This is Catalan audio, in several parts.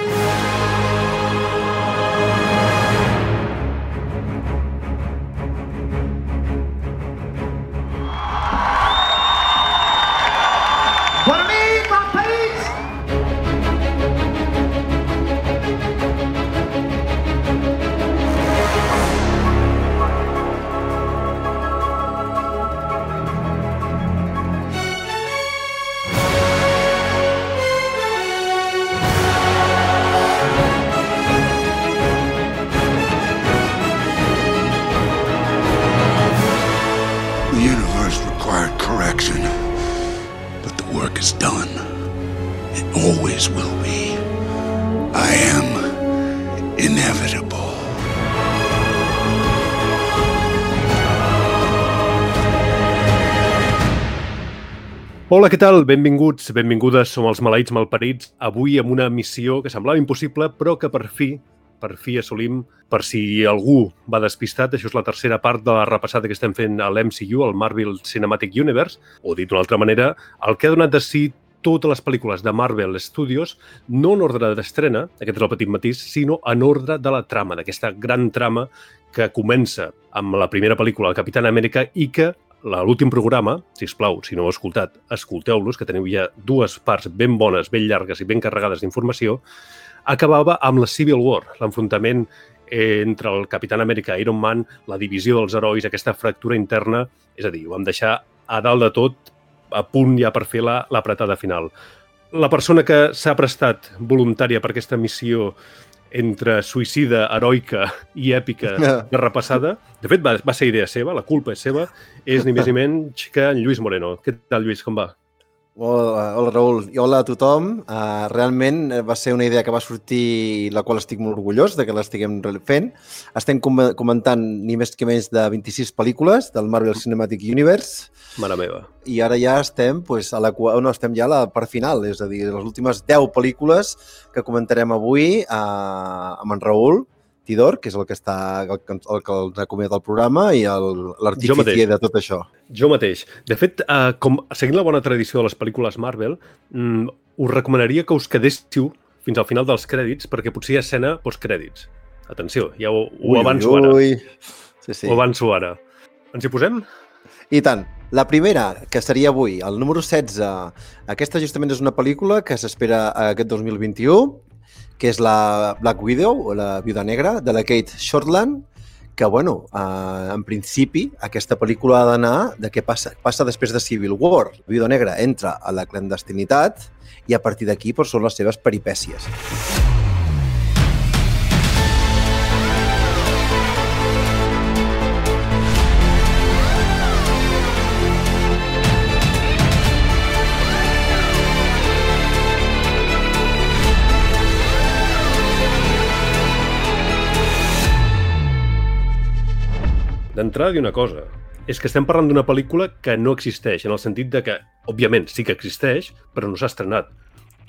you always will be. I am inevitable. Hola, què tal? Benvinguts, benvingudes, som els maleïts malparits, avui amb una missió que semblava impossible, però que per fi, per fi assolim, per si algú va despistat, això és la tercera part de la repassada que estem fent a l'MCU, el Marvel Cinematic Universe, o dit d'una altra manera, el que ha donat de si totes les pel·lícules de Marvel Studios, no en ordre d'estrena, aquest és el petit matís, sinó en ordre de la trama, d'aquesta gran trama que comença amb la primera pel·lícula, el Capitán Amèrica, i que l'últim programa, si us plau, si no heu escoltat, escolteu-los, que teniu ja dues parts ben bones, ben llargues i ben carregades d'informació, acabava amb la Civil War, l'enfrontament entre el Capitán Amèrica i Iron Man, la divisió dels herois, aquesta fractura interna, és a dir, ho vam deixar a dalt de tot, a punt ja per fer la- l'apretada final. La persona que s'ha prestat voluntària per aquesta missió entre suïcida, heroica i èpica de repassada, de fet va, va ser idea seva, la culpa és seva, és ni més ni menys que en Lluís Moreno. Què tal, Lluís, com va? Hola, hola Raül, i hola a tothom. Uh, realment eh, va ser una idea que va sortir, la qual estic molt orgullós de que l'estiguem fent. Estem com comentant ni més que més de 26 pel·lícules del Marvel Cinematic Universe Mare meva. i ara ja estem, pues, a la, no, estem ja a la part final, és a dir, les últimes 10 pel·lícules que comentarem avui uh, amb en Raül Tidor, que és el que està el, el que ens ha acomiadat el programa i l'artifici de tot això. Jo mateix. De fet, eh, com, seguint la bona tradició de les pel·lícules Marvel, mm, us recomanaria que us quedéssiu fins al final dels crèdits, perquè potser hi ha escena postcrèdits. Atenció, ja ho, ho avanço ara. ui. Sí, sí. Ho avanço ara. Ens hi posem? I tant. La primera, que seria avui, el número 16, aquesta justament és una pel·lícula que s'espera aquest 2021, que és la Black Widow, o la Viuda Negra, de la Kate Shortland, que, bueno, eh, en principi, aquesta pel·lícula ha d'anar de què passa. Passa després de Civil War. La Viuda Negra entra a la clandestinitat i a partir d'aquí doncs, són les seves peripècies. D'entrada, dir una cosa. És que estem parlant d'una pel·lícula que no existeix, en el sentit de que, òbviament, sí que existeix, però no s'ha estrenat.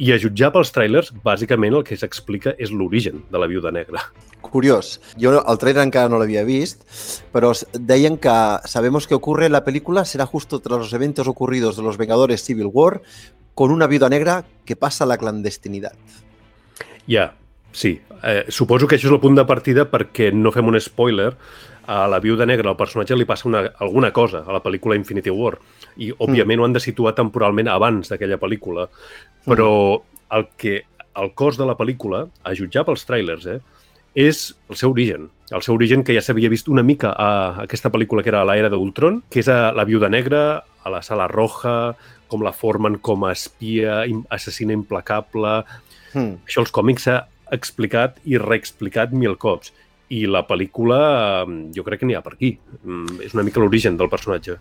I a jutjar pels tràilers, bàsicament el que s'explica és l'origen de la Viuda Negra. Curiós. Jo el trailer encara no l'havia vist, però deien que sabemos que ocurre la película será justo tras los eventos ocurridos de los Vengadores Civil War con una viuda negra que pasa a la clandestinidad. Ja, sí. Eh, suposo que això és el punt de partida perquè no fem un spoiler. A la Viuda Negra, al personatge, li passa una, alguna cosa a la pel·lícula Infinity War. I, òbviament, ho han de situar temporalment abans d'aquella pel·lícula. Però el que el cos de la pel·lícula, a jutjar pels trailers, eh, és el seu origen. El seu origen que ja s'havia vist una mica a aquesta pel·lícula que era l'Era d'Ultron, que és a la Viuda Negra, a la Sala Roja, com la formen com a espia, assassina implacable... Hmm. Això els còmics s'ha explicat i reexplicat mil cops. I la pel·lícula, eh, jo crec que n'hi ha per aquí. Mm, És una mica l'origen del personatge.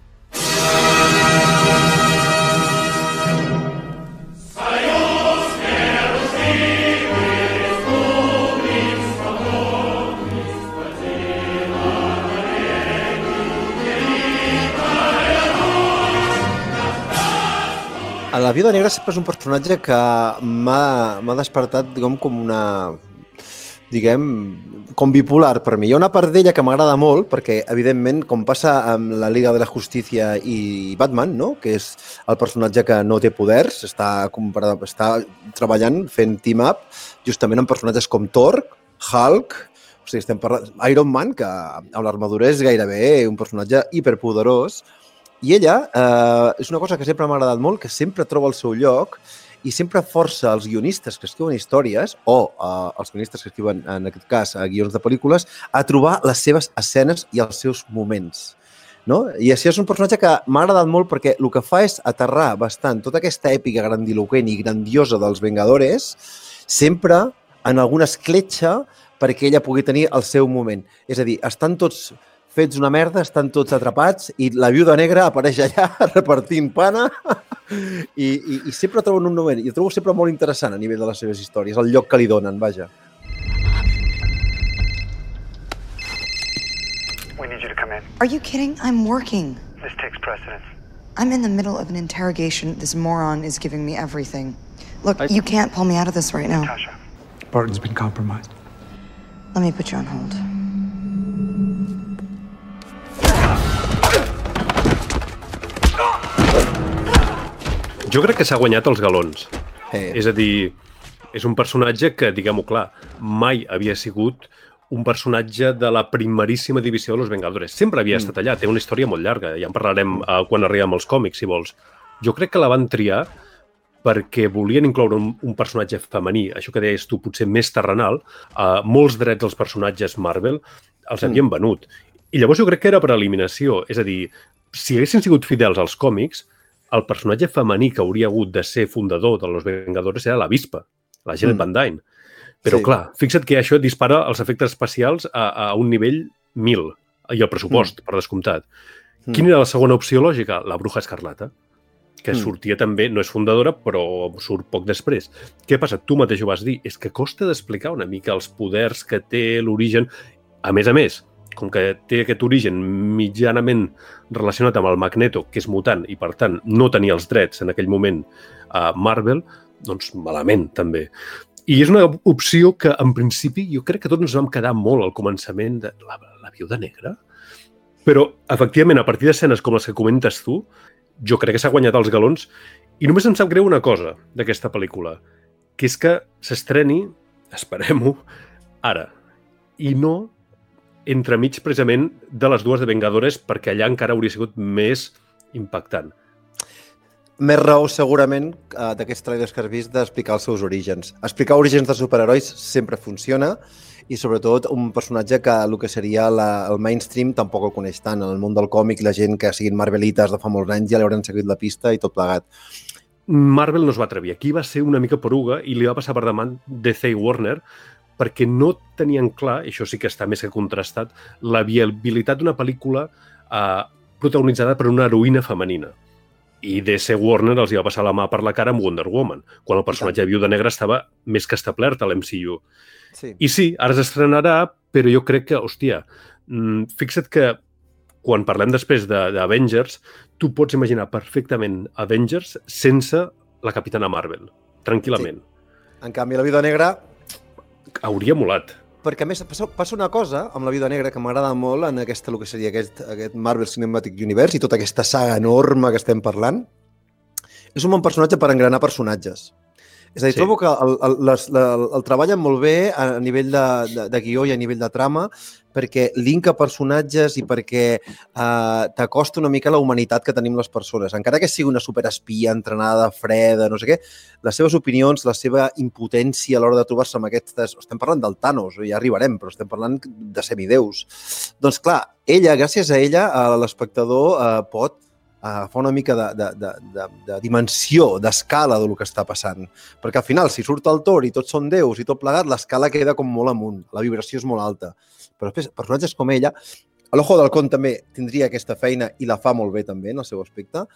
A la Viuda Negra sempre és un personatge que m'ha despertat com, com una diguem, com bipolar per mi. Hi ha una part d'ella que m'agrada molt, perquè, evidentment, com passa amb la Liga de la Justícia i Batman, no? que és el personatge que no té poders, està, està treballant fent team-up justament amb personatges com Thor, Hulk, o sigui, estem parlant... Iron Man, que amb l'armadura és gairebé un personatge hiperpoderós, i ella eh, és una cosa que sempre m'ha agradat molt, que sempre troba el seu lloc i sempre força els guionistes que escriuen històries o eh, els guionistes que escriuen, en aquest cas, eh, guions de pel·lícules, a trobar les seves escenes i els seus moments. No? I així és un personatge que m'ha agradat molt perquè el que fa és aterrar bastant tota aquesta èpica grandiloquent i grandiosa dels Vengadores sempre en alguna escletxa perquè ella pugui tenir el seu moment. És a dir, estan tots fets una merda, estan tots atrapats i la viuda negra apareix allà repartint pana i, i, i sempre trobo un moment, i el trobo sempre molt interessant a nivell de les seves històries, el lloc que li donen, vaja. We need you to come in. Are you kidding? I'm working. This takes precedence. I'm in the middle of an interrogation. This moron is giving me everything. Look, I... you can't pull me out of this right now. Natasha. Barton's been compromised. Let me put you on hold. Jo crec que s'ha guanyat els galons. Eh. És a dir, és un personatge que, diguem-ho clar, mai havia sigut un personatge de la primeríssima divisió de Los Vengadores. Sempre havia mm. estat allà, té una història molt llarga, ja en parlarem eh, quan arribem als còmics, si vols. Jo crec que la van triar perquè volien incloure un, un personatge femení, això que deies tu, potser més terrenal. Eh, molts drets dels personatges Marvel els mm. havien venut i llavors jo crec que era per eliminació. És a dir, si haguessin sigut fidels als còmics, el personatge femení que hauria hagut de ser fundador de Los Vengadores era la Vispa, la Janet mm. Van Dyne. Però, sí. clar, fixa't que això dispara els efectes especials a, a un nivell 1000 i el pressupost, mm. per descomptat. Mm. Quina era la segona opció lògica? La Bruja Escarlata, que mm. sortia també, no és fundadora, però surt poc després. Què passa? Tu mateix ho vas dir. És que costa d'explicar una mica els poders que té l'origen. A més a més, com que té aquest origen mitjanament relacionat amb el Magneto, que és mutant i, per tant, no tenia els drets en aquell moment a Marvel, doncs malament, també. I és una opció que, en principi, jo crec que tots ens vam quedar molt al començament de la, la viuda negra. Però, efectivament, a partir d'escenes com les que comentes tu, jo crec que s'ha guanyat els galons i només em sap greu una cosa d'aquesta pel·lícula, que és que s'estreni, esperem-ho, ara, i no entremig precisament de les dues de Vengadores perquè allà encara hauria sigut més impactant. Més raó, segurament, eh, d'aquests trailers que has vist d'explicar els seus orígens. Explicar orígens de superherois sempre funciona i, sobretot, un personatge que el que seria la, el mainstream tampoc el coneix tant. En el món del còmic, la gent que siguin marvelites de fa molts anys ja l'hauran seguit la pista i tot plegat. Marvel no es va atrevir. Aquí va ser una mica poruga i li va passar per davant DC i Warner, perquè no tenien clar, això sí que està més que contrastat, la viabilitat d'una pel·lícula eh, protagonitzada per una heroïna femenina. I DC Warner els hi va passar la mà per la cara amb Wonder Woman, quan el personatge de Viuda Negra estava més que establert a l'MCU. Sí. I sí, ara s'estrenarà, però jo crec que, hòstia, mm, fixa't que quan parlem després d'Avengers, tu pots imaginar perfectament Avengers sense la Capitana Marvel, tranquil·lament. Sí. En canvi, la Vida Negra hauria molat. Perquè, a més, passa, passa una cosa amb la vida negra que m'agrada molt en aquesta, el que seria aquest, aquest Marvel Cinematic Universe i tota aquesta saga enorme que estem parlant. És un bon personatge per engranar personatges. És a dir, sí. trobo que el, el, les, la, el treballen molt bé a nivell de, de, de guió i a nivell de trama perquè linka personatges i perquè eh, t'acosta una mica la humanitat que tenim les persones. Encara que sigui una superespia entrenada, freda, no sé què, les seves opinions, la seva impotència a l'hora de trobar-se amb aquestes... Estem parlant del Thanos, ja arribarem, però estem parlant de semideus. Doncs clar, ella, gràcies a ella, l'espectador eh, pot Eh, a una mica de, de, de, de, de dimensió, d'escala del que està passant. Perquè al final, si surt el tor i tots són déus i tot plegat, l'escala queda com molt amunt, la vibració és molt alta. Però després, personatges com ella, l'Ojo del Con també tindria aquesta feina i la fa molt bé també en el seu aspecte,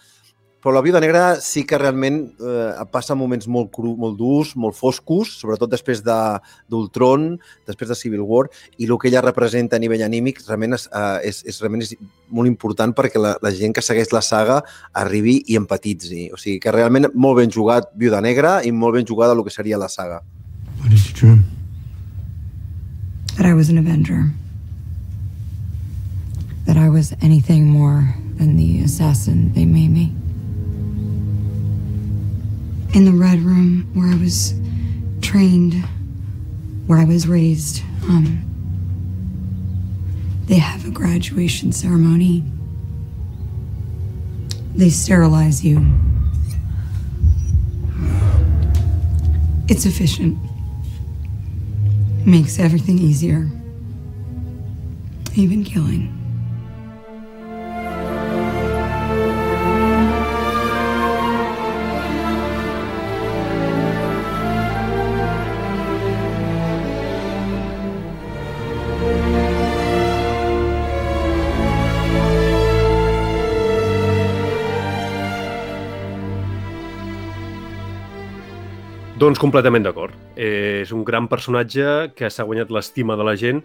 però la Viuda Negra sí que realment eh, passa moments molt, cru, molt durs, molt foscos, sobretot després d'Ultron, de, després de Civil War, i el que ella representa a nivell anímic realment és, eh, és, és, realment és molt important perquè la, la gent que segueix la saga arribi i empatitzi. O sigui, que realment molt ben jugat Viuda Negra i molt ben jugada el que seria la saga. What did you dream? That I was an Avenger. That I was anything more than the assassin they made me. In the Red Room, where I was trained, where I was raised, um, they have a graduation ceremony. They sterilize you. It's efficient. Makes everything easier. Even killing. Doncs completament d'acord. És un gran personatge que s'ha guanyat l'estima de la gent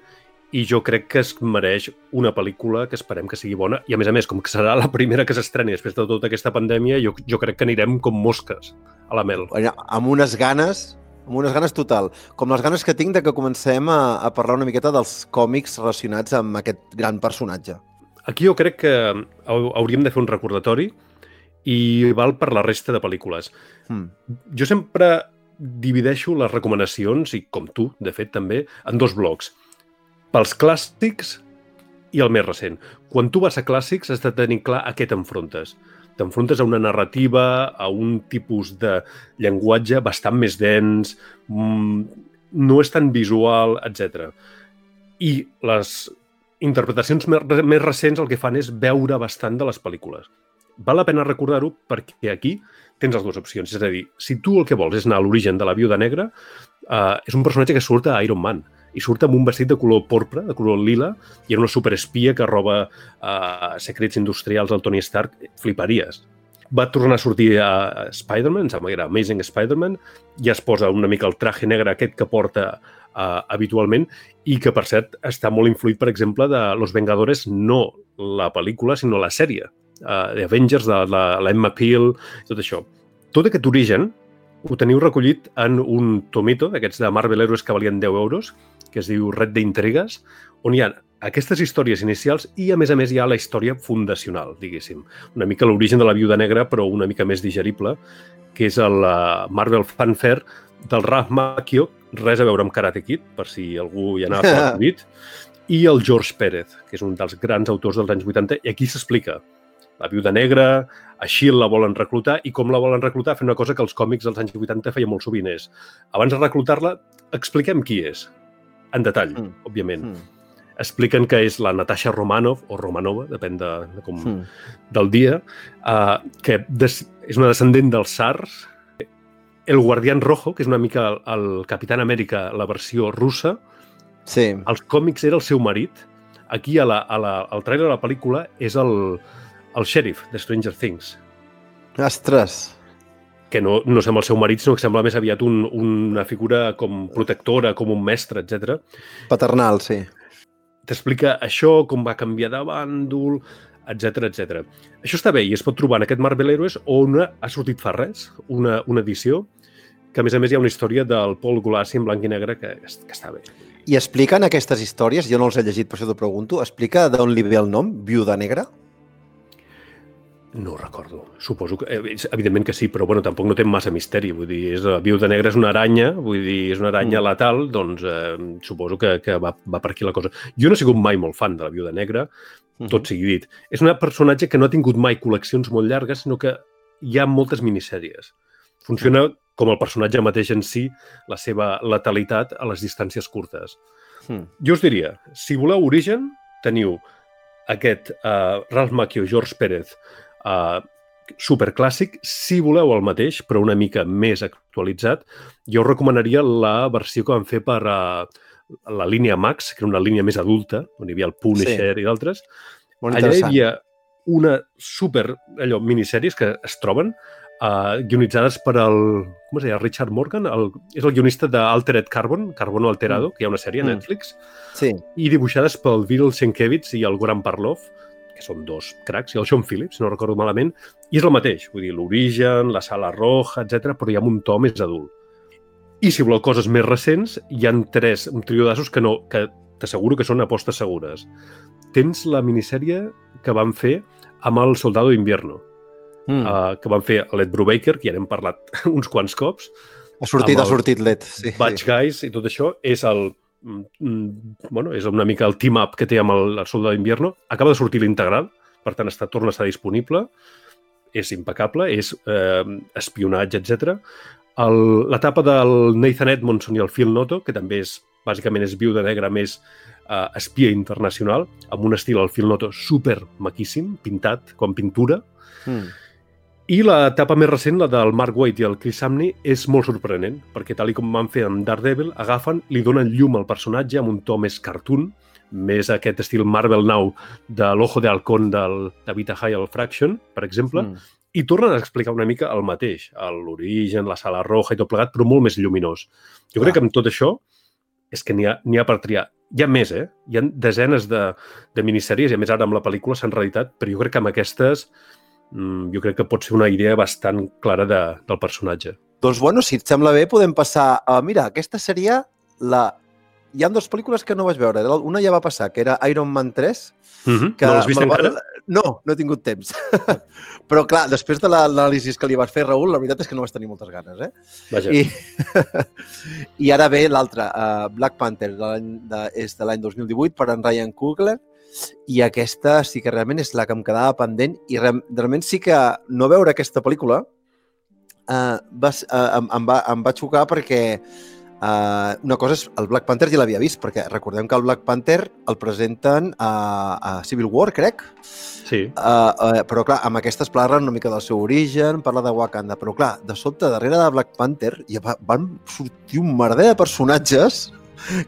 i jo crec que es mereix una pel·lícula que esperem que sigui bona. I a més a més, com que serà la primera que s'estreni després de tota aquesta pandèmia, jo, jo crec que anirem com mosques a la mel. Amb unes ganes, amb unes ganes total. Com les ganes que tinc de que comencem a, a parlar una miqueta dels còmics relacionats amb aquest gran personatge. Aquí jo crec que hau- hauríem de fer un recordatori i val per la resta de pel·lícules. Hmm. Jo sempre divideixo les recomanacions, i com tu, de fet, també, en dos blocs. Pels clàssics i el més recent. Quan tu vas a clàssics has de tenir clar a què t'enfrontes. T'enfrontes a una narrativa, a un tipus de llenguatge bastant més dens, mm, no és tan visual, etc. I les interpretacions més, més recents el que fan és veure bastant de les pel·lícules. Val la pena recordar-ho perquè aquí tens les dues opcions. És a dir, si tu el que vols és anar a l'origen de la viuda negra, eh, és un personatge que surt a Iron Man i surt amb un vestit de color porpra, de color lila, i era una superespia que roba eh, secrets industrials al Tony Stark. Fliparies. Va tornar a sortir a Spider-Man, em sembla que era Amazing Spider-Man, i es posa una mica el traje negre aquest que porta uh, habitualment i que, per cert, està molt influït, per exemple, de Los Vengadores, no la pel·lícula, sinó la sèrie, uh, de Avengers, de la, la Emma Peel, tot això. Tot aquest origen ho teniu recollit en un tomito d'aquests de Marvel Heroes que valien 10 euros, que es diu Red d'Intrigues, on hi ha aquestes històries inicials i, a més a més, hi ha la història fundacional, diguéssim. Una mica l'origen de la Viuda Negra, però una mica més digerible, que és el uh, Marvel Fanfare del Ralph Macchio, res a veure amb Karate Kid, per si algú hi anava fort i el George Pérez, que és un dels grans autors dels anys 80, i aquí s'explica la viuda negra, a Shield la volen reclutar i com la volen reclutar fent una cosa que els còmics dels anys 80 feia molt sovint és abans de reclutar-la, expliquem qui és, en detall, Mm. òbviament. Mm. Expliquen que és la Natasha Romanov, o Romanova, depèn de, de com, mm. Mm. del dia, uh, que des, és una descendent dels SARS, el Guardián Rojo, que és una mica el, el Capitán Amèrica, la versió russa, Sí. als còmics era el seu marit. Aquí, a la, a la, al trailer de la pel·lícula, és el, el xèrif de Stranger Things, Ostres. que no, no sembla el seu marit, sinó que sembla més aviat un, una figura com protectora, com un mestre, etc. Paternal, sí. T'explica això, com va canviar de bàndol, etc etc. Això està bé i es pot trobar en aquest Marvel Heroes on ha sortit fa res, una, una edició, que a més a més hi ha una història del Paul Gulassi en blanc i negre que, que està bé. I expliquen aquestes històries, jo no els he llegit, per això t'ho pregunto, explica d'on li ve el nom, Viuda Negra? No ho recordo. Suposo que, eh, evidentment que sí, però bueno, tampoc no té massa misteri. Vull dir, és, la viuda negra és una aranya, vull dir, és una aranya Mm. mm. letal, doncs eh, suposo que, que va, va per aquí la cosa. Jo no he sigut mai molt fan de la viuda negra, Mhm. tot sigui dit. És un personatge que no ha tingut mai col·leccions molt llargues, sinó que hi ha moltes minissèries. Funciona com el personatge mateix en si, la seva letalitat a les distàncies curtes. Mm. Jo us diria, si voleu origen, teniu aquest uh, Ralph Macchio, George Pérez, uh, superclàssic. Si voleu el mateix, però una mica més actualitzat, jo us recomanaria la versió que van fer per uh, la línia Max, que era una línia més adulta, on hi havia el Punisher sí. i d'altres. Allà hi havia una super allò, minissèries que es troben uh, guionitzades per el, com es deia, Richard Morgan, el, és el guionista d'Altered Carbon, Carbono Alterado, mm. que hi ha una sèrie a Mm. Netflix, Sí. i dibuixades pel Viril Sienkiewicz i el Goran Parlov, que són dos cracs, i el Sean Phillips, si no recordo malament, i és el mateix, vull dir, l'origen, la sala roja, etc, però hi ha un to més adult. I si voleu coses més recents, hi han tres, un trio d'assos que, no, que t'asseguro que són apostes segures. Tens la minissèrie que van fer amb el Soldado d'Invierno, Mm. uh, que van fer l'Ed Brubaker, que ja n'hem parlat uns quants cops, ha sortit, ha sortit l'Ed. Sí, Batch sí. Guys i tot això, és el bueno, és una mica el team-up que té amb el, el Soldado d'Invierno. Acaba de sortir l'integral, per tant, està, torna a estar disponible. És impecable, és eh, espionatge, etc. L'etapa del Nathan Edmondson i el Phil Noto, que també és, bàsicament, és viuda negra més eh, espia internacional, amb un estil, el Phil Noto, super maquíssim, pintat, com pintura, Mm. I l'etapa més recent, la del Mark Waid i el Chris Samney, és molt sorprenent, perquè tal i com van fer amb Daredevil, agafen, li donen llum al personatge amb un to més cartoon, més aquest estil Marvel Now de l'Ojo de Halcón del David Hayal Fraction, per exemple, Mm. i tornen a explicar una mica el mateix, l'origen, la sala roja i tot plegat, però molt més lluminós. Jo crec Clar. que amb tot això és que n'hi ha, ha per triar. Hi ha més, eh? Hi ha desenes de, de minissèries, i a més ara amb la pel·lícula s'han reeditat, però jo crec que amb aquestes jo crec que pot ser una idea bastant clara de, del personatge. Doncs, bueno, si et sembla bé, podem passar a... Mira, aquesta seria la... Hi ha dues pel·lícules que no vaig veure. Una ja va passar, que era Iron Man 3, Mm -hmm. que no l'has vist va- encara? No, no he tingut temps. Però, clar, després de l'anàlisi que li vas fer, Raül, la veritat és que no vas tenir moltes ganes, eh? Vaja. I, I ara ve l'altra, uh, Black Panther, de de, és de l'any 2018, per en Ryan Coogler, i aquesta sí que realment és la que em quedava pendent, i re, realment sí que no veure aquesta pel·lícula uh, va, uh, em, em, va, em va xocar perquè uh, una cosa és, el Black Panther ja l'havia vist, perquè recordem que el Black Panther el presenten a, a Civil War, crec, Sí. Uh, uh, però clar, amb aquestes parlen una mica del seu origen, parla de Wakanda, però clar, de sobte, darrere de Black Panther ja va, van sortir un merder de personatges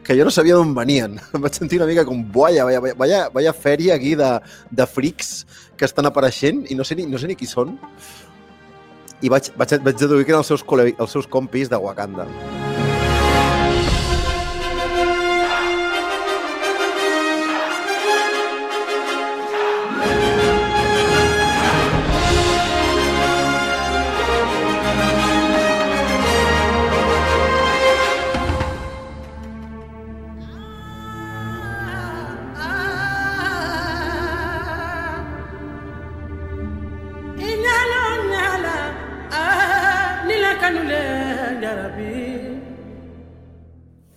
que jo no sabia d'on venien. Em vaig sentir una mica com, vaya, vaya, vaya, vaya fèria aquí de, de frics que estan apareixent i no sé ni, no sé ni qui són. I vaig, vaig, vaig deduir que eren els seus, els seus compis de Wakanda. Inyala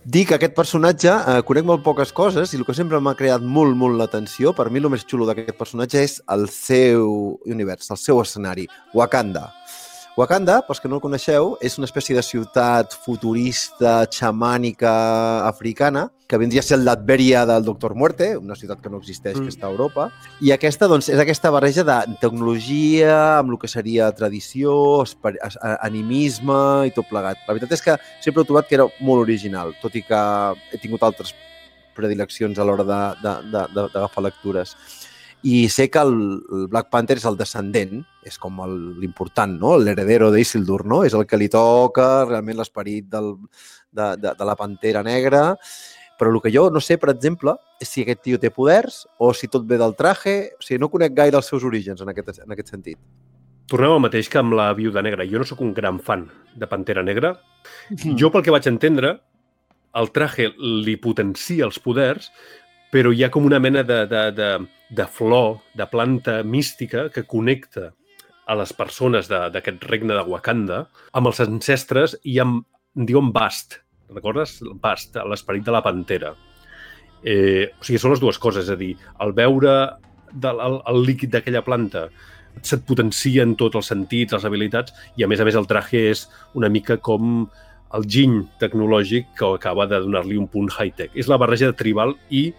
Dic que aquest personatge eh, conec molt poques coses i el que sempre m'ha creat molt, molt l'atenció, per mi el més xulo d'aquest personatge és el seu univers, el seu escenari, Wakanda. Wakanda, pels que no el coneixeu, és una espècie de ciutat futurista, xamànica, africana, que vindria a ser l'Adveria del Doctor Muerte, una ciutat que no existeix, mm. que està a Europa. I aquesta, doncs, és aquesta barreja de tecnologia amb el que seria tradició, animisme i tot plegat. La veritat és que sempre he trobat que era molt original, tot i que he tingut altres predileccions a l'hora d'agafar lectures. I sé que el, el Black Panther és el descendent, és com el- l'important, no? l'heredero d'Isildur, no? és el que li toca realment l'esperit de, de, de la Pantera Negra, però el que jo no sé, per exemple, és si aquest tio té poders o si tot ve del traje, o sigui, no conec gaire els seus orígens en aquest, en aquest sentit. Tornem al mateix que amb la Viuda Negra. Jo no sóc un gran fan de Pantera Negra. Jo, pel que vaig entendre, el traje li potencia els poders, però hi ha com una mena de, de, de, de flor, de planta mística que connecta a les persones d'aquest regne de Wakanda amb els ancestres i amb, en diuen Bast. Recordes? Bast, l'esperit de la pantera. Eh, o sigui, són les dues coses, és a dir, el veure del, el, el líquid d'aquella planta se't potencia en tots els sentits, les habilitats, i a més a més el traje és una mica com el giny tecnològic que acaba de donar-li un punt high-tech. És la barreja de tribal i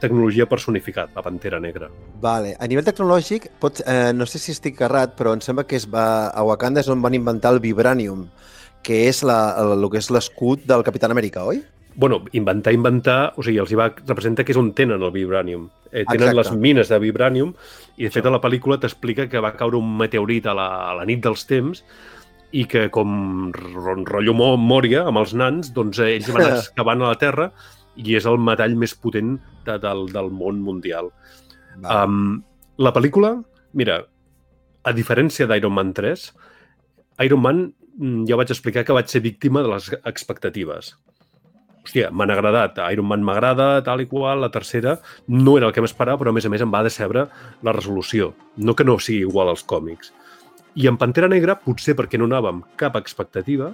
tecnologia personificat, la Pantera Negra. Vale. A nivell tecnològic, pot, eh, no sé si estic errat, però em sembla que es va, a Wakanda és on van inventar el Vibranium, que és la, el, el que és l'escut del Capitán Amèrica, oi? bueno, inventar, inventar, o sigui, els hi va, representa que és on tenen el vibranium. Eh, tenen Exacte. les mines de vibranium i, de fet, a la pel·lícula t'explica que va caure un meteorit a la, a la nit dels temps i que, com ro- rotllo Mòria, amb els nans, doncs eh, ells van excavant a la Terra i és el metall més potent de, del, del món mundial. Va. Um, la pel·lícula, mira, a diferència d'Iron Man 3, Iron Man mm, ja vaig explicar que vaig ser víctima de les expectatives. hòstia, m'han agradat, Iron Man m'agrada, tal i qual, la tercera no era el que m'esperava, però a més a més em va decebre la resolució. No que no sigui igual als còmics. I en Pantera Negra, potser perquè no anàvem cap expectativa,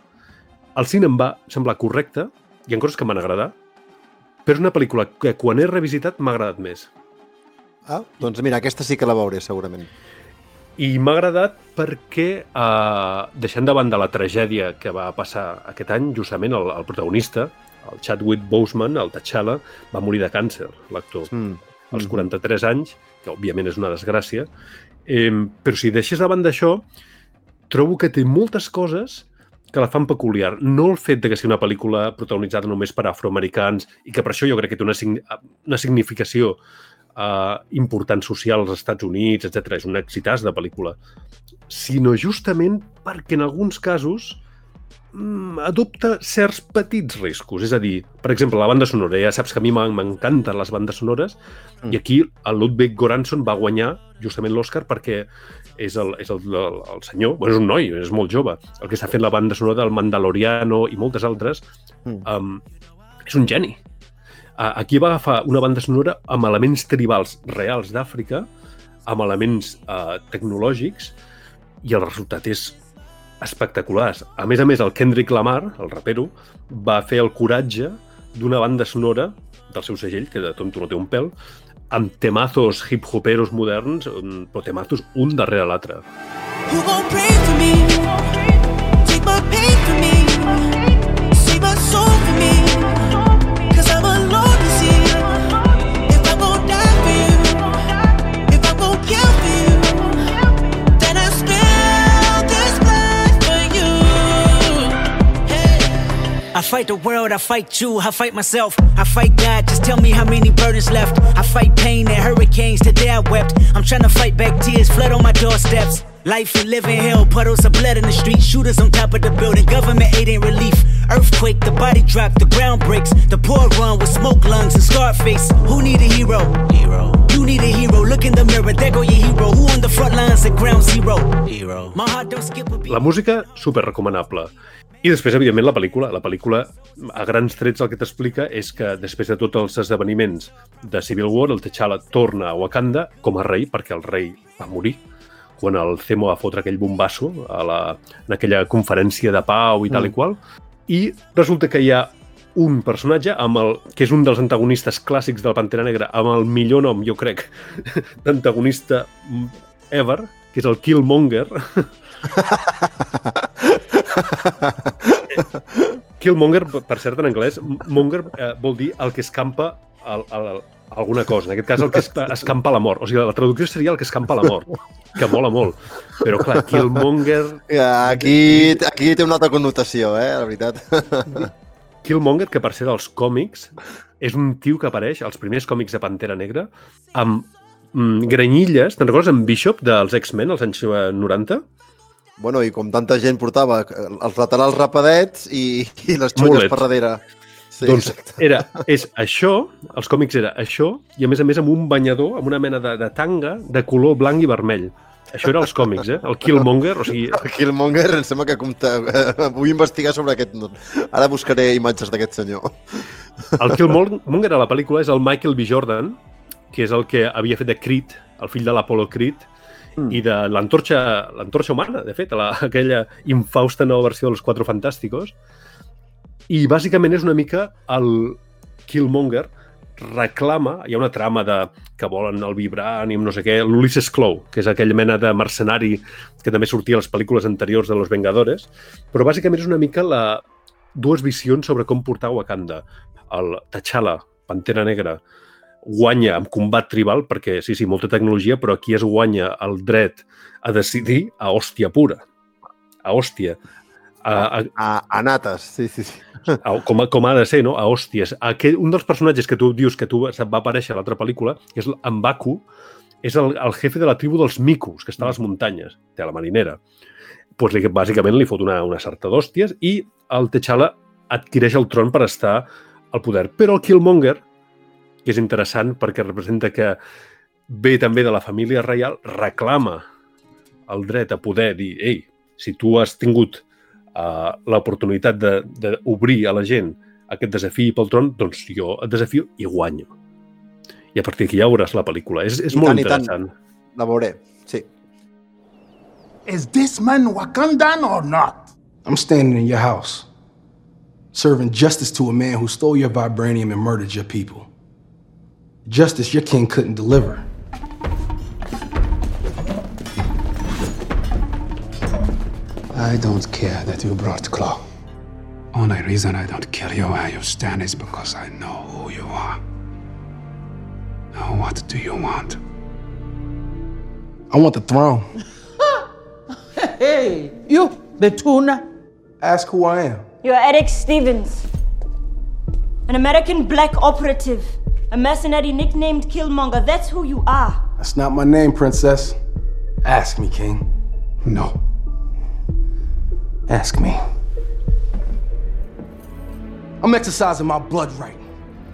el cine em va semblar correcte, hi ha coses que m'han agradat, però és una pel·lícula que quan he revisitat m'ha agradat més. Ah, doncs mira, aquesta sí que la veuré, segurament. I m'ha agradat perquè, eh, deixant de banda la tragèdia que va passar aquest any, justament el, el protagonista, el Chadwick Boseman, el T'Challa, va morir de càncer, l'actor, Mm. als 43 anys, que òbviament és una desgràcia. Eh, però si deixes de banda això, trobo que té moltes coses que la fan peculiar. No el fet de que sigui una pel·lícula protagonitzada només per afroamericans i que per això jo crec que té una, una significació uh, important social als Estats Units, etc. És un exitàs de pel·lícula. Sinó justament perquè en alguns casos mm, adopta certs petits riscos. És a dir, per exemple, la banda sonora. Ja saps que a mi m'en- m'encanten les bandes sonores Mm. i aquí el Ludwig Göransson va guanyar justament l'Oscar perquè és el, és el, el, el senyor, bueno, és un noi, és molt jove, el que està fent la banda sonora del Mandaloriano i moltes altres, Mm. um, és un geni. Uh, aquí va agafar una banda sonora amb elements tribals reals d'Àfrica, amb elements uh, tecnològics, i el resultat és espectacular. A més a més, el Kendrick Lamar, el rapero, va fer el coratge d'una banda sonora del seu segell, que de tonto no té un pèl, amb temazos hip-hoperos moderns, mm, però temazos un darrere l'altre. Fight the world, I fight you, I fight myself, I fight God. Just tell me how many burdens left. I fight pain and hurricanes. Today I wept. I'm trying to fight back tears, flood on my doorsteps. Life and living hell, puddles of blood in the street, shooters on top of the building. Government aid ain't relief. Earthquake, the body drop, the ground breaks. The poor run with smoke lungs and scarred face. Who need a hero? Hero. You need a hero. Look in the mirror, there go your hero. Who on the front lines at ground zero? Hero. My heart don't skip a beat. La música, super recomanable. I després, evidentment, la pel·lícula. La pel·lícula, a grans trets, el que t'explica és que després de tots els esdeveniments de Civil War, el T'Challa torna a Wakanda com a rei, perquè el rei va morir quan el Zemo va fotre aquell bombasso a la, en aquella conferència de pau i tal Mm. i qual. I resulta que hi ha un personatge amb el, que és un dels antagonistes clàssics de la Pantera Negra, amb el millor nom, jo crec, d'antagonista ever, que és el Killmonger. Killmonger, per cert, en anglès, monger eh, vol dir el que escampa el, el, alguna cosa. En aquest cas, el que es- escampa la mort. O sigui, la traducció seria el que escampa la mort, que mola molt. Però, clar, Killmonger... Aquí, aquí té una altra connotació, eh, la veritat. Killmonger, que per ser dels còmics, és un tio que apareix als primers còmics de Pantera Negra amb mm, granyilles. Te'n recordes en Bishop dels X-Men als anys eh, 90? Bueno, i com tanta gent portava eh, els laterals rapadets i, i les xolles Mulets. per darrere. Sí, doncs exacte. era, és això, els còmics era això, i a més a més amb un banyador, amb una mena de, de tanga de color blanc i vermell. Això era els còmics, eh? El Killmonger, o sigui, El Killmonger em sembla que compta... eh, Vull investigar sobre aquest... Ara buscaré imatges d'aquest senyor. el Killmonger a la pel·lícula és el Michael B. Jordan, que és el que havia fet de Creed, el fill de l'Apollo Creed, Mm. i de l'antorxa l'antorxa humana, de fet, la, aquella infausta nova versió dels Quatre Fantàsticos. I bàsicament és una mica el Killmonger reclama, hi ha una trama de que volen el vibranium, no sé què, l'Ulisses Clow, que és aquella mena de mercenari que també sortia a les pel·lícules anteriors de Los Vengadores, però bàsicament és una mica la, dues visions sobre com portar Wakanda. El T'Challa, Pantera Negra, guanya amb combat tribal, perquè sí, sí, molta tecnologia, però aquí es guanya el dret a decidir a hòstia pura. A hòstia. A, a, A, a nates, sí, sí, sí. a, com, a, com ha de ser, no? A hòsties. Aquell, un dels personatges que tu dius que tu va aparèixer a l'altra pel·lícula, que és en Baku, és el, el jefe de la tribu dels micos, que està a les muntanyes, de la marinera. Pues, li, bàsicament li fot una, una sarta d'hòsties i el T'Challa adquireix el tron per estar al poder. Però el Killmonger, que és interessant perquè representa que ve també de la família reial, reclama el dret a poder dir, ei, si tu has tingut uh, l'oportunitat d'obrir a la gent aquest desafi pel tron, doncs jo et desafio i guanyo. I a partir d'aquí ja veuràs la pel·lícula. És, és I molt tant, i tant. interessant. La veuré, sí. Is this man Wakandan or not? I'm standing in your house, serving justice to a man who stole your vibranium and murdered your people. Justice your king couldn't deliver. I don't care that you brought Claw. Only reason I don't kill you where you stand is because I know who you are. Now, what do you want? I want the throne. Hey, you, the tuna. Ask who I am. You're Eric Stevens, an American black operative, a mercenary nicknamed Killmonger. That's who you are. That's not my name, princess. Ask me, king. No. Ask me. I'm exercising my blood right.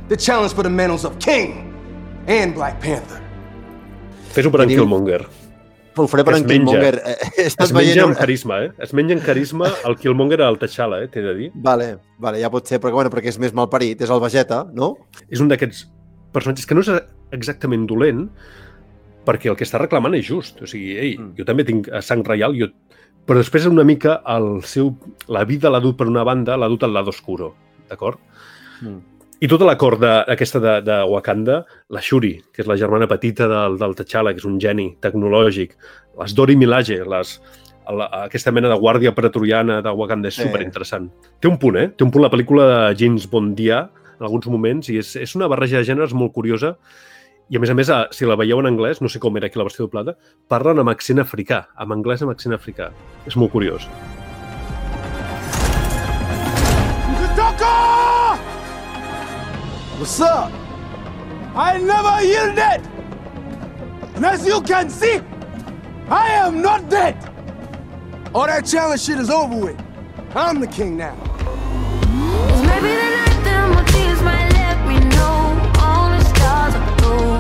The challenge for the mantles of king and Black Panther. Fes-ho per en Killmonger. Ho faré per Es en menja. Killmonger. Eh, Estàs Es menja veient... amb carisma, eh? Es menja en carisma el Killmonger al T'Challa, eh? T'he de dir. Vale, vale, ja pot ser, però bueno, perquè és més malparit, és el Vegeta, no? És un d'aquests personatges que no és exactament dolent, perquè el que està reclamant és just. O sigui, ei, Mm. jo també tinc sang reial, jo... però després una mica el seu... la vida l'ha dut per una banda, l'ha dut al lado oscuro, d'acord? Mm. I tota la cort aquesta de, de Wakanda, la Shuri, que és la germana petita del, del T'Challa, que és un geni tecnològic, les Dori Milaje, les, la, aquesta mena de guàrdia pretoriana de Wakanda és Sí. superinteressant. Té un punt, eh? Té un punt la pel·lícula de James Bondia en alguns moments i és, és una barreja de gèneres molt curiosa i a més a més, eh, si la veieu en anglès, no sé com era aquí la versió doblada, parlen amb accent africà, amb anglès amb accent africà. És molt curiós. What's up? I never yielded! And as you can see, I am not dead! All that challenge shit is over with. I'm the king now. Maybe the night that my tears might let me know all the stars are those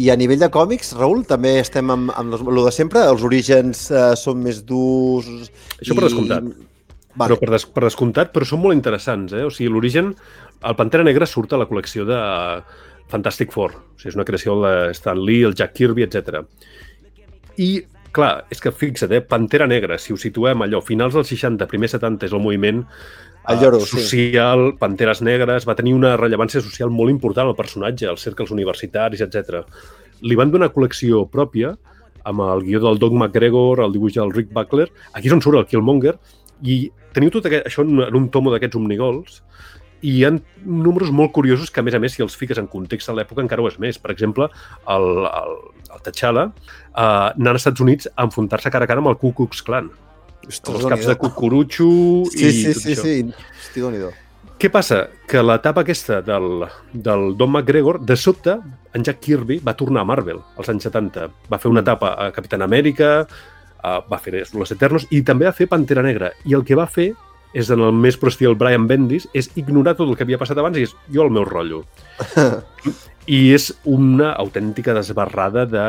I a nivell de còmics, Raül, també estem amb, amb los, lo de sempre? Els orígens eh, són més durs... Això per descomptat. Vale. Però per, des, per descomptat, però són molt interessants. Eh? O sigui, l'origen... El Pantera Negra surt a la col·lecció de Fantastic Four. O sigui, és una creació de Stan Lee, el Jack Kirby, etc. I, clar, és que fixa't, eh? Pantera Negra, si ho situem allò, finals dels 60, primer 70, és el moviment El eh, lloro, sí. social, Panteres Negres, va tenir una rellevància social molt important al personatge, als cercles universitaris, etc. Li van donar col·lecció pròpia amb el guió del Doug McGregor, el dibuix del Rick Buckler. Aquí és on surt el Killmonger i teniu tot aquest, això en un- en un tomo d'aquests omnigols i hi ha números molt curiosos que, a més a més, si els fiques en context a l'època, encara ho és més. Per exemple, el, el, el T'Challa eh, anant als Estats Units a enfrontar-se cara a cara amb el Ku Klux Klan. Ostres, els caps de Déu-n'hi-do. cucurutxo Sí, i sí, tot sí, això. sí. Déu nhi Què passa? Que l'etapa aquesta del, del Don McGregor, de sobte, en Jack Kirby va tornar a Marvel, als anys 70. Va fer una etapa a Capitán Amèrica, va fer Los Eternos i també va fer Pantera Negra. I el que va fer és, en el més pro estil Brian Bendis, és ignorar tot el que havia passat abans i és jo el meu rotllo. I és una autèntica desbarrada de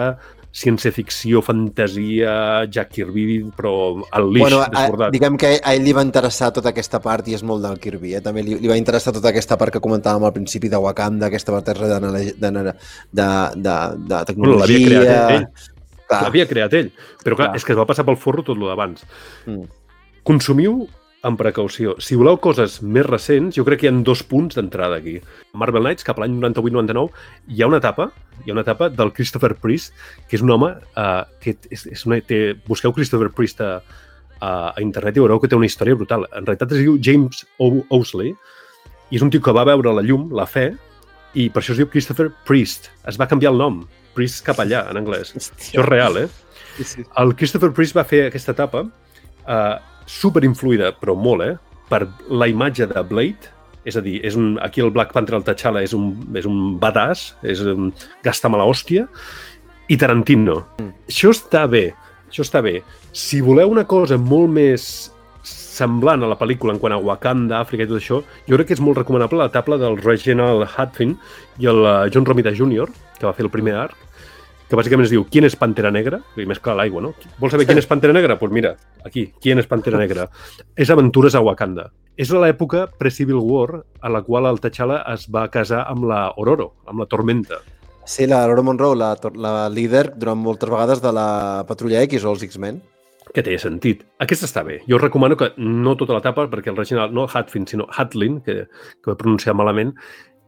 ciència-ficció, fantasia, Jack Kirby, però al lix, Bueno, bueno, a, desbordat. diguem que a ell li va interessar tota aquesta part i és molt del Kirby, eh? també li, li va interessar tota aquesta part que comentàvem al principi de Wakanda, aquesta part de, de, de, de, de, de Bueno, tecnologia... l'havia creat ell. L'havia creat ell. Però clar, Clar. és que es va passar pel forro tot lo d'abans. Mm. Consumiu amb precaució. Si voleu coses més recents, jo crec que hi ha dos punts d'entrada aquí. Marvel Knights, cap a l'any 98-99, hi ha una etapa, hi ha una etapa del Christopher Priest, que és un home uh, que és, és una, té, busqueu Christopher Priest a, a, a internet i veureu que té una història brutal. En realitat es diu James o Owsley i és un tio que va veure la llum, la fe, i per això es diu Christopher Priest. Es va canviar el nom. Priest capellà, en anglès. Això és real, eh? Sí, sí. El Christopher Priest va fer aquesta etapa eh, super influïda, però molt, eh? Per la imatge de Blade, és a dir, és un, aquí el Black Panther, el T'Challa, és un, és un badass, és un, gasta mala hòstia, i Tarantino. Mm. Això està bé. Això està bé. Si voleu una cosa molt més semblant a la pel·lícula en quant a Wakanda, Àfrica i tot això, jo crec que és molt recomanable la tabla del Reginald Hudfin i el eh, John Romita Jr., que va fer el primer arc, que bàsicament es diu Qui és Pantera Negra? I més clar, l'aigua, no? Vols saber qui és Pantera Negra? Doncs pues mira, aquí, qui és Pantera Negra? és Aventures a Wakanda. És a l'època pre-Civil War a la qual el T'Challa es va casar amb la Ororo, amb la Tormenta. Sí, la Laura Monroe, la, la líder durant moltes vegades de la Patrulla X o els X-Men. que té sentit. Aquesta està bé. Jo recomano que no tota l'etapa, perquè el Reginald, no Hatfin, sinó Hatlin, que, que ho he pronunciat malament,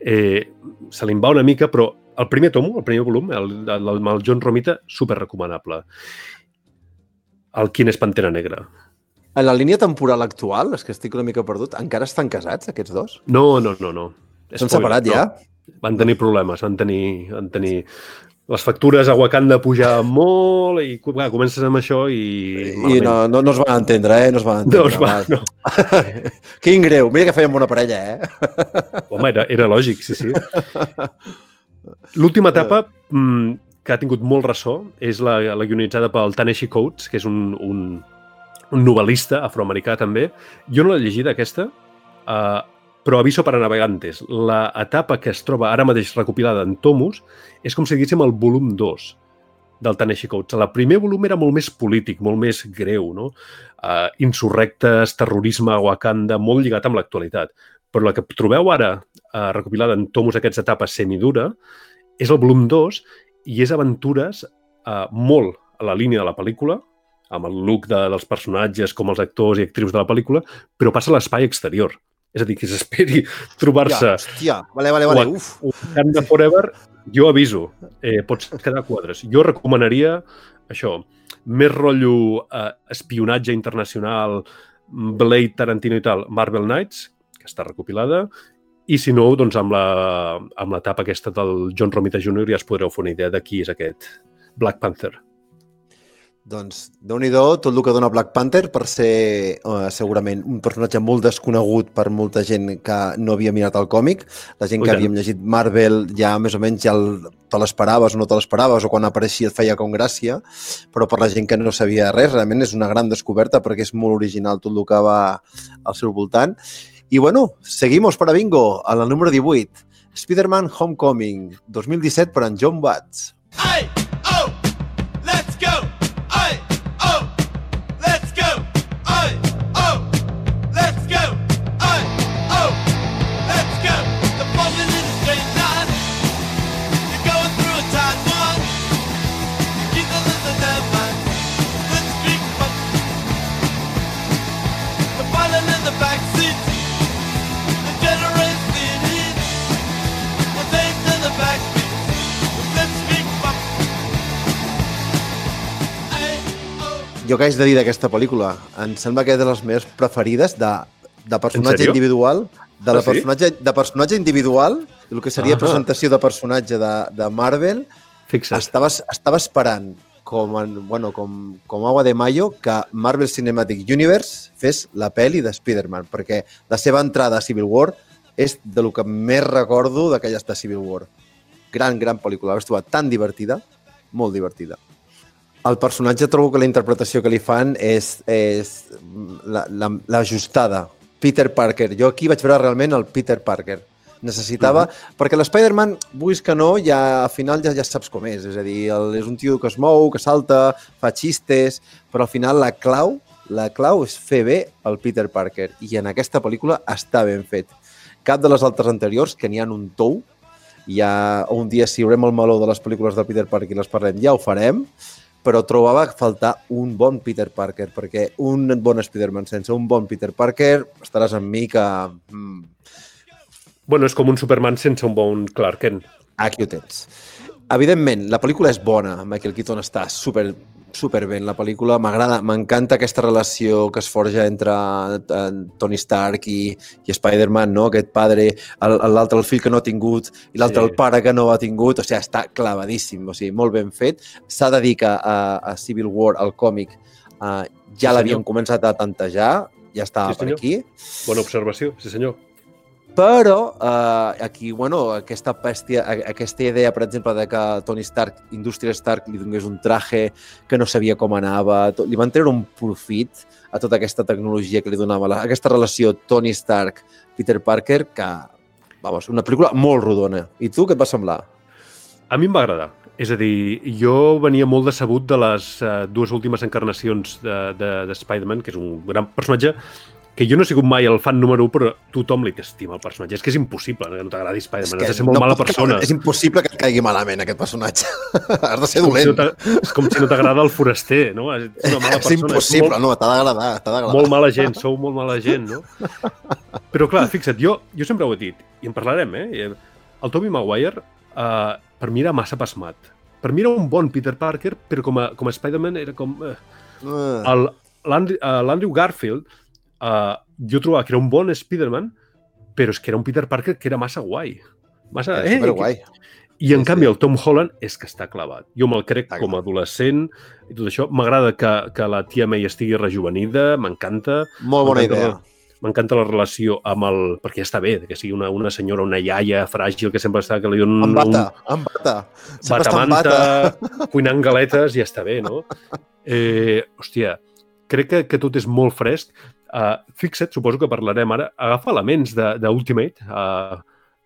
eh, se li va una mica, però el primer tomo, el primer volum, el, el, el, el John Romita, super recomanable. El Quin és Pantera Negra. En la línia temporal actual, és que estic una mica perdut, encara estan casats, aquests dos? No, no, no, no. S'han separat ja? Van tenir problemes, van tenir, van tenir les factures a Wakanda pujar molt i clar, comences amb això i... I no, no, no es van entendre, eh? No es van entendre. No es va, no. Quin greu. Mira que fèiem bona parella, eh? Home, era, era lògic, sí, sí. L'última etapa mm, que ha tingut molt ressò és la, la guionitzada pel Taneshi Coates, que és un, un, un novel·lista afroamericà també. Jo no l'he llegida, aquesta, uh, però aviso para navegantes. La etapa que es troba ara mateix recopilada en tomos és com si diguéssim el volum 2 del Taneshi Coates. El primer volum era molt més polític, molt més greu, no? Uh, insurrectes, terrorisme a Wakanda, molt lligat amb l'actualitat. Però la que trobeu ara uh, recopilada en tomos aquests etapes semidura és el volum 2 i és aventures uh, molt a la línia de la pel·lícula, amb el look de, dels personatges com els actors i actrius de la pel·lícula, però passa a l'espai exterior. És a dir, que s'esperi trobar-se... Ja, hòstia, vale, vale, vale, uf. Wakanda Forever, jo aviso, eh, pots quedar quadres. Jo recomanaria això, més rotllo eh, espionatge internacional, Blade, Tarantino i tal, Marvel Knights, que està recopilada, i si no, doncs amb la, amb l'etapa aquesta del John Romita Jr. ja es podreu fer una idea de qui és aquest Black Panther. Doncs, déu nhi tot el que dona Black Panther per ser uh, segurament un personatge molt desconegut per molta gent que no havia mirat el còmic. La gent que tant. havíem llegit Marvel ja més o menys ja el, te l'esperaves o no te l'esperaves o quan apareixia et feia com gràcia, però per la gent que no sabia res, realment és una gran descoberta perquè és molt original tot el que va al seu voltant. I bueno, seguimos para bingo, a la número 18. Spider-Man Homecoming, 2017 per en John Watts. Let's Jo que haig de dir d'aquesta pel·lícula, em sembla que és de les meves preferides de, de personatge individual, de, la Ah, sí? personatge, de personatge individual, el que seria Ah. presentació de personatge de, de Marvel, Fixa't. estava, estava esperant com, en, bueno, com, com agua de mayo que Marvel Cinematic Universe fes la pel·li de Spider-Man, perquè la seva entrada a Civil War és de lo que més recordo d'aquelles de Civil War. Gran, gran pel·lícula. La vaig trobar tan divertida, molt divertida. El personatge trobo que la interpretació que li fan és, és la- la- l'ajustada. La, Peter Parker. Jo aquí vaig veure realment el Peter Parker. Necessitava... Uh -huh. Perquè l'Spider-Man, vulguis que no, ja, al final ja, ja saps com és. És a dir, el, és un tio que es mou, que salta, fa xistes, però al final la clau, la clau és fer bé el Peter Parker. I en aquesta pel·lícula està ben fet. Cap de les altres anteriors, que n'hi ha un tou, ja un dia si haurem el meló de les pel·lícules de Peter Parker i les parlem, ja ho farem, però trobava faltar un bon Peter Parker, perquè un bon Spider-Man sense un bon Peter Parker estaràs amb mi que... Mm, Bueno, és com un Superman sense un bon Clark Kent. aquí ho tens. Evidentment, la pel·lícula és bona, Michael Keaton està super, super bé en la pel·lícula, m'agrada, m'encanta aquesta relació que es forja entre eh, Tony Stark i, i Spider-Man, no? aquest padre, l'altre el fill que no ha tingut i l'altre Sí. el pare que no ha tingut, o sigui, està clavadíssim, o sigui, molt ben fet. S'ha de dir que a, a Civil War, el còmic, eh, ja Sí, l'havien començat a tantejar, ja estava Sí, per aquí. Bona observació, sí senyor. Però eh, aquí, bueno, aquesta, bèstia, a- aquesta idea, per exemple, de que Tony Stark, Indústria Stark, li donés un traje que no sabia com anava, tot, li van treure un profit a tota aquesta tecnologia que li donava, la, aquesta relació Tony Stark-Peter Parker, que, vamos, una pel·lícula molt rodona. I tu, què et va semblar? A mi em va agradar. És a dir, jo venia molt decebut de les uh, dues últimes encarnacions de, de, de Spider-Man, que és un gran personatge que jo no he sigut mai el fan número 1, però tothom li estima el personatge. És que és impossible que no t'agradi Spider-Man. Has de ser molt mala pot- persona. És impossible que et caigui malament aquest personatge. Has de ser Com si dolent. no t'a- és com si no t'agrada el foraster, no? És una mala és persona. impossible, molt, no, t'ha d'agradar, t'ha d'agradar. Molt mala gent, sou molt mala gent, no? Però clar, fixa't, jo, jo sempre ho he dit, i en parlarem, eh? El Tobey Maguire, uh, per mi era massa pasmat. Per mi era un bon Peter Parker, però com a, com a Spider-Man era com... El- l'Andrew uh, l'Andrew Garfield, uh, jo trobava que era un bon Spider-Man, però és que era un Peter Parker que era massa guai. Massa, Era superguai. I en canvi el Tom Holland és que està clavat. Jo me'l crec com a adolescent i tot això. M'agrada que, que la tia May estigui rejuvenida, m'encanta. Molt bona idea. M'encanta la relació amb el... Perquè ja està bé, que sigui una, una senyora, una iaia fràgil que sempre està... Que li donen Amb bata, un, amb bata. Batamanta, cuinant galetes, ja està bé, no? Eh, hòstia, crec que, que tot és molt fresc. Uh, fixa't, suposo que parlarem ara, agafa elements de- d'Ultimate, uh,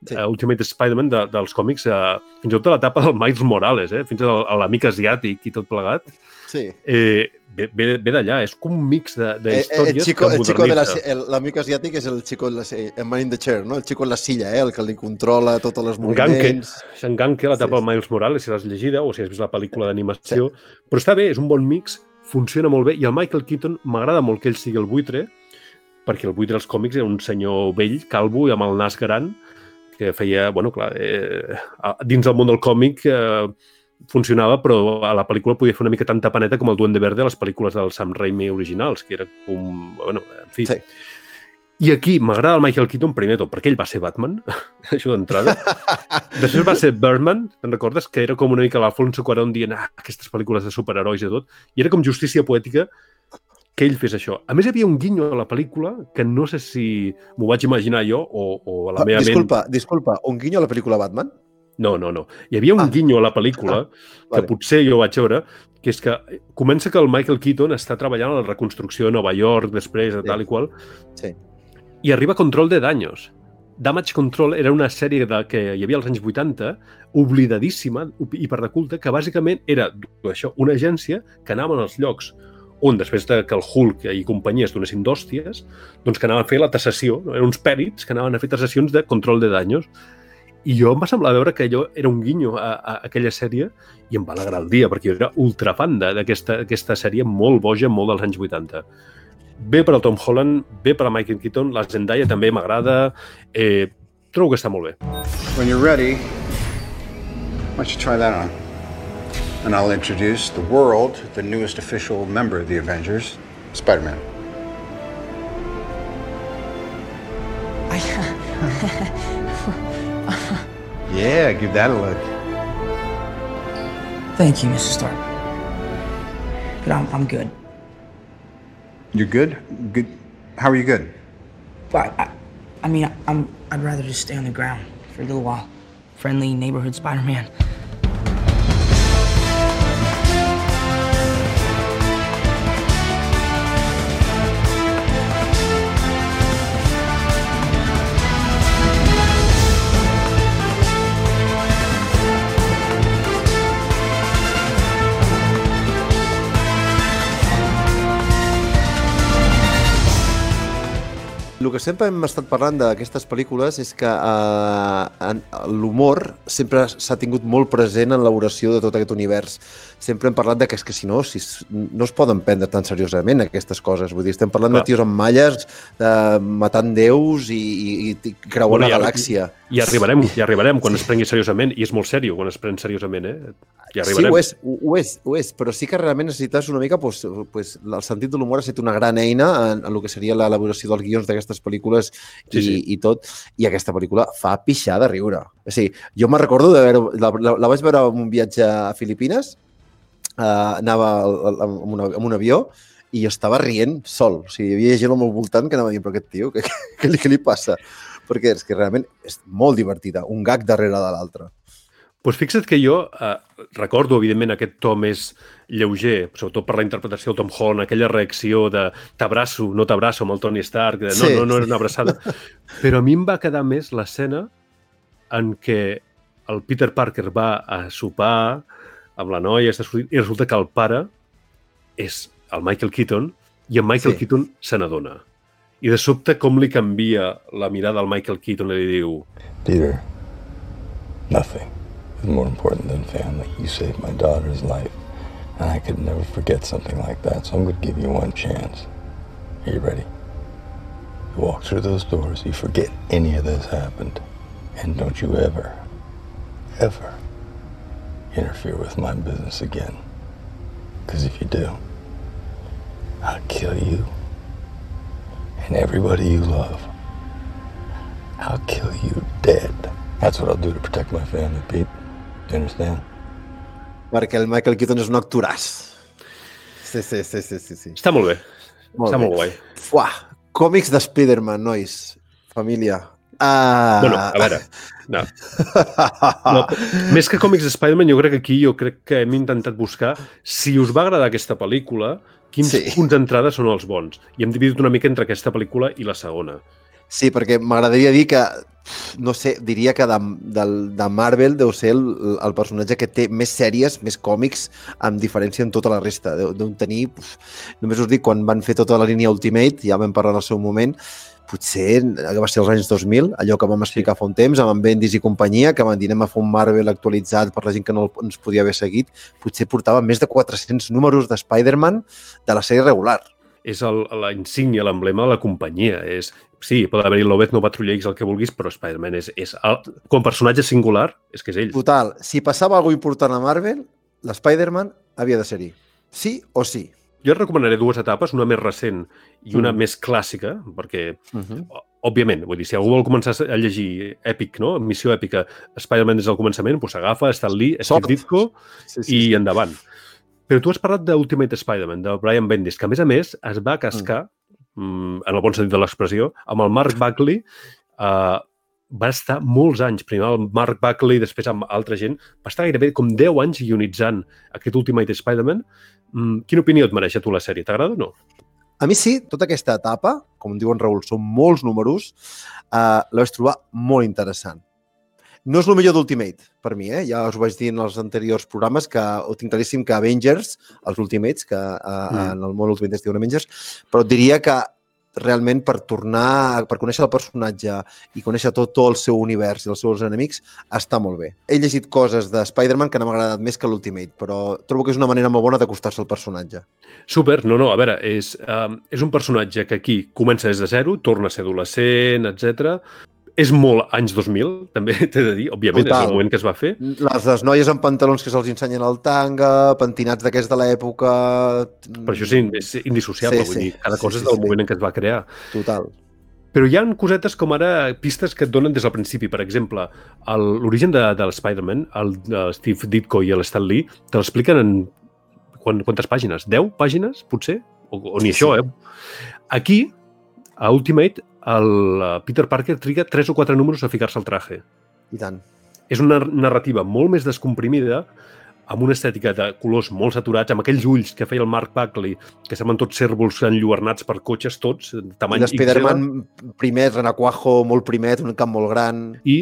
sí. uh, Ultimate Spider-Man de, dels còmics, uh, fins i tot de l'etapa del Miles Morales, eh? fins a l'amic asiàtic i tot plegat. Sí. Eh, ve ve, ve d'allà, és com un mix de, de Eh, eh, històries el chico, que el chico de la, modernitza. l'amic asiàtic és el chico en la, el man in the chair, no? El chico en la silla, eh? El que li controla En Ganke, moviments. en Ganke, l'etapa Sí, sí, Miles Morales, si l'has llegida o si has vist la pel·lícula d'animació. Sí. Però està bé, és un bon mix, funciona molt bé. I el Michael Keaton, m'agrada molt que ell sigui el buitre, perquè el buitre als còmics era un senyor vell, calvo i amb el nas gran, que feia, bueno, clar, eh, dins del món del còmic eh, funcionava, però a la pel·lícula podia fer una mica tanta paneta com el Duende Verde a les pel·lícules del Sam Raimi originals, que era com... Bueno, en fi. Sí. I aquí m'agrada el Michael Keaton primer tot, perquè ell va ser Batman, això d'entrada. Després va ser Birdman, te'n recordes? Que era com una mica l'Alfonso Cuarón dient ah, aquestes pel·lícules de superherois i tot. I era com justícia poètica que ell fes això. A més, hi havia un guinyo a la pel·lícula que no sé si m'ho vaig imaginar jo o, o a la Ah, meva disculpa, disculpa, un guinyo a la pel·lícula Batman? no, no, no. Hi havia un ah. guinyo a la pel·lícula ah, que vale. potser jo vaig veure, que és que comença que el Michael Keaton està treballant a la reconstrucció de Nova York després de Sí. tal i qual, Sí. I arriba Control de Daños. Damage Control era una sèrie de, que hi havia als anys 80, oblidadíssima, hiperdeculta, que bàsicament era això, una agència que anava als llocs on després de que el Hulk i companyia es donessin d'hòsties, doncs que anaven a fer la tassació, no? eren uns pèrits que anaven a fer tassacions de control de daños. I jo em va semblar veure que allò era un guinyo a, a aquella sèrie i em va alegrar el dia, perquè jo era ultrafan de- d'aquesta aquesta sèrie molt boja, molt dels anys 80. Bé per al Tom Holland, bé per a Michael Keaton, la Zendaya també m'agrada, eh, trobo que està molt bé. When you're ready, why don't you try that on? And I'll introduce the world, the newest official member of the Avengers, Spider Man. Yeah, give that a look. Thank you, Mrs. Stark. But I'm, I'm good. You're good? Good. How are you good? But I, I mean, I'm, I'd rather just stay on the ground for a little while. Friendly neighborhood Spider-Man. Que sempre hem estat parlant d'aquestes pel·lícules és que eh, l'humor sempre s'ha tingut molt present en l'elaboració de tot aquest univers. Sempre hem parlat de que és que si no, si no es poden prendre tan seriosament aquestes coses. Vull dir, estem parlant Clar. de tios amb malles, de matant déus i, i, i creuant Bueno, la i ara- galàxia. I arribarem, i arribarem quan es prengui seriosament, i és molt sèrio quan es pren seriosament, eh? I Sí, ho és, ho, és, ho és, però sí que realment necessites una mica, pues, pues, el sentit de l'humor ha estat una gran eina en, en el que seria l'elaboració dels guions d'aquestes pel·lícules i, Sí, sí. i tot, i aquesta pel·lícula fa pixar de riure. O sigui, jo me'n recordo de veure, la, la, la vaig veure en un viatge a Filipines, uh, anava amb, una, amb un avió i estava rient sol. O sigui, hi havia gent al meu voltant que anava dient, però aquest tio, què, què, li, què li passa? perquè és que realment és molt divertida, un gag darrere de l'altre. Pues fixa't que jo eh, recordo, evidentment, aquest to més lleuger, sobretot per la interpretació del Tom Holland, aquella reacció de t'abraço, no t'abraço amb el Tony Stark, de no, Sí, no, no sí. era una abraçada. Però a mi em va quedar més l'escena en què el Peter Parker va a sopar amb la noia està sortint, i resulta que el pare és el Michael Keaton i en Michael Sí. Keaton se n'adona. I de sobte com li canvia la mirada al Michael Keaton i li diu Peter, nothing is more important than family. You saved my daughter's life, and I could never forget something like that, so I'm going to give you one chance. Are you ready? You walk through those doors, you forget any of this happened, and don't you ever, ever interfere with my business again. Because if you do, I'll kill you and everybody you love. I'll kill you dead. That's what I'll do to protect my family, Pete. Do you understand? Perquè el Michael Keaton és un actoràs. Sí, sí, sí, sí, sí. sí. està molt bé, Molt està bé. molt guai. Uah, còmics de Spider-Man, nois. Família. Uh... Bueno, a veure, no. no. Més que còmics de Spider-Man, jo crec que aquí jo crec que hem intentat buscar si us va agradar aquesta pel·lícula, quins sí. punts d'entrada són els bons. I hem dividit una mica entre aquesta pel·lícula i la segona. Sí, perquè m'agradaria dir que, no sé, diria que de, del, de Marvel deu ser el, el personatge que té més sèries, més còmics, amb diferència en tota la resta. Deu, deu tenir, uf, només us dic, quan van fer tota la línia Ultimate, ja vam parlar en el seu moment, potser que va ser als anys 2000, allò que vam explicar fa un temps, amb en Bendis i companyia, que van dir anem a fer un Marvel actualitzat per la gent que no ens podia haver seguit, potser portava més de 400 números de Spider-Man de la sèrie regular. És el, la insígnia, l'emblema de la companyia. És, sí, pot haver-hi Lobez, no Patrulla X, el que vulguis, però Spider-Man és, és el, com a personatge singular, és que és ell. Total, si passava alguna important a Marvel, l'Spider-Man havia de ser-hi. Sí o sí. Jo et recomanaré dues etapes, una més recent i una Mm. més clàssica, perquè, Uh -huh. òbviament, vull dir, si algú vol començar a llegir Epic, no? Missió èpica, Spider-Man des del començament, doncs s'agafa Stan Lee, Steve. Ditko Sí, i endavant. Però tu has parlat d'Ultimate Spider-Man, de Brian Bendis, que a més a més es va cascar, mm. en el bon sentit de l'expressió, amb el Mark Buckley, eh, va estar molts anys, primer el Mark Buckley, després amb altra gent, va estar gairebé com 10 anys ionitzant aquest Ultimate Spider-Man. Mm, quina opinió et mereix a tu la sèrie? T'agrada o no? A mi sí, tota aquesta etapa, com diu en Raül, són molts números, eh, la vaig trobar molt interessant. No és el millor d'Ultimate, per mi, eh? ja us ho vaig dir en els anteriors programes, que ho tinc claríssim que Avengers, els Ultimates, que eh, Mm. en el món Ultimate es diuen Avengers, però diria que realment per tornar, per conèixer el personatge i conèixer tot, tot el seu univers i els seus enemics, està molt bé. He llegit coses de Spider-Man que no m'ha agradat més que l'Ultimate, però trobo que és una manera molt bona d'acostar-se al personatge. Super, no, no, a veure, és, um, és un personatge que aquí comença des de zero, torna a ser adolescent, etc. És molt anys 2000, també t'he de dir, òbviament, és Total. el moment que es va fer. Les, les noies amb pantalons que se'ls ensenyen al tanga, pentinats d'aquests de l'època... Per això és, in- és indissociable, Sí, vull sí. dir, cada Sí, cosa sí, és del sí. moment en què es va crear. Total. Però hi ha cosetes com ara pistes que et donen des del principi. Per exemple, el- l'origen de, de l'Spider-Man, el de Steve Ditko i Stan Lee, te l'expliquen en quan, quantes pàgines? 10 pàgines, potser? O, o ni Sí. això, eh? Aquí, a Ultimate, el eh, Peter Parker triga 3 o 4 números a ficar-se al traje. I tant. És una narrativa molt més descomprimida, amb una estètica de colors molt saturats, amb aquells ulls que feia el Mark Buckley, que semblen tots cèrvols enlluernats per cotxes tots, de tamany l'Spider-Man primer, renacuajo, molt primet, un camp molt gran... I,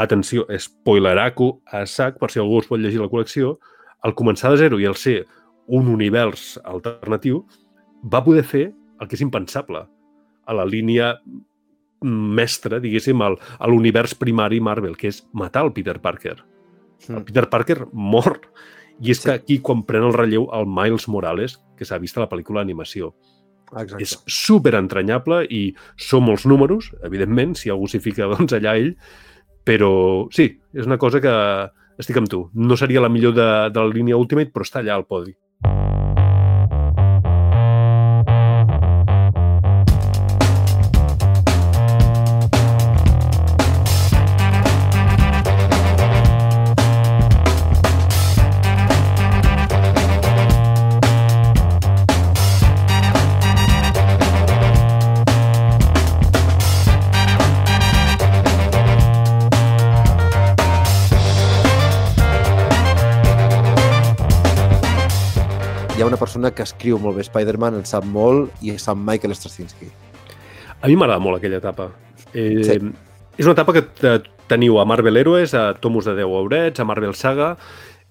atenció, spoileraco a sac, per si algú es pot llegir la col·lecció, al començar de zero i al ser un univers alternatiu, va poder fer el que és impensable a la línia mestra, diguéssim, al- a l'univers primari Marvel, que és matar el Peter Parker. El Peter Parker mor. I és que aquí, quan pren el relleu, el Miles Morales, que s'ha vist a la pel·lícula d'animació. Exacte. És super entranyable i són molts números, evidentment, si algú s'hi fica doncs allà ell, però sí, és una cosa que estic amb tu. No seria la millor de, de la línia Ultimate, però està allà al podi. Una persona que escriu molt bé Spider-Man, en sap molt, i sap Michael Straczynski. A mi m'agrada molt aquella etapa. Eh, Sí. És una etapa que te- teniu a Marvel Heroes, a Tomos de 10 Aurets, a Marvel Saga,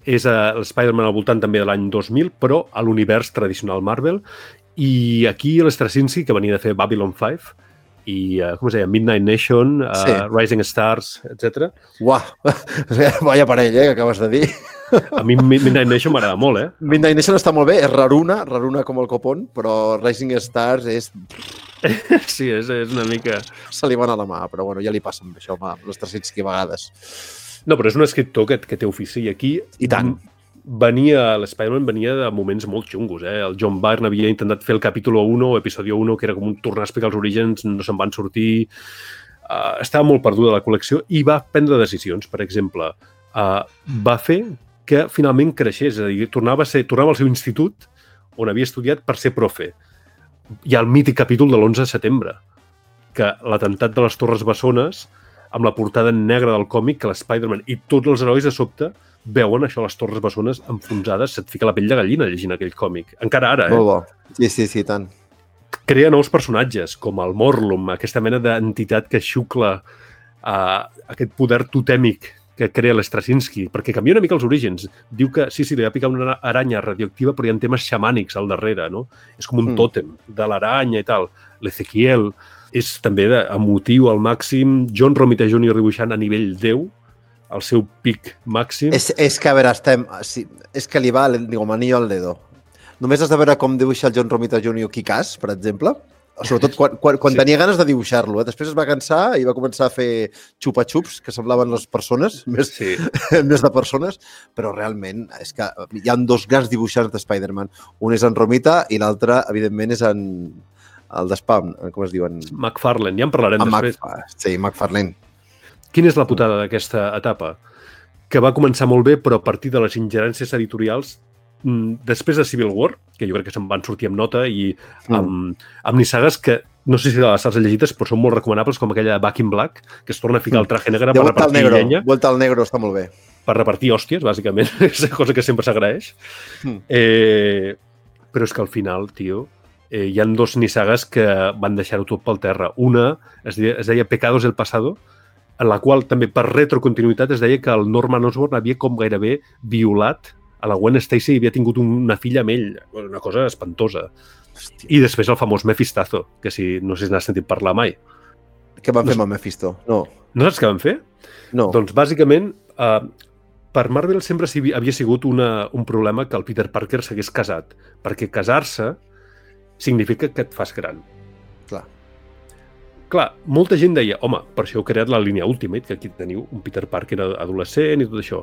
és a l'Spider-Man al voltant també de l'any 2000, però a l'univers tradicional Marvel, i aquí l'Straczynski, que venia de fer Babylon 5, i, uh, com es deia, Midnight Nation, uh, Sí. Rising Stars, etc. Uah, vaya parell, eh, que acabes de dir. A mi Midnight Nation m'agrada molt, eh? Midnight Nation està molt bé, és raruna, raruna com el copón, però Rising Stars és... Sí, és, és una mica... Se li va anar la mà, però bueno, ja li passa amb això, amb les 300 vegades. No, però és un escriptor que, que té ofici i aquí... I tant. Venia, l'Spider-Man venia de moments molt xungos, eh? El John Byrne havia intentat fer el capítol 1 o episodio 1, que era com un tornar a explicar els orígens, no se'n van sortir... Uh, estava molt perduda la col·lecció i va prendre decisions. Per exemple, uh, va fer que finalment creixés, és a dir, tornava, a ser, tornava al seu institut on havia estudiat per ser profe. Hi ha el mític capítol de l'11 de setembre, que l'atemptat de les Torres Bessones, amb la portada en negre del còmic, que l'Spider-Man i tots els herois de sobte veuen això, les Torres Bessones enfonsades, se't fica la pell de gallina llegint aquell còmic. Encara ara, eh? Molt bo. Sí, sí, sí, tant. Crea nous personatges, com el Morlum, aquesta mena d'entitat que xucla uh, aquest poder totèmic que crea l'Straczynski, perquè canvia una mica els orígens. Diu que sí, sí, li va picar una aranya radioactiva, però hi ha temes xamànics al darrere, no? És com un Mm. tòtem de l'aranya i tal. L'Ezequiel és també de, emotiu al màxim. John Romita Jr. dibuixant a nivell 10, al seu pic màxim. És, és que, a veure, estem... Sí, és que li va com anillo al dedo. Només has de veure com dibuixa el John Romita Jr. Kikas, per exemple, sobretot quan, quan, quan Sí. tenia ganes de dibuixar-lo. Eh? Després es va cansar i va començar a fer xupa-xups, que semblaven les persones, més, Sí. més de persones, però realment és que hi ha dos grans dibuixants de Spider-Man. Un és en Romita i l'altre, evidentment, és en el de Spam, com es diuen? McFarlane, ja en parlarem En després. Mac, sí, McFarlane. Quina és la putada d'aquesta etapa? Que va començar molt bé, però a partir de les ingerències editorials, després de Civil War, que jo crec que se'n van sortir amb nota, i amb, amb nissagues que no sé si de les has llegides, però són molt recomanables, com aquella de Back in Black, que es torna a ficar el traje negre De per repartir Negro. llenya, Vuelta al Negro està molt bé. per repartir hòsties, bàsicament. és una cosa que sempre s'agraeix. Mm. Eh, però és que al final, tio, eh, hi han dos nissagues que van deixar-ho tot pel terra. Una es deia, es deia Pecados del Pasado, en la qual també per retrocontinuïtat es deia que el Norman Osborn havia com gairebé violat a la Gwen Stacy havia tingut una filla amb ell. Una cosa espantosa. Hòstia. I després el famós Mephistazo, que si no sé si n'has sentit parlar mai. Què van fer amb el Mephisto? No. No saps què van fer? No. Doncs bàsicament, eh, per Marvel sempre havia sigut una, un problema que el Peter Parker s'hagués casat, perquè casar-se significa que et fas gran. Clar. Molta gent deia, home, per això heu creat la línia Ultimate, que aquí teniu un Peter Parker adolescent i tot això.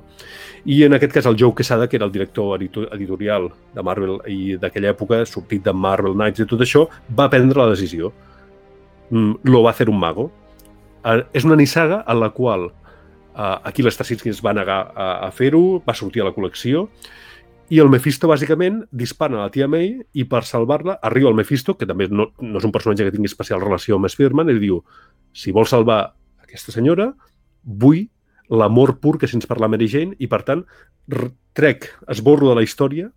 I en aquest cas el Joe Quesada, que era el director edito- editorial de Marvel i d'aquella època, sortit de Marvel Knights i tot això, va prendre la decisió. Mm, lo va hacer un mago. Eh, és una nissaga en la qual eh, aquí l'Straczynski es va negar a, a fer-ho, va sortir a la col·lecció, i el Mephisto, bàsicament, dispara a la tia May i per salvar-la arriba el Mephisto, que també no, no és un personatge que tingui especial relació amb Spider-Man, i li diu, si vols salvar aquesta senyora, vull l'amor pur que sents per la Mary Jane i, per tant, trec, esborro de la història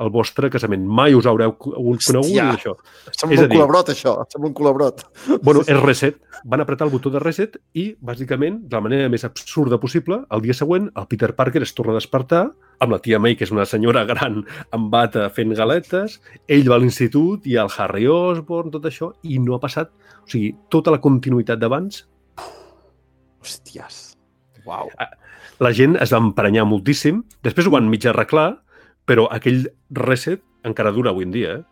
el vostre casament. Mai us haureu co- conegut Hòstia, això. Sembla És un dir, colabrot, això. Sembla un colabrot. Bueno, és reset. Van apretar el botó de reset i, bàsicament, de la manera més absurda possible, el dia següent, el Peter Parker es torna a despertar amb la tia May, que és una senyora gran amb bata fent galetes, ell va a l'institut i el Harry Osborn, tot això, i no ha passat... O sigui, tota la continuïtat d'abans, Hòsties. Uau. la gent es va emprenyar moltíssim, després ho van mig arreglar, però aquell reset encara dura avui en dia, eh?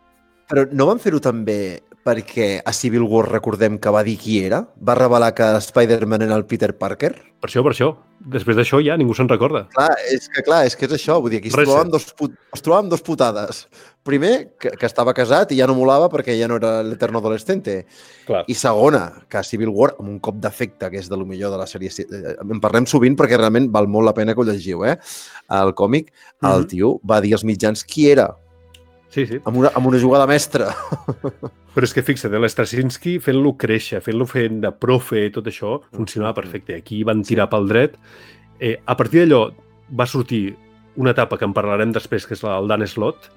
Però no van fer-ho també perquè a Civil War recordem que va dir qui era? Va revelar que Spider-Man era el Peter Parker? Per això, per això. Després d'això ja ningú se'n recorda. Clar, és que clar, és que és això. Vull dir, aquí es Reset. trobaven, dos, put... es trobaven dos putades. Primer, que, que estava casat i ja no molava perquè ja no era l'eterno adolescente. Clar. I segona, que Civil War, amb un cop d'efecte, que és de lo millor de la sèrie... eh, En parlem sovint perquè realment val molt la pena que ho llegiu, eh? El còmic, el Mhm. tio va dir als mitjans qui era, Sí, sí. amb una, amb una jugada mestra. Però és que fixa't, eh, l'Straczynski fent-lo créixer, fent-lo fent de profe i tot això, funcionava perfecte. Aquí van tirar pel dret. Eh, a partir d'allò va sortir una etapa que en parlarem després, que és la del Dan Slott,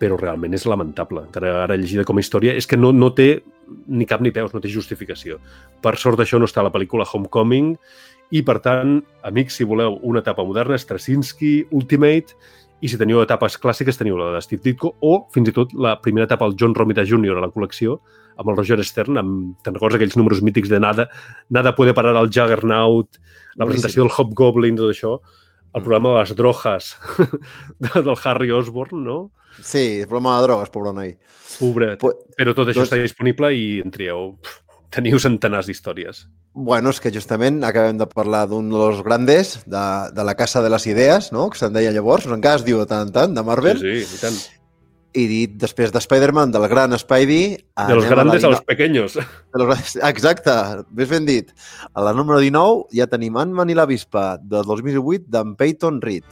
però realment és lamentable. Encara ara llegida com a història, és que no, no té ni cap ni peus, no té justificació. Per sort d'això no està a la pel·lícula Homecoming, i per tant, amics, si voleu una etapa moderna, Straczynski, Ultimate, i si teniu etapes clàssiques teniu la de Steve Ditko o fins i tot la primera etapa del John Romita Jr. a la col·lecció amb el Roger Stern, amb, te'n recordes aquells números mítics de Nada, Nada puede parar al Juggernaut, la presentació del Hobgoblin, tot això, el programa de les drogas del Harry Osborn, no? Sí, el problema de drogues, pobre noi. Pobret. Pues- Però tot això doncs- està disponible i en trieu. Teniu centenars d'històries. Bueno, és que justament acabem de parlar d'un dels grandes de, de la Casa de les Idees, no? que se'n deia llavors, encara es diu de tant en tant, de Marvel. Sí, sí, i tant. I dit després de Spider-Man, del gran Spidey... De los anem a la grandes a los pequeños. De los grandes- Exacte, més ben dit. A la número 19 ja tenim Ant-Man i la Vispa, del 2008, d'en Peyton Reed.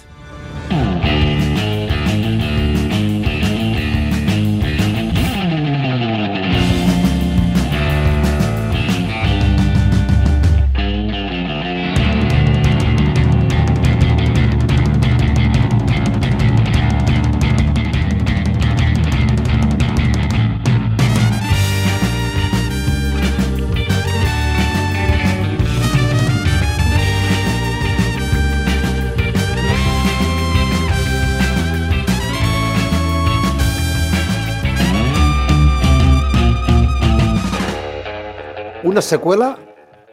Una seqüela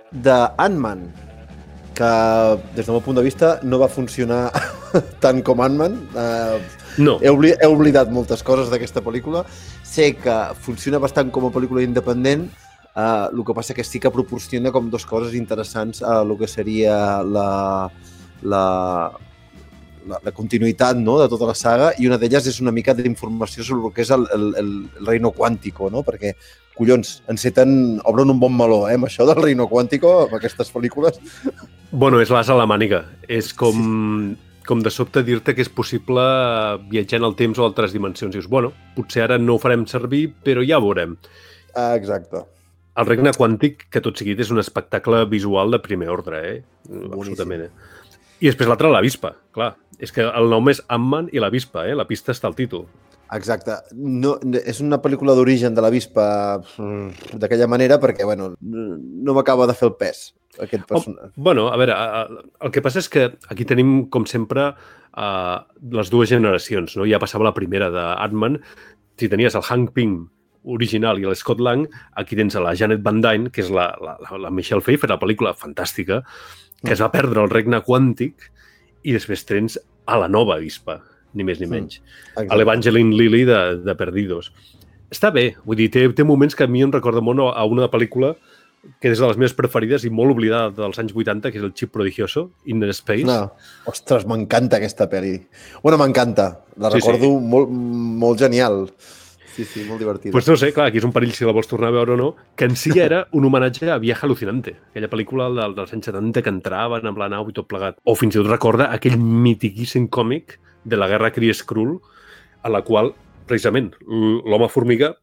de Ant-Man, que des del meu punt de vista no va funcionar tant com Ant-Man. Eh, no. He, obli he oblidat moltes coses d'aquesta pel·lícula. Sé que funciona bastant com a pel·lícula independent, eh, el que passa que sí que proporciona com dos coses interessants a el que seria la, la, la, la continuïtat no? de tota la saga i una d'elles és una mica d'informació sobre el que és el, el, el, el reino quàntico, no? perquè, collons, enceten, obren un bon meló, eh, amb això del reino quàntico, amb aquestes pel·lícules. Bueno, és l'as a la màniga. És com, sí. com de sobte dir-te que és possible viatjar en el temps o altres dimensions. Dius, bueno, potser ara no ho farem servir, però ja ho veurem. Ah, exacte. El regne quàntic, que tot seguit és un espectacle visual de primer ordre, eh? Absolutament, eh? I després l'altre, la vispa, clar. És que el nom és Ant-Man i la vispa, eh? La pista està al títol. Exacte. No, és una pel·lícula d'origen de la Vispa mm, d'aquella manera perquè, bueno, no m'acaba de fer el pes aquest personatge. Oh, bueno, a veure, el que passa és que aquí tenim, com sempre, uh, les dues generacions, no? Ja passava la primera d'Ant-Man, si tenies el Hank Pym original i el Scott Lang, aquí tens a la Janet Van Dyne, que és la, la, la Michelle Pfeiffer, la pel·lícula fantàstica, que es va perdre el regne quàntic, i després tens a la nova Vispa, ni més ni menys. Mm, a l'Evangeline Lilly de, de Perdidos. Està bé, vull dir, té, té moments que a mi em recorda molt a una pel·lícula que és de les meves preferides i molt oblidada dels anys 80, que és el Chip Prodigioso, In Space. No. Ostres, m'encanta aquesta pel·li. Bueno, m'encanta. La Sí, recordo sí. molt, molt genial. Sí, sí, molt divertida. Pues no sé, clar, aquí és un perill si la vols tornar a veure o no, que en si era un homenatge a Viaje Alucinante, aquella pel·lícula del, dels anys 70 que entraven amb la nau i tot plegat. O fins i tot recorda aquell mitiquíssim còmic de la guerra Kree Skrull, a la qual, precisament, l'home formiga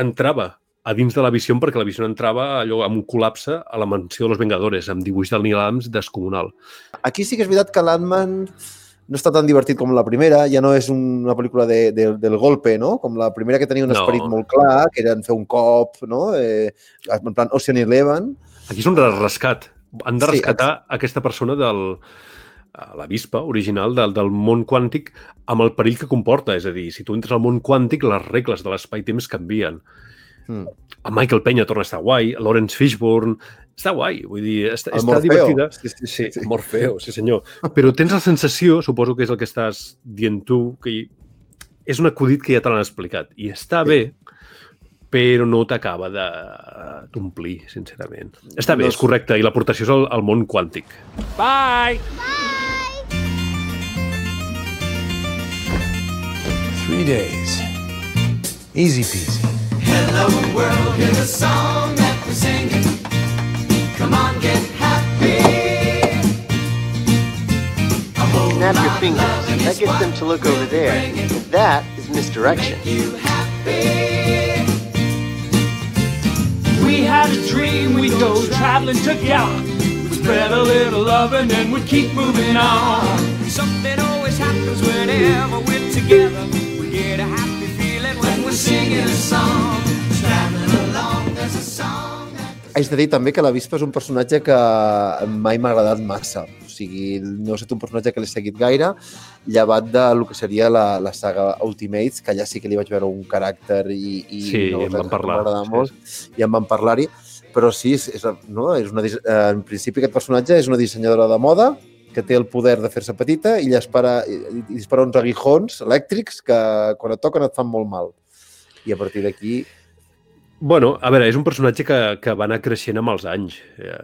entrava a dins de la visió perquè la visió entrava allò amb un col·lapse a la mansió de los Vengadores, amb dibuix del Neil Adams descomunal. Aquí sí que és veritat que l'Ant-Man no està tan divertit com la primera, ja no és una pel·lícula de, de, del golpe, no? Com la primera que tenia un No. esperit molt clar, que era fer un cop, no? Eh, en plan Ocean Eleven. Aquí és un rescat. Han de Sí, rescatar aquesta persona del la vispa original del, del món quàntic amb el perill que comporta. És a dir, si tu entres al món quàntic, les regles de l'espai-temps canvien. Mm. El Michael Peña torna a estar guai, Lawrence Fishburne... Està guai, vull dir, està, El està Morfeo. divertida. Sí, sí, sí, sí. Morfeo, sí senyor. Però tens la sensació, suposo que és el que estàs dient tu, que és un acudit que ja te l'han explicat. I està bé, però no t'acaba de d'omplir, sincerament. Està bé, és correcte, i l'aportació és al, al món quàntic. Bye. Three days. Easy peasy. Hello world, here's a song that we're singing. Come on, get happy. Snap your fingers. That gets them to look over there. And that is misdirection. We had a dream, we'd go traveling together. We'd spread a little love and then we'd keep moving on. Something always happens whenever we're together. We get a happy we're singing a song. Traveling along, there's a song. Haig de dir també que la Vispa és un personatge que mai m'ha agradat massa. O sigui, no ha estat un personatge que l'he seguit gaire, llevat de lo que seria la, la saga Ultimates, que allà sí que li vaig veure un caràcter i, i Sí, no, en vam parlar, sí, molt, i en vam parlar-hi. Però sí, és, és, no, és una, eh, en principi aquest personatge és una dissenyadora de moda que té el poder de fer-se petita i espera, i, dispara uns aguijons elèctrics que quan et toquen et fan molt mal. I a partir d'aquí Bueno, a veure, és un personatge que, que va anar creixent amb els anys. Eh,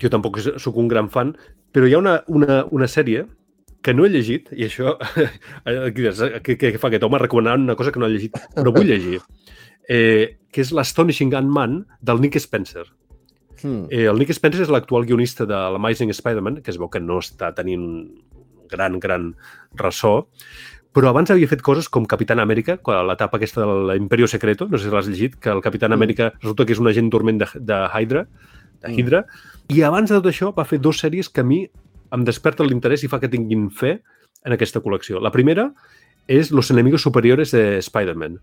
Jo tampoc sóc un gran fan, però hi ha una, una, una sèrie que no he llegit, i això, què, què fa aquest home recomanant una cosa que no he llegit, però vull llegir, eh, que és l'Astonishing Ant-Man del Nick Spencer. Hmm. Eh, el Nick Spencer és l'actual guionista de l'Amazing Spider-Man, que es veu que no està tenint un gran, gran ressò, però abans havia fet coses com Capitán Amèrica, quan l'etapa aquesta de l'Imperio Secreto, no sé si l'has llegit, que el Capitán Amèrica resulta que és un agent dorment de, de Hydra, de Hydra, i abans de tot això va fer dues sèries que a mi em desperten l'interès i fa que tinguin fe en aquesta col·lecció. La primera és Los enemigos superiores de Spider-Man,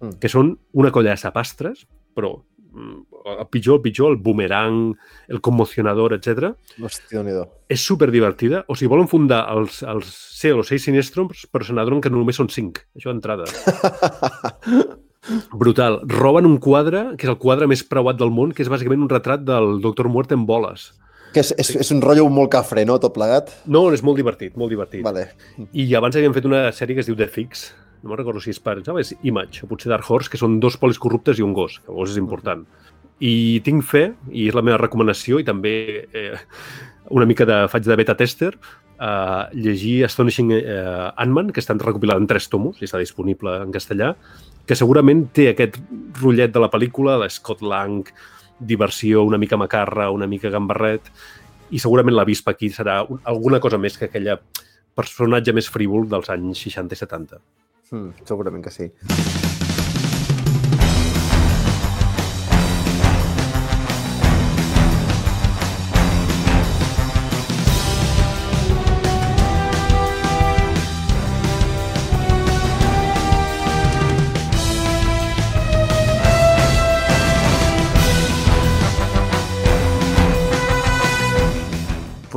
Mm. que són una colla de sapastres, però mm, el pitjor, el pitjor, el boomerang, el conmocionador, etc. Hòstia, déu És super divertida. O sigui, volen fundar els, els ser o seis siniestros, però se n'adonen que només són cinc. Això d'entrada. Brutal. Roben un quadre, que és el quadre més preuat del món, que és bàsicament un retrat del Doctor Muerte en boles. Que és, és, és un rotllo molt cafre, no?, tot plegat. No, és molt divertit, molt divertit. Vale. I abans havien fet una sèrie que es diu The Fix, no me'n recordo si és per, no, és Image, o potser Dark Horse, que són dos polis corruptes i un gos, que gos és important. I tinc fe, i és la meva recomanació, i també eh, una mica de faig de beta tester, eh, llegir Astonishing eh, Ant-Man, que estan recopilat en tres tomos, i està disponible en castellà, que segurament té aquest rotllet de la pel·lícula, la Scott Lang, diversió, una mica macarra, una mica gambarret, i segurament la vispa aquí serà un- alguna cosa més que aquella personatge més frívol dels anys 60 i 70. Mm, segurament que sí.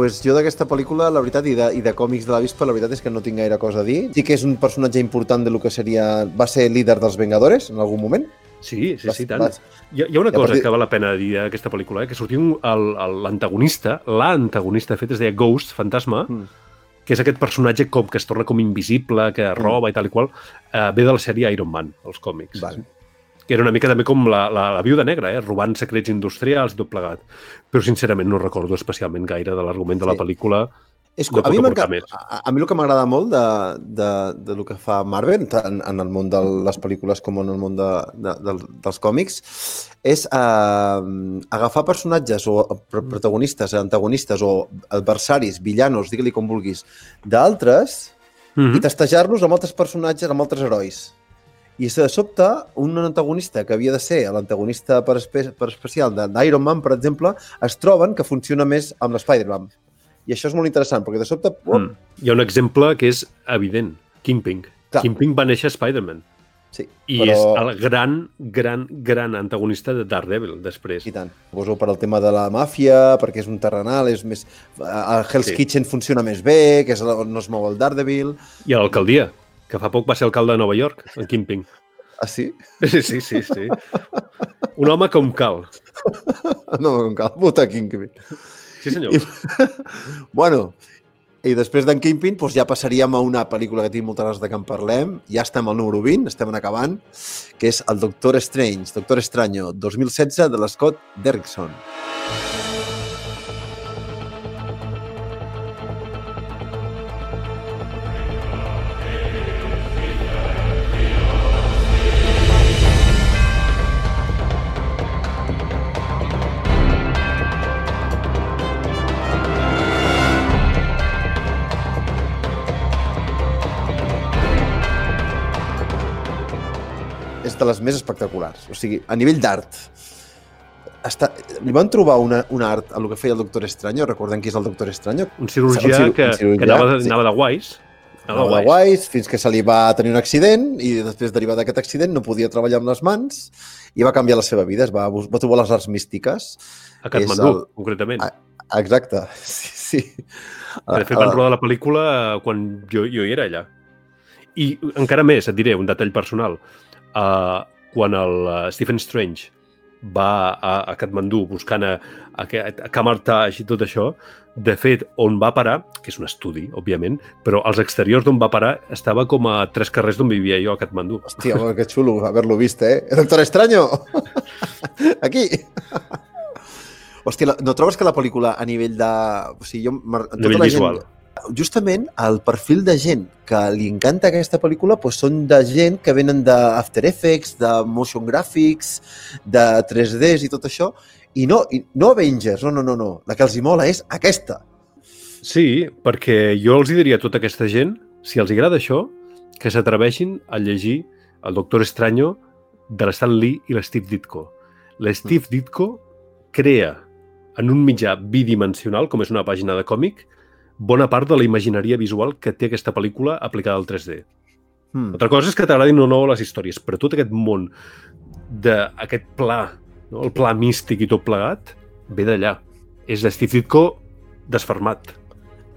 Pues jo d'aquesta pel·lícula, la veritat, i de, i de còmics de la Vispa, la veritat és que no tinc gaire cosa a dir. Sí que és un personatge important de lo que seria... Va ser líder dels Vengadores en algun moment. Sí, sí, sí, tant. vas- Hi ha, hi ha una cosa partir- que val la pena dir d'aquesta pel·lícula, eh? que el- l'antagonista, l'antagonista, de fet, es deia Ghost, fantasma, Mm. que és aquest personatge com que es torna com invisible, que roba i tal i qual, eh, ve de la sèrie Iron Man, els còmics. Vale. Que era una mica també com la, la, la viuda negra, eh? robant secrets industrials i tot plegat. Però, sincerament, no recordo especialment gaire de l'argument de la Sí. pel·lícula. És, a, mi a, a mi el que m'agrada molt de, de, de lo que fa Marvel, tant en el món de les pel·lícules com en el món de, de, de, dels còmics, és eh, agafar personatges o pr- protagonistes, antagonistes o adversaris, villanos, digue-li com vulguis, d'altres Mhm. i testejar-los amb altres personatges, amb altres herois. I de sobte, un antagonista que havia de ser l'antagonista per, espe per especial d'Iron Man, per exemple, es troben que funciona més amb l'Spider-Man. I això és molt interessant, perquè de sobte... Oh, Mm. Hi ha un exemple que és evident, Kingpin. Clar. Kingpin va néixer a Spider-Man. Sí, I però- és el gran, gran, gran antagonista de Daredevil, després. I tant. Poso per al tema de la màfia, perquè és un terrenal, és més... El Hell's Sí. Kitchen funciona més bé, que és on no es mou el Daredevil. I a l'alcaldia, que fa poc va ser alcalde de Nova York, en Kingpin. Ah, sí? Sí, sí, sí. sí. Un home com cal. No, com cal, puta Kingpin. Sí, senyor. I, bueno, i després d'en Kingpin doncs ja passaríem a una pel·lícula que tinc moltes ganes de que en parlem. Ja estem al número 20, estem en acabant, que és el Doctor Strange, Doctor Extraño, 2016, de l'Scott Derrickson. és de les més espectaculars. O sigui, a nivell d'art, està... li van trobar una, un art a lo que feia el Doctor Estranyo, recordem qui és el Doctor Estranyo? Un cirurgià, que, que anava, de- anava de guais, A la a la Wise. Wise, fins que se li va tenir un accident i després, derivat d'aquest accident, no podia treballar amb les mans i va canviar la seva vida. Es va, va trobar les arts místiques. A Katmandú, el- concretament. Ah, Exacte, sí, sí. De fet, van rodar la pel·lícula eh, quan jo, jo hi era allà. I encara més, et diré, un detall personal. Uh, quan el uh, Stephen Strange va a, a Katmandú buscant a, a, a Kamartaj i tot això, de fet, on va parar, que és un estudi, òbviament, però als exteriors d'on va parar estava com a tres carrers d'on vivia jo a Katmandú. Hòstia, home, que xulo haver-lo vist, eh? Doctor Extraño! Aquí! Hòstia, no trobes que la pel·lícula a nivell de... O sigui, jo... tota Nivell la visual. Gent, justament el perfil de gent que li encanta aquesta pel·lícula doncs són de gent que venen d'After Effects, de motion graphics, de 3Ds i tot això, i no, i no Avengers, no, no, no, no. La que els hi mola és aquesta. Sí, perquè jo els hi diria a tota aquesta gent, si els agrada això, que s'atreveixin a llegir el Doctor Estranyo de l'Stan Lee i l'Steve Ditko. L'Steve Ditko crea en un mitjà bidimensional, com és una pàgina de còmic, bona part de la imagineria visual que té aquesta pel·lícula aplicada al 3D. Hmm. Altra cosa és que t'agradin o no les històries, però tot aquest món d'aquest pla, no? el pla místic i tot plegat, ve d'allà. És l'Steve Ditko desfermat.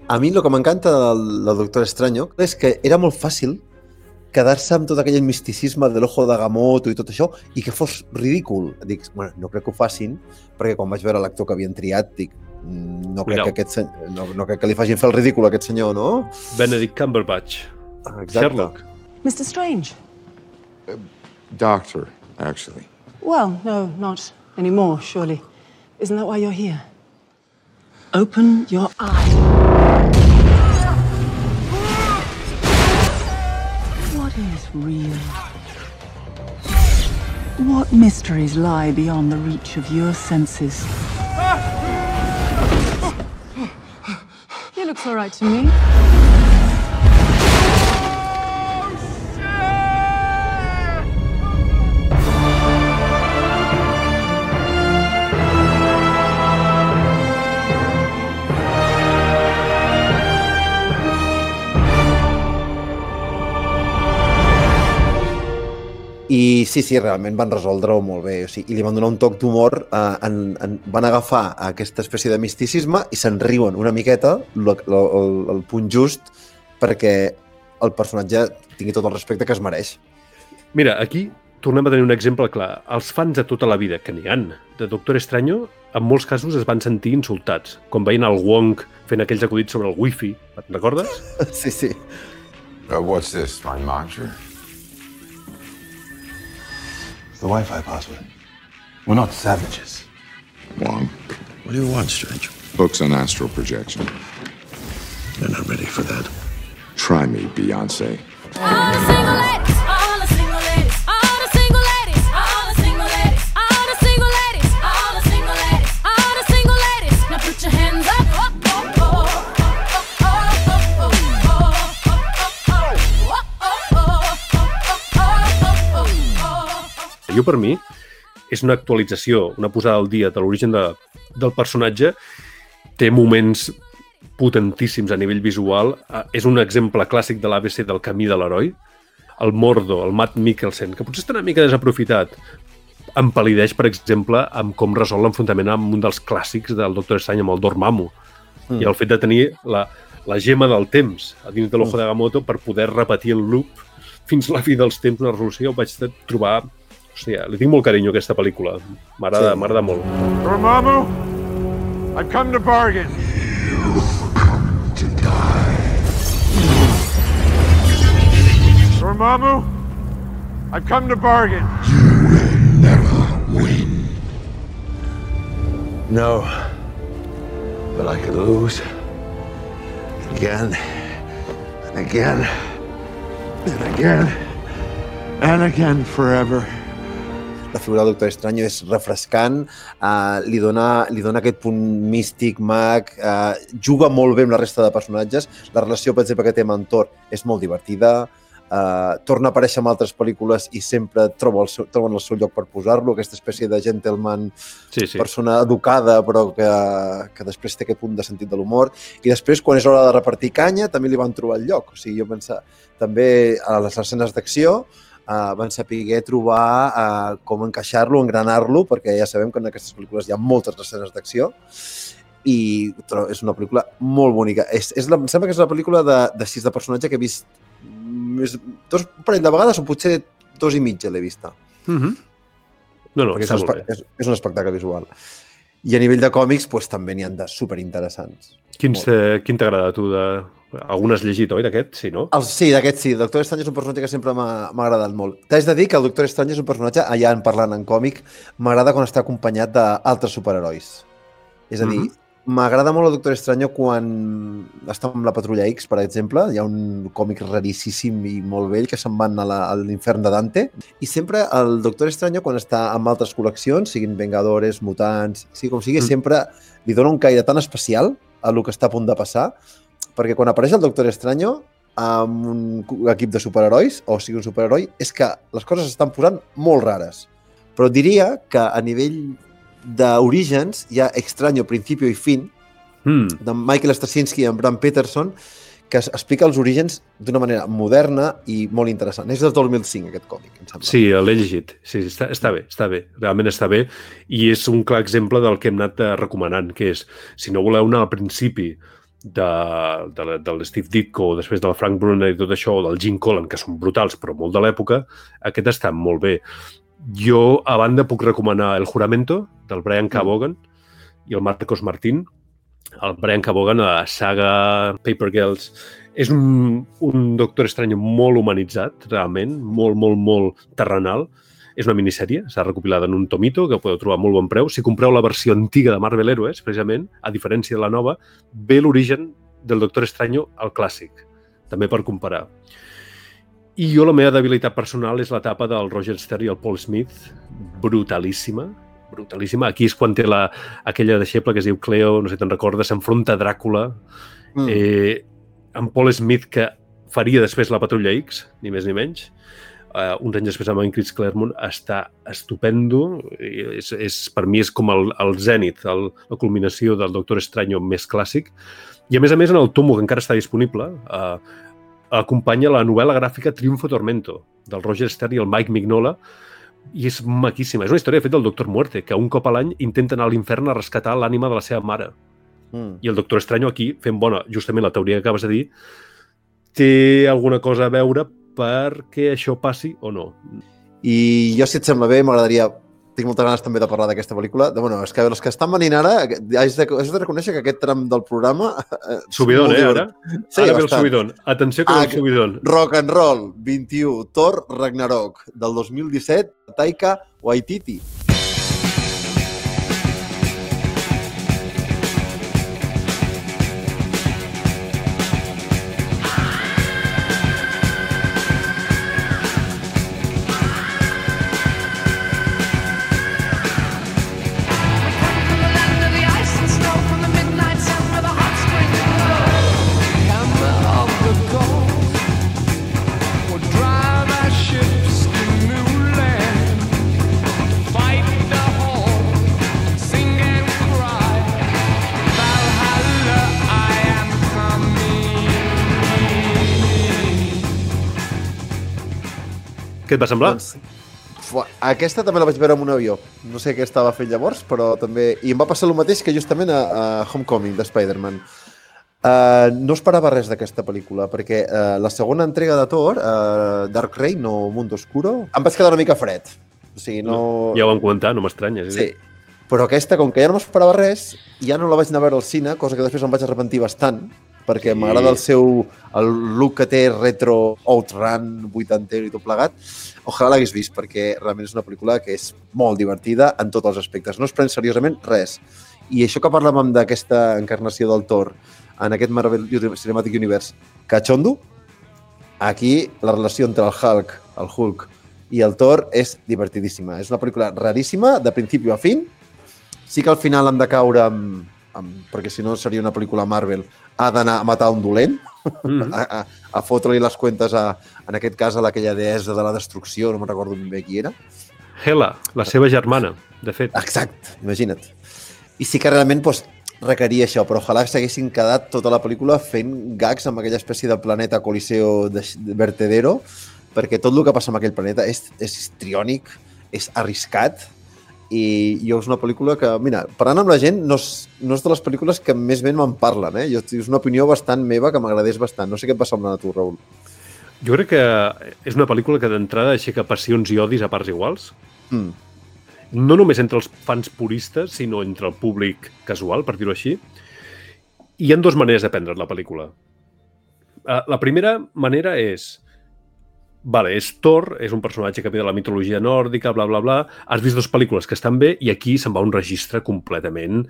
A mi el que m'encanta del, del Doctor Extraño és que era molt fàcil quedar-se amb tot aquell misticisme de l'ojo d'Agamotto i tot això i que fos ridícul. Dic, bueno, no crec que ho facin, perquè quan vaig veure l'actor que havien triat, dic, "Mm, no crec, Cuidao. que aquest, sen- no, no crec que li facin fer el ridícul a aquest senyor, no? Benedict Cumberbatch. Ah, exacte. Sherlock. Mr. Strange? Uh, doctor, actually. Well, no, not anymore, surely. Isn't that why you're here? Open your eyes. What is real? What mysteries lie beyond the reach of your senses? Ah! He looks all right to me. I sí, sí, realment van resoldre-ho molt bé. O sigui, I li van donar un toc d'humor, eh, en, en, van agafar aquesta espècie de misticisme i se'n riuen una miqueta, lo, lo, el, el punt just, perquè el personatge tingui tot el respecte que es mereix. Mira, aquí tornem a tenir un exemple clar. Els fans de tota la vida, que n'hi han, de Doctor Estranyo, en molts casos es van sentir insultats. Com veien el Wong fent aquells acudits sobre el wifi. Et recordes? Sí, sí. Uh, what's this, my monitor? The Wi-Fi password. We're not savages. Wong. What do you want, Strange? Books on astral projection. You're not ready for that. Try me, Beyonce. Jo, per mi, és una actualització, una posada al dia de l'origen de, del personatge. Té moments potentíssims a nivell visual. Eh, És un exemple clàssic de l'ABC del camí de l'heroi. El Mordo, el Matt Mikkelsen, que potser està una mica desaprofitat, empalideix, per exemple, amb com resol l'enfrontament amb un dels clàssics del Doctor Strange, amb el Dormammu. Mm. I el fet de tenir la, la gema del temps a dins de l'ojo de Gamoto per poder repetir el loop fins a la fi dels temps, una resolució, ho vaig trobar... Hòstia, li tinc molt carinyo a aquesta pel·lícula. M'agrada Sí. m'agrada molt. Dormammu, I've come to bargain. Dormammu, I've come to bargain. Never win. No. But I could lose. Again. And again. And again. And again forever. La figura del Doctor Estranyo és refrescant, eh, li, dona, li dona aquest punt místic, mag, eh, juga molt bé amb la resta de personatges. La relació, per exemple, que té amb en Thor és molt divertida. Uh, torna a aparèixer en altres pel·lícules i sempre troba el seu, troben el seu lloc per posar-lo, aquesta espècie de gentleman, sí, sí. persona educada però que, que després té aquest punt de sentit de l'humor. I després, quan és hora de repartir canya, també li van trobar el lloc. O sigui, jo pensava, també a les escenes d'acció uh, van saber trobar uh, com encaixar-lo, engranar-lo, perquè ja sabem que en aquestes pel·lícules hi ha moltes escenes d'acció i és una pel·lícula molt bonica. És, és la, em sembla que és la pel·lícula de, de sis de personatge que he vist més, dos un parell de vegades o potser dos i mitja l'he vista. Mm -hmm. No, no, perquè és un, és, és un espectacle visual. I a nivell de còmics, pues, també n'hi han de superinteressants. Quins, eh, quin t'ha agradat a tu? De... Algun has llegit, oi, d'aquest? Sí, no? El, sí, d'aquest sí. El Doctor Strange és un personatge que sempre m'ha agradat molt. T'haig de dir que el Doctor Strange és un personatge, allà en parlant en còmic, m'agrada quan està acompanyat d'altres superherois. És a dir, Mhm. m'agrada molt el Doctor Strange quan està amb la Patrulla X, per exemple. Hi ha un còmic raríssim i molt vell que se'n van a l'infern de Dante. I sempre el Doctor Strange, quan està amb altres col·leccions, siguin Vengadores, Mutants, sigui com sigui, Mm. sempre li dona un caire tan especial a lo que està a punt de passar, perquè quan apareix el Doctor Strange amb un equip de superherois, o sigui, un superheroi, és que les coses s'estan posant molt rares. Però diria que a nivell d'orígens hi ha Extraño, Principio i Fin, Mm. de Michael Straczynski i en Bram Peterson, que explica els orígens d'una manera moderna i molt interessant. És del 2005, aquest còmic, em sembla. Sí, l'he llegit. Sí, sí, està, està bé, està bé. Realment està bé. I és un clar exemple del que hem anat eh, recomanant, que és, si no voleu anar al principi de, de, del Steve Ditko, després del Frank Brunner i tot això, o del Gene Colan, que són brutals, però molt de l'època, aquest està molt bé. Jo, a banda, puc recomanar El Juramento, del Brian K. Vaughan, i el Marcos Martín. El Brian. Vaughan, a la saga Paper Girls, és un, un Doctor Estrany molt humanitzat, realment, molt, molt, molt terrenal. És una minissèrie, s'ha recopilat en un tomito que podeu trobar a molt bon preu. Si compreu la versió antiga de Marvel Heroes, precisament, a diferència de la nova, ve l'origen del Doctor Estranyo al clàssic, també per comparar. I jo la meva debilitat personal és l'etapa del Roger Stern i el Paul Smith, brutalíssima, brutalíssima. Aquí és quan té la, aquella deixeble que es diu Cleo, no sé si te'n recordes, s'enfronta a Dràcula, Mm. eh, en Paul Smith, que faria després la Patrulla X, ni més ni menys, uh, uns anys després amb en Chris Claremont, està estupendo. I És, és, per mi és com el, el zènit, el, la culminació del Doctor Estranyo més clàssic. I a més a més, en el tomo, que encara està disponible, uh, acompanya la novel·la gràfica Triunfo Tormento, del Roger Stern i el Mike Mignola, i és maquíssima. És una història feta del Doctor Muerte, que un cop a l'any intenta anar a l'infern a rescatar l'ànima de la seva mare. Mm. I el Doctor Estranyo aquí, fent bona, justament la teoria que acabes de dir, té alguna cosa a veure perquè això passi o no. I jo, si et sembla bé, m'agradaria... Tinc moltes ganes també de parlar d'aquesta pel·lícula. De, bueno, és que els que estan venint ara, haig de, haig de reconèixer que aquest tram del programa... eh, Subidon, eh, ara? Sí, ara ve el subidon. Atenció que ve el subidon. Rock and Roll 21, Thor Ragnarok, del 2017, Taika Waititi. Què et va semblar? Doncs, aquesta també la vaig veure en un avió. No sé què estava fent llavors, però també... I em va passar el mateix que justament a, a Homecoming, de Spider-Man. Uh, no esperava res d'aquesta pel·lícula, perquè uh, la segona entrega de Thor, uh, Dark Reign o Mundo Oscuro, em vaig quedar una mica fred. O sigui, no... Ja ho vam comentar, no m'estranya. Sí. Però aquesta, com que ja no m'esperava res, ja no la vaig anar a veure al cine, cosa que després em vaig arrepentir bastant, perquè Sí. m'agrada el seu el look que té retro outrun 80 i tot plegat. Ojalà l'hagués vist, perquè realment és una pel·lícula que és molt divertida en tots els aspectes. No es pren seriosament res. I això que parlàvem d'aquesta encarnació del Thor en aquest Marvel Cinematic Universe cachondo, aquí la relació entre el Hulk, el Hulk i el Thor és divertidíssima. És una pel·lícula raríssima, de principi a fin. Sí que al final han de caure amb, amb perquè si no seria una pel·lícula Marvel, ha d'anar a matar un dolent, Mhm. a, a, a fotre-li les cuentes, a, en aquest cas, a aquella deessa de la destrucció, no me'n recordo ben bé qui era. Hela, la seva germana, de fet. Exacte, imagina't. I sí que realment doncs, requeria això, però ojalà s'haguessin quedat tota la pel·lícula fent gags amb aquella espècie de planeta coliseo de vertedero, perquè tot el que passa amb aquell planeta és, és histriònic, és arriscat, i jo és una pel·lícula que, mira, parlant amb la gent, no és, no és de les pel·lícules que més ben me'n parlen, eh? Jo, és una opinió bastant meva que m'agradés bastant. No sé què et va semblar a tu, Raül. Jo crec que és una pel·lícula que d'entrada aixeca passions i odis a parts iguals. Mm. No només entre els fans puristes, sinó entre el públic casual, per dir-ho així. I hi ha dues maneres de prendre la pel·lícula. Eh, La primera manera és Vale, és Thor, és un personatge que ve de la mitologia nòrdica, bla, bla, bla. Has vist dues pel·lícules que estan bé i aquí se'n va un registre completament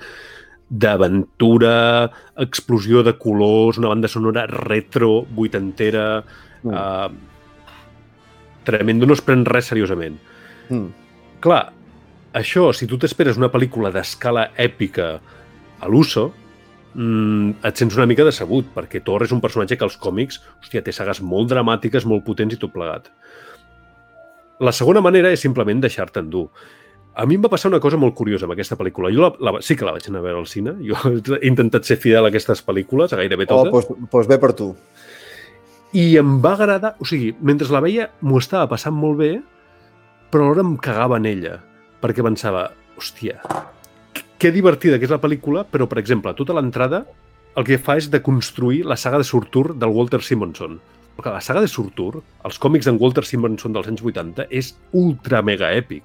d'aventura, explosió de colors, una banda sonora retro, vuitantera... Mm. Uh, tremendo, no es pren res seriosament. Mm. Clar, això, si tu t'esperes una pel·lícula d'escala èpica a l'uso, mm, et sents una mica decebut, perquè Thor és un personatge que als còmics, hòstia, té sagues molt dramàtiques, molt potents i tot plegat. La segona manera és simplement deixar-te endur. A mi em va passar una cosa molt curiosa amb aquesta pel·lícula. Jo la, la, sí que la vaig anar a veure al cine. Jo he intentat ser fidel a aquestes pel·lícules, a gairebé Oh, totes. doncs, doncs bé per tu. I em va agradar... O sigui, mentre la veia m'ho estava passant molt bé, però alhora em cagava en ella, perquè pensava, hòstia, que divertida que és la pel·lícula, però, per exemple, tota l'entrada el que fa és de construir la saga de Surtur del Walter Simonson. Perquè la saga de Surtur, els còmics d'en Walter Simonson dels anys 80, és ultra mega èpic.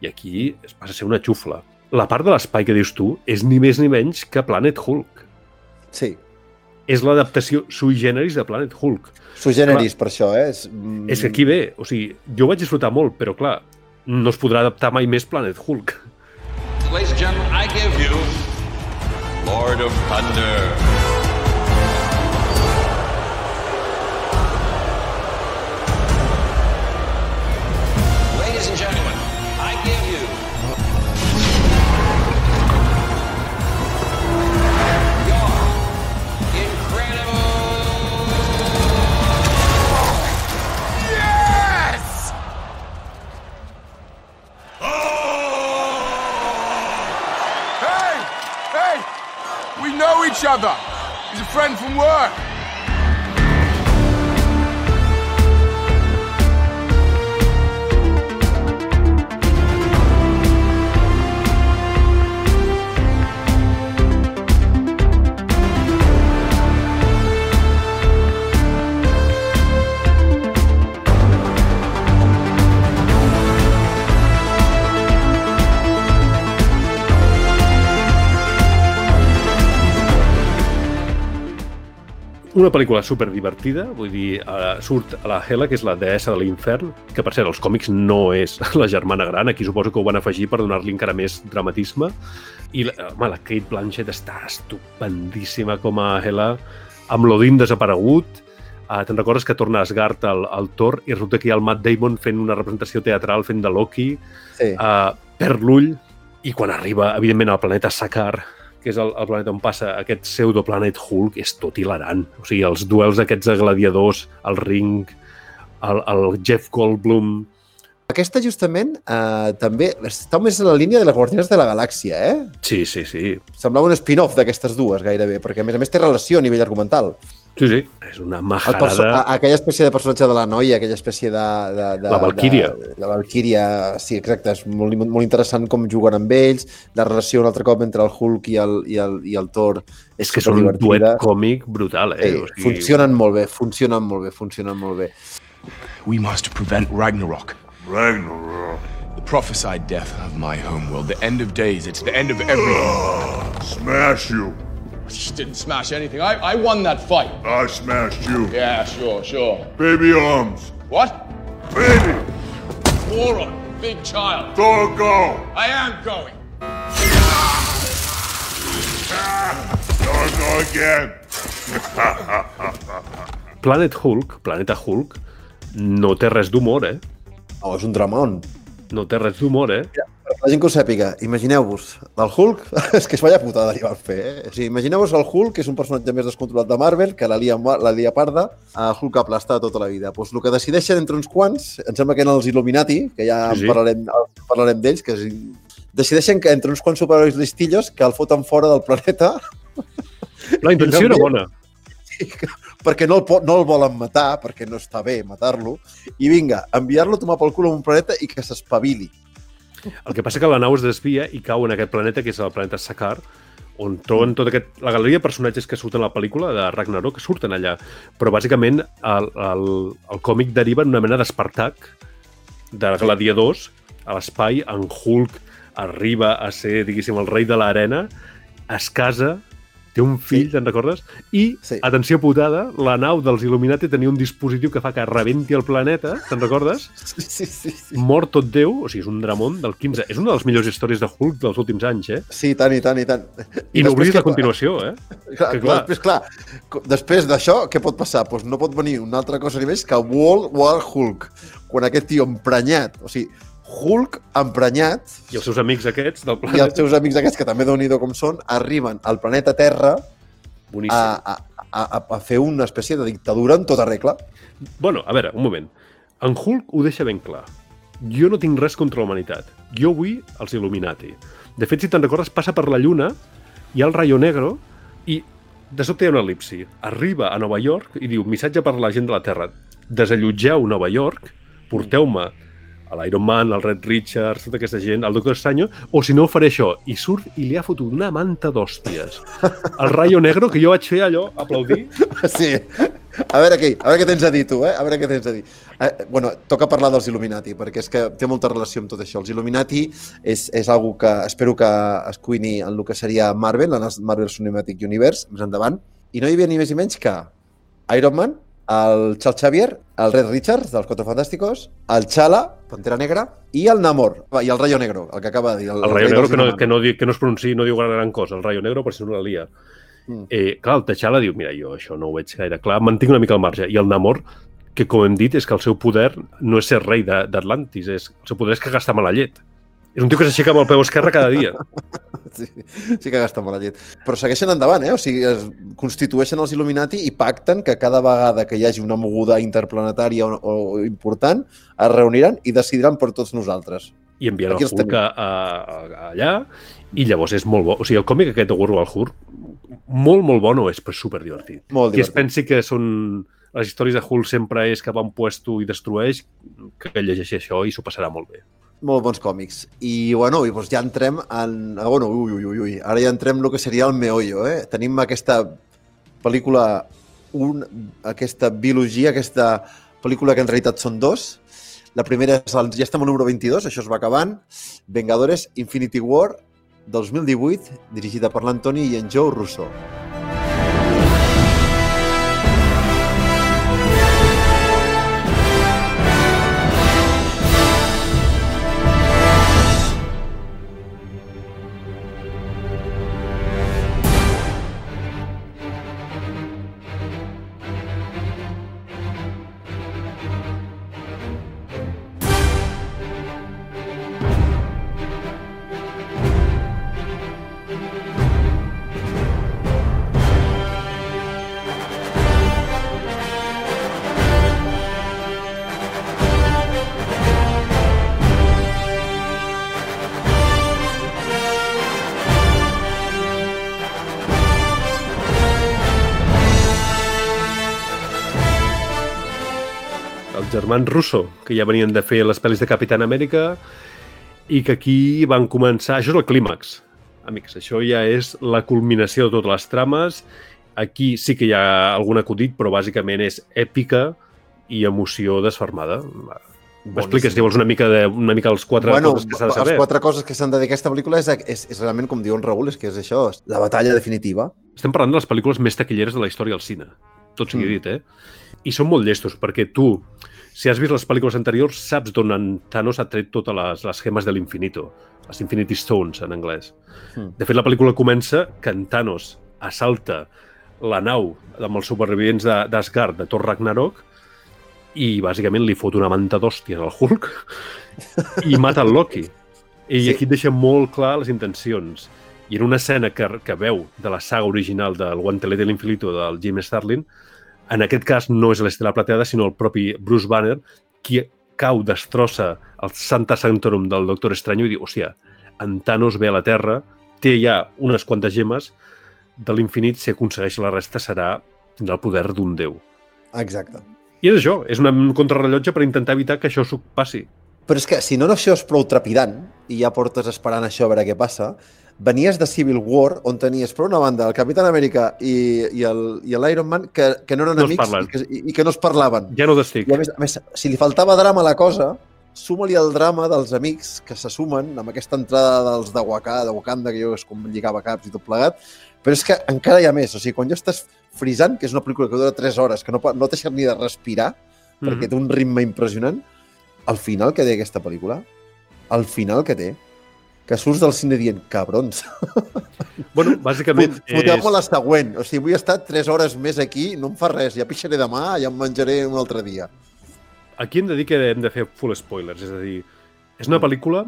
I aquí es passa a ser una xufla. La part de l'espai que dius tu és ni més ni menys que Planet Hulk. Sí. És l'adaptació sui generis de Planet Hulk. Sui generis, Clar, per això, eh? És, mm, és que aquí ve, o sigui, jo vaig disfrutar molt, però clar, no es podrà adaptar mai més Planet Hulk. Ladies and gentlemen, Lord of Thunder. Each other. He's a friend from work. Una pel·lícula super divertida, vull dir, uh, surt a la Hela, que és la deessa de l'infern, que per cert, als còmics no és la germana gran, aquí suposo que ho van afegir per donar-li encara més dramatisme. I la, home, la Kate Blanchett està estupendíssima com a Hela, amb l'Odin desaparegut, Uh, Te'n recordes que torna Asgard al, al Thor i resulta que hi ha el Matt Damon fent una representació teatral fent de Loki, Sí. uh, perd l'ull i quan arriba, evidentment, al planeta Sakar, que és el, el planeta on passa aquest pseudoplanet Hulk, és tot hilarant. O sigui, els duels aquests de gladiadors, el ring, el, el Jeff Goldblum... Aquesta, justament, eh, també està més a la línia de les Guardianes de la Galàxia, eh? Sí, sí, sí. Semblava un spin-off d'aquestes dues, gairebé, perquè, a més a més, té relació a nivell argumental. Sí, sí, és una majarada... a- aquella espècie de personatge de la noia, aquella espècie de... de, de La Valquíria. De, la Valquíria, sí, exacte. És molt, molt interessant com juguen amb ells, la relació un altre cop entre el Hulk i el, i el, i el Thor és, És que són un duet còmic brutal, eh? Sí, O sigui, funcionen molt bé, funcionen molt bé, funcionen molt bé. We must prevent Ragnarok. Ragnarok. The prophesied death of my homeworld. The end of days. It's the end of everything. Smash you. I just didn't smash anything. I, I won that fight. I smashed you. Yeah, sure, sure. Baby arms. What? Baby. Moron. Big child. Don't go. I am going. Thor, go again. Planet Hulk, Planeta Hulk, no té res d'humor, eh? Oh, és un dramón. No té res d'humor, eh? Per la gent que ho sàpiga, imagineu-vos, el Hulk, és que és vaya putada li van fer, eh? O sigui, imagineu-vos el Hulk, que és un personatge més descontrolat de Marvel, que la lia, la lia parda, el Hulk aplastat tota la vida. Pues el que decideixen entre uns quants, em sembla que en els Illuminati, que ja sí. sí. parlarem, parlarem d'ells, que és, decideixen que entre uns quants superherois listillos que el foten fora del planeta La intenció era bona. perquè no el, po- no el volen matar, perquè no està bé matar-lo, i vinga, enviar-lo a tomar pel cul a un planeta i que s'espavili. El que passa que la nau es desvia i cau en aquest planeta, que és el planeta Sakar, on troben tot aquest, la galeria de personatges que surten a la pel·lícula de Ragnarok, que surten allà. Però bàsicament el, el, el còmic deriva en una mena d'Espartac, de gladiadors, a l'espai, en Hulk arriba a ser, diguéssim, el rei de l'arena, es casa, té un fill, sí. te'n recordes? I, sí. atenció putada, la nau dels Illuminati tenia un dispositiu que fa que rebenti el planeta, te'n recordes? Sí, sí, sí, sí. Mort tot Déu, o sigui, és un dramón del 15. És una de les millors històries de Hulk dels últims anys, eh? Sí, tant i tant i tant. I, no després oblidis la continuació, eh? Clar, que, clar. Després, clar, després d'això, què pot passar? Pues no pot venir una altra cosa ni més que World War Hulk. Quan aquest tio emprenyat, o sigui, Hulk emprenyat I els seus amics aquests del i planeta. els seus amics aquests, que també déu nhi com són, arriben al planeta Terra Boníssim. a, a, a, a fer una espècie de dictadura en tota regla. Bueno, a veure, un moment. En Hulk ho deixa ben clar. Jo no tinc res contra la humanitat. Jo vull els Illuminati. De fet, si te'n recordes, passa per la Lluna, hi ha el Rayo Negro, i de sobte hi ha una elipsi. Arriba a Nova York i diu, missatge per la gent de la Terra, desallotgeu Nova York, porteu-me a l'Iron Man, al Red Richards, tota aquesta gent, al Doctor Estranyo, o si no faré això. I surt i li ha fotut una manta d'hòsties. El Rayo Negro, que jo vaig fer allò, aplaudir. Sí. A veure què, a veure què tens a dir tu, eh? A veure què tens a dir. Eh, bueno, toca parlar dels Illuminati, perquè és que té molta relació amb tot això. Els Illuminati és, és algo que espero que es cuini en el que seria Marvel, en el Marvel Cinematic Universe, més endavant. I no hi havia ni més ni menys que Iron Man, el Charles Xavier, el Red Richards, dels Quatre Fantàsticos, el Chala, Pantera Negra, i el Namor, i el Rayo Negro, el que acaba de dir. El Rayo rei Negro que no, que, no, que no es pronunciï, no diu gran cosa, el Rayo Negro per si no la lia. Mm. Eh, clar, el T'Challa diu, mira, jo això no ho veig gaire clar, mantinc una mica al marge. I el Namor, que com hem dit, és que el seu poder no és ser rei d'Atlantis, el seu poder és que gasta mala llet. És un tio que s'aixeca amb el peu esquerre cada dia. Sí, sí que gasta mala llet. Però segueixen endavant, eh? O sigui, es constitueixen els Illuminati i pacten que cada vegada que hi hagi una moguda interplanetària o, o important, es reuniran i decidiran per tots nosaltres. I envien el Aquí els Hulk a, a, a, allà, i llavors és molt bo. O sigui, el còmic aquest de World War Hulk, molt, molt bo no és, però superdivertit. Molt Qui es divertit. pensi que són les històries de Hulk sempre és que va a un puesto i destrueix, que llegeixi això i s'ho passarà molt bé. Molt bons còmics. I, bueno, i doncs ja entrem en... ah, Bueno, ui, ui, ui, ui. Ara ja entrem en el que seria el meollo, eh? Tenim aquesta pel·lícula, un, aquesta biologia, aquesta pel·lícula que en realitat són dos. La primera és, el, ja estem al número 22, això es va acabant. Vengadores Infinity War, 2018, dirigida per l'Antoni i en Joe Russo. Germans Russo, que ja venien de fer les pel·lis de Capitán Amèrica i que aquí van començar... Això és el clímax, amics. Això ja és la culminació de totes les trames. Aquí sí que hi ha algun acudit, però bàsicament és èpica i emoció desfermada. M'expliques, si vols, una mica, de, una mica els quatre bueno, coses que s'ha de les saber. quatre coses que s'han de dir aquesta pel·lícula és, és, és realment, com diu en Raül, és que és això, és la batalla definitiva. Estem parlant de les pel·lícules més taquilleres de la història del cine. Tot sigui Mm. dit, eh? I són molt llestos, perquè tu, si has vist les pel·lícules anteriors, saps d'on en Thanos ha tret totes les, les gemes de l'infinito. Les Infinity Stones, en anglès. Mm. De fet, la pel·lícula comença que en Thanos assalta la nau amb els supervivents de- d'Asgard, de, Thor Ragnarok, i bàsicament li fot una manta d'hòsties al Hulk i mata el Loki. I Sí. aquí et deixa molt clar les intencions. I en una escena que, que veu de la saga original del Guantelete de l'Infinito del Jim Starlin, en aquest cas no és l'Estela Plateada, sinó el propi Bruce Banner, qui cau, destrossa el Santa Sanctorum del Doctor Estranyo i diu, hòstia, en Thanos ve a la Terra, té ja unes quantes gemes de l'infinit, si aconsegueix la resta serà tindrà el poder d'un déu. Exacte. I és això, és un contrarrellotge per intentar evitar que això s'ho passi. Però és que si no això és prou trepidant i ja portes esperant això a veure què passa, venies de Civil War on tenies per una banda el Capitán Amèrica i, i l'Iron Man que, que no eren No es amics i, que, i, i que no es parlaven. Ja no d'estic. I a més, a més, si li faltava drama a la cosa, suma-li el drama dels amics que se sumen amb aquesta entrada dels de Wakanda, de Wakanda que jo és com lligava caps i tot plegat, però és que encara hi ha més. O sigui, quan ja estàs frisant, que és una pel·lícula que dura 3 hores, que no, no deixa ni de respirar, perquè Mhm. té un ritme impressionant, al final que té aquesta pel·lícula, al final que té, que surts del cine dient, cabrons, Bueno, bàsicament foteu-me és... la següent. O sigui, vull estar 3 hores més aquí, no em fa res, ja pixaré demà, ja em menjaré un altre dia. Aquí hem de dir que hem de fer full spoilers, és a dir, és una pel·lícula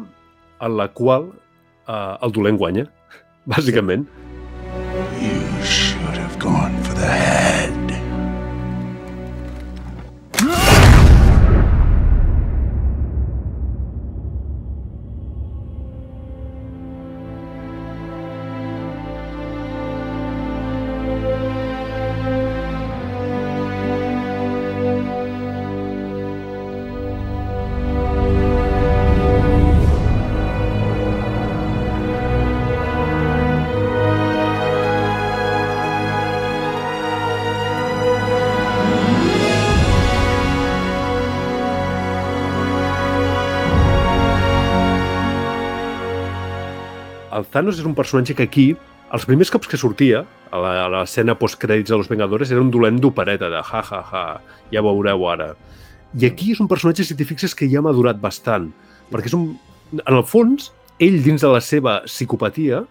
en la qual eh, el dolent guanya, bàsicament. You should have gone for the head. Thanos és un personatge que aquí, els primers cops que sortia, a l'escena postcrèdits de Los Vengadores, era un dolent d'opereta, de ha, ha, ha, ja veureu ara. I aquí és un personatge, si t'hi fixes, que ja ha madurat bastant, perquè és un... En el fons, ell, dins de la seva psicopatia,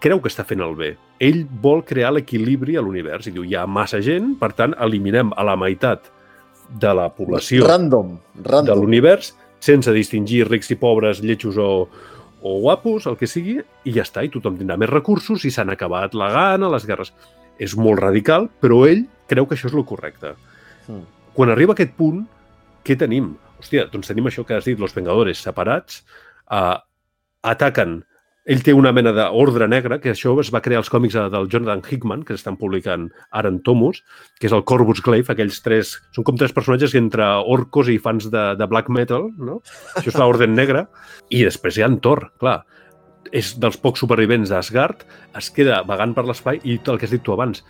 creu que està fent el bé. Ell vol crear l'equilibri a l'univers i diu, hi ha massa gent, per tant, eliminem a la meitat de la població Random, de random. l'univers, sense distingir rics i pobres, lletjos o, o guapos, el que sigui, i ja està, i tothom tindrà més recursos i s'han acabat la gana, les guerres. És molt radical, però ell creu que això és el correcte. Mm. Quan arriba a aquest punt, què tenim? Hòstia, doncs tenim això que has dit, los Vengadores separats, uh, ataquen ell té una mena d'ordre negre, que això es va crear als còmics del Jonathan Hickman, que s'estan publicant ara en tomos, que és el Corvus Glaive, aquells tres... Són com tres personatges entre orcos i fans de, de black metal, no? Això és l'ordre negre. I després hi ha en Thor, clar. És dels pocs supervivents d'Asgard, es queda vagant per l'espai i el que has dit tu abans.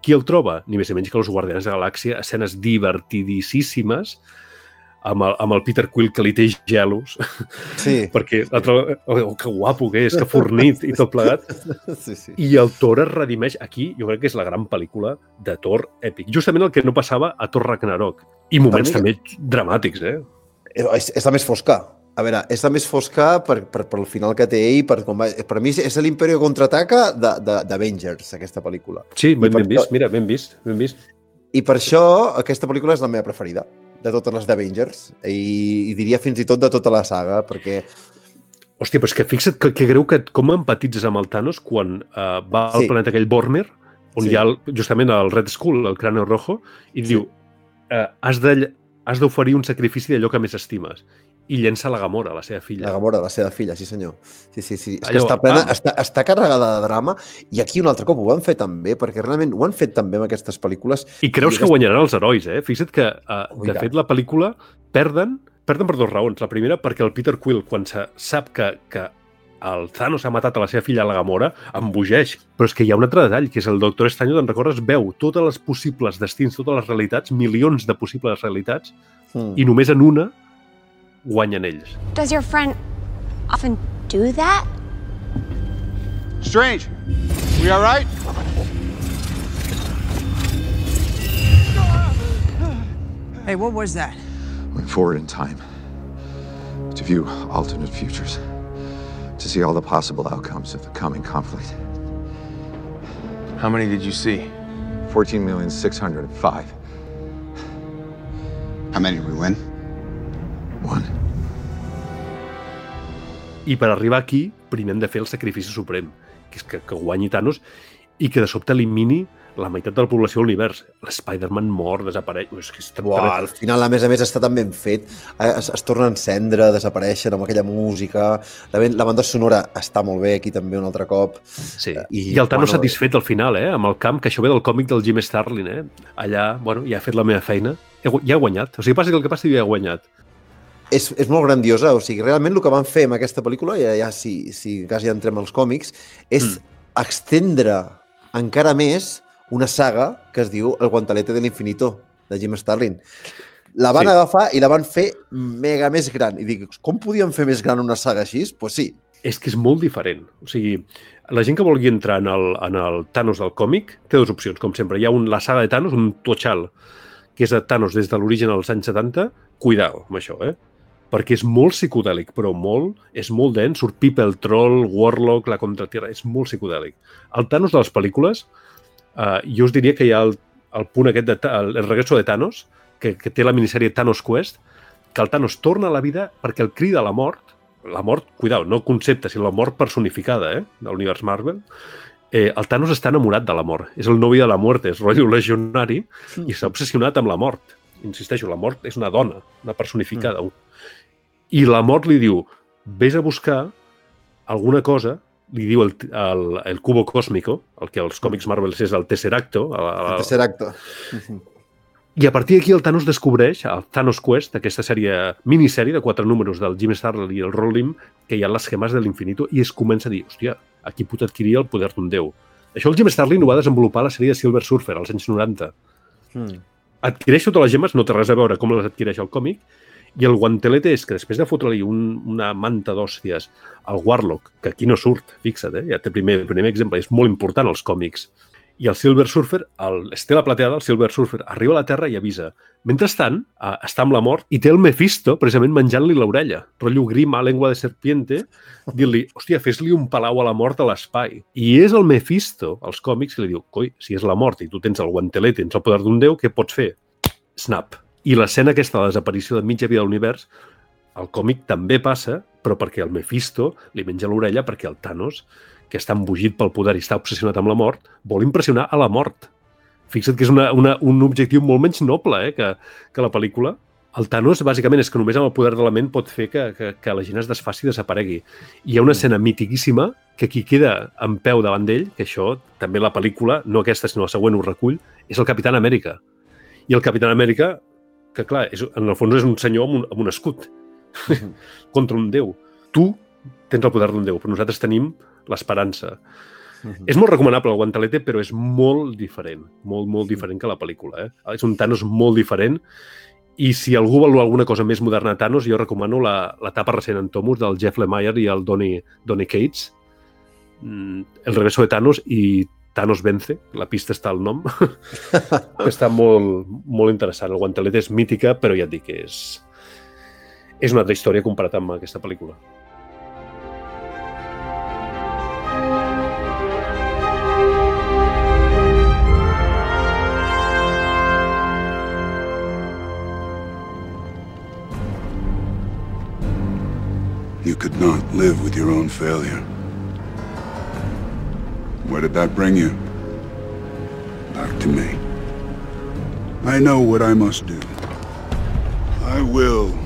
Qui el troba? Ni més ni menys que els Guardians de la Galàxia, escenes divertidíssimes, amb el, amb el Peter Quill que li té gelos, Sí. perquè l'altre, oh, que guapo que és, que fornit i tot plegat. Sí, sí. I el Thor es redimeix aquí, jo crec que és la gran pel·lícula de Thor èpic. Justament el que no passava a Thor Ragnarok. I moments també dramàtics, eh? És, és la més fosca. A veure, és la més fosca per, per, per el final que té ell, per, com va, per mi és l'Imperio contraataca d'Avengers, aquesta pel·lícula. Sí, ben, ben vist, mira, ben vist, ben vist. I per això aquesta pel·lícula és la meva preferida de totes les d'Avengers i, i diria fins i tot de tota la saga, perquè Hòstia, però és que fixa't que, que greu que com empatitzes amb el Thanos quan uh, va al Sí. planeta aquell Bormer, on Sí. hi ha el, justament el Red Skull, el cráneo rojo, i diu, uh, has de has d'oferir un sacrifici d'allò que més estimes. I llença la Gamora, la seva filla. la Gamora, la seva filla, sí senyor. Sí, sí, sí. És que Allò, està, plena, ah. està, està carregada de drama i aquí un altre cop ho han fet també, perquè realment ho han fet també amb aquestes pel·lícules. I creus que aquesta- guanyaran els herois, eh? Fixa't que, uh, Oh, i de fet, la pel·lícula perden, perden per dues raons. La primera, perquè el Peter Quill, quan se sap que, que el Thanos ha matat a la seva filla, la Gamora, embogeix. Però és que hi ha un altre detall, que és el Doctor Estanyo, te'n recordes, veu totes les possibles destins, totes les realitats, milions de possibles realitats, Mm. i només en una guanyen ells. Does your friend often do that? Strange. We all right? Hey, what was that? Went forward in time to view alternate futures, to see all the possible outcomes of the coming conflict. How many did you see? 14,605. How many did we win? I per arribar aquí, primer hem de fer el sacrifici suprem, que és que, que guanyi Thanos i que de sobte elimini la meitat de la població de l'univers. L'Spider-Man mor, desapareix... És que és tan Uau, al final, a més a més, està tan ben fet. Eh, Es, es torna a encendre, desapareixen amb aquella música. La, ben- la banda sonora està molt bé aquí també un altre cop. Sí. I, I el Thanos satisfet al final, eh? amb el camp, que això ve del còmic del Jim Starlin. Eh? Allà, bueno, ja he fet la meva feina. He Ja he guanyat. O sigui, passi el que passi, ja he guanyat. És, és molt grandiosa, o sigui, realment el que van fer amb aquesta pel·lícula, ja, ja si, si quasi entrem als còmics, és mm. extendre encara més una saga que es diu El guantelete de l'infinito, de Jim Starlin. La van sí. agafar i la van fer mega més gran. I dic, com podien fer més gran una saga així? Doncs pues sí. És que és molt diferent. O sigui, la gent que vulgui entrar en el, en el Thanos del còmic té dues opcions, com sempre. Hi ha un, la saga de Thanos, un Tochal, que és de Thanos des de l'origen als anys 70. Cuidao amb això, eh? Perquè és molt psicodèlic, però molt, és molt dens, surt People, Troll, Warlock, la Contratierra, és molt psicodèlic. El Thanos de les pel·lícules, eh, jo us diria que hi ha el, el punt aquest de el, el regreso de Thanos, que, que té la minissèrie Thanos Quest, que el Thanos torna a la vida perquè el crida a la mort, la mort, cuidao, no concepte, sinó la mort personificada, eh, de l'univers Marvel, eh, el Thanos està enamorat de la mort. És el novi de la mort, és rotllo legionari i està obsessionat amb la mort. Insisteixo, la mort és una dona, una personificada. Mm. I la mort li diu, vés a buscar alguna cosa, li diu el, el, el cubo cósmico, el que als còmics Marvel és el Tesseracto, el, El tercer acte. i a partir d'aquí el Thanos descobreix, el Thanos Quest, aquesta sèrie, minissèrie de quatre números del Jim Starlin i el Rolim, que hi ha les gemes de l'infinito, i es comença a dir, hòstia, aquí pot adquirir el poder d'un déu. Això el Jim Starlin ho va desenvolupar a la sèrie de Silver Surfer, als anys 90. Mm. Adquireix totes les gemes, no té res a veure com les adquireix el còmic, i el guantelete és que després de fotre-li un, una manta d'hòsties al Warlock, que aquí no surt, fixa't, eh? ja té primer, primer exemple, és molt important als còmics, i el Silver Surfer, el Estela Plateada, el Silver Surfer, arriba a la Terra i avisa. Mentrestant, està amb la mort i té el Mephisto precisament menjant-li l'orella. Rotllo grima, lengua de serpiente, dir-li, hòstia, fes-li un palau a la mort a l'espai. I és el Mephisto, als còmics, que li diu, coi, si és la mort i tu tens el guantelet, tens el poder d'un déu, què pots fer? Snap. I l'escena aquesta la desaparició de mitja vida de l'univers, el còmic també passa, però perquè el Mephisto li menja l'orella perquè el Thanos, que està embogit pel poder i està obsessionat amb la mort, vol impressionar a la mort. Fixa't que és una, una, un objectiu molt menys noble eh, que, que la pel·lícula. El Thanos, bàsicament, és que només amb el poder de la ment pot fer que, que, que la gent es desfaci i desaparegui. I hi ha una escena mitiquíssima que qui queda en peu davant d'ell, que això també la pel·lícula, no aquesta sinó la següent ho recull, és el Capitán Amèrica. I el Capitán Amèrica, que clar, és, en el fons és un senyor amb un, amb un escut contra un déu. Tu tens el poder d'un déu, però nosaltres tenim l'esperança. És molt recomanable el Guantelete, però és molt diferent, molt, molt diferent que la pel·lícula. Eh? És un Thanos molt diferent i si algú vol alguna cosa més moderna de Thanos, jo recomano la- l'etapa recent en Tomus del Jeff Lemire i el Donny, Donny Cates, Mm, El regreso de Thanos i Thanos vence, la pista està al nom, està molt, molt interessant. El Guantelete és mítica, però ja et dic que és, és una altra història comparat amb aquesta pel·lícula. You could not live with your own failure. Where did that bring you? Back to me. I know what I must do. I will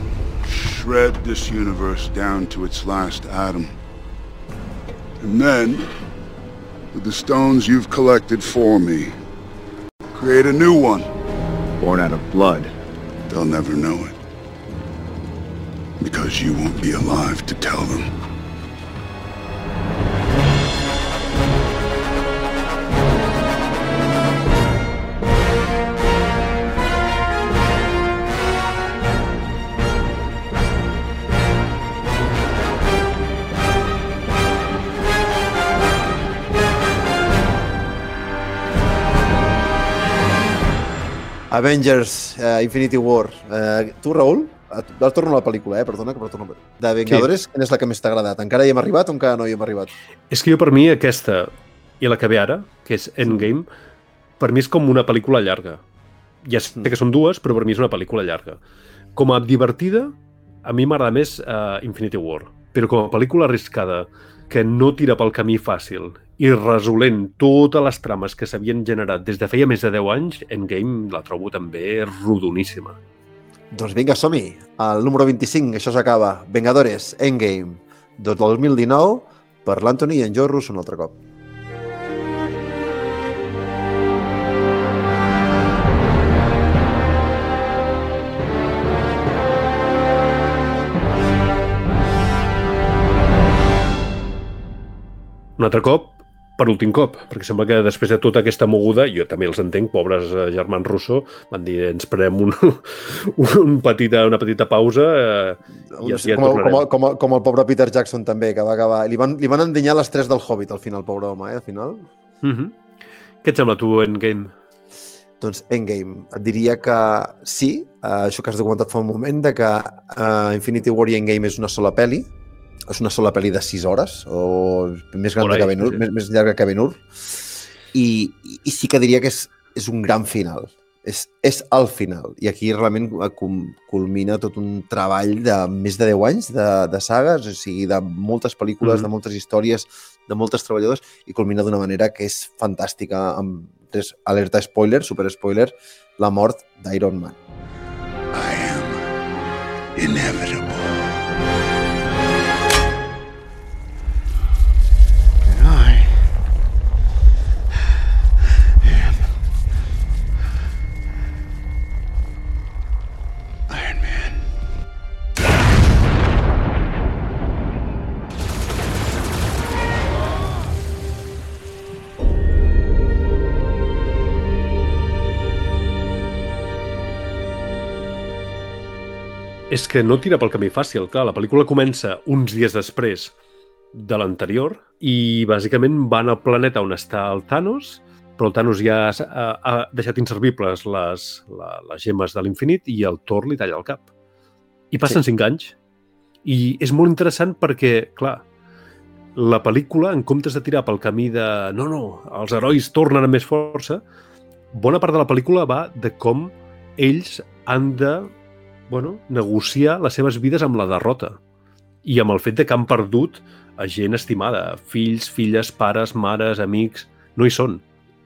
shred this universe down to its last atom. And then, with the stones you've collected for me, create a new one. Born out of blood. They'll never know it. Because you won't be alive to tell them. Avengers uh, Infinity War. Uh, tu, Raül, et torno a la pel·lícula, eh? Perdona, que per torno. De Vengadores, sí. quina és la que més t'ha agradat? Encara hi hem arribat o encara no hi hem arribat? És que jo per mi aquesta i la que ve ara, que és Endgame, per mi és com una pel·lícula llarga. Ja sé que són dues, però per mi és una pel·lícula llarga. Com a divertida, a mi m'agrada més uh, Infinity War, però com a pel·lícula arriscada, que no tira pel camí fàcil i resolent totes les trames que s'havien generat des de feia més de 10 anys, Endgame la trobo també rodoníssima. Doncs vinga, som-hi. El número 25, això s'acaba. Vengadores, Endgame, del 2019, per l'Anthony i en Joe Russo un altre cop. Un altre cop, per últim cop, perquè sembla que després de tota aquesta moguda, jo també els entenc, pobres eh, germans Russo, van dir, ens prenem un, un petita, una petita pausa eh, i així ja com, el, com, com, com el pobre Peter Jackson també, que va acabar... Li van, li van endinyar les tres del Hobbit al final, pobre home, eh, al final. Mm -hmm. Què et sembla tu, Endgame? Doncs Endgame. Et diria que sí, eh, això que has documentat fa un moment, de que eh, Infinity War i Endgame és una sola pel·li, és una sola pel·li de 6 hores, o més, gran ahí, que ben Hur, sí. més, més llarga que Ben Hur, i, i, i sí que diria que és, és un gran final. És, és el final. I aquí realment eh, culmina tot un treball de més de 10 anys de, de sagues, o sigui, de moltes pel·lícules, Mhm. de moltes històries, de moltes treballadors, i culmina d'una manera que és fantàstica, amb tres, alerta spoiler, super spoiler, la mort d'Iron Man. Inevitable. És que no tira pel camí fàcil, clar. La pel·lícula comença uns dies després de l'anterior i bàsicament van al planeta on està el Thanos, però el Thanos ja ha, ha, ha deixat inservibles les, la, les gemes de l'infinit i el Thor li talla el cap. I passen sí. cinc anys. I és molt interessant perquè, clar, la pel·lícula, en comptes de tirar pel camí de no, no, els herois tornen amb més força, bona part de la pel·lícula va de com ells han de bueno, negociar les seves vides amb la derrota i amb el fet de que han perdut a gent estimada, fills, filles, pares, mares, amics, no hi són.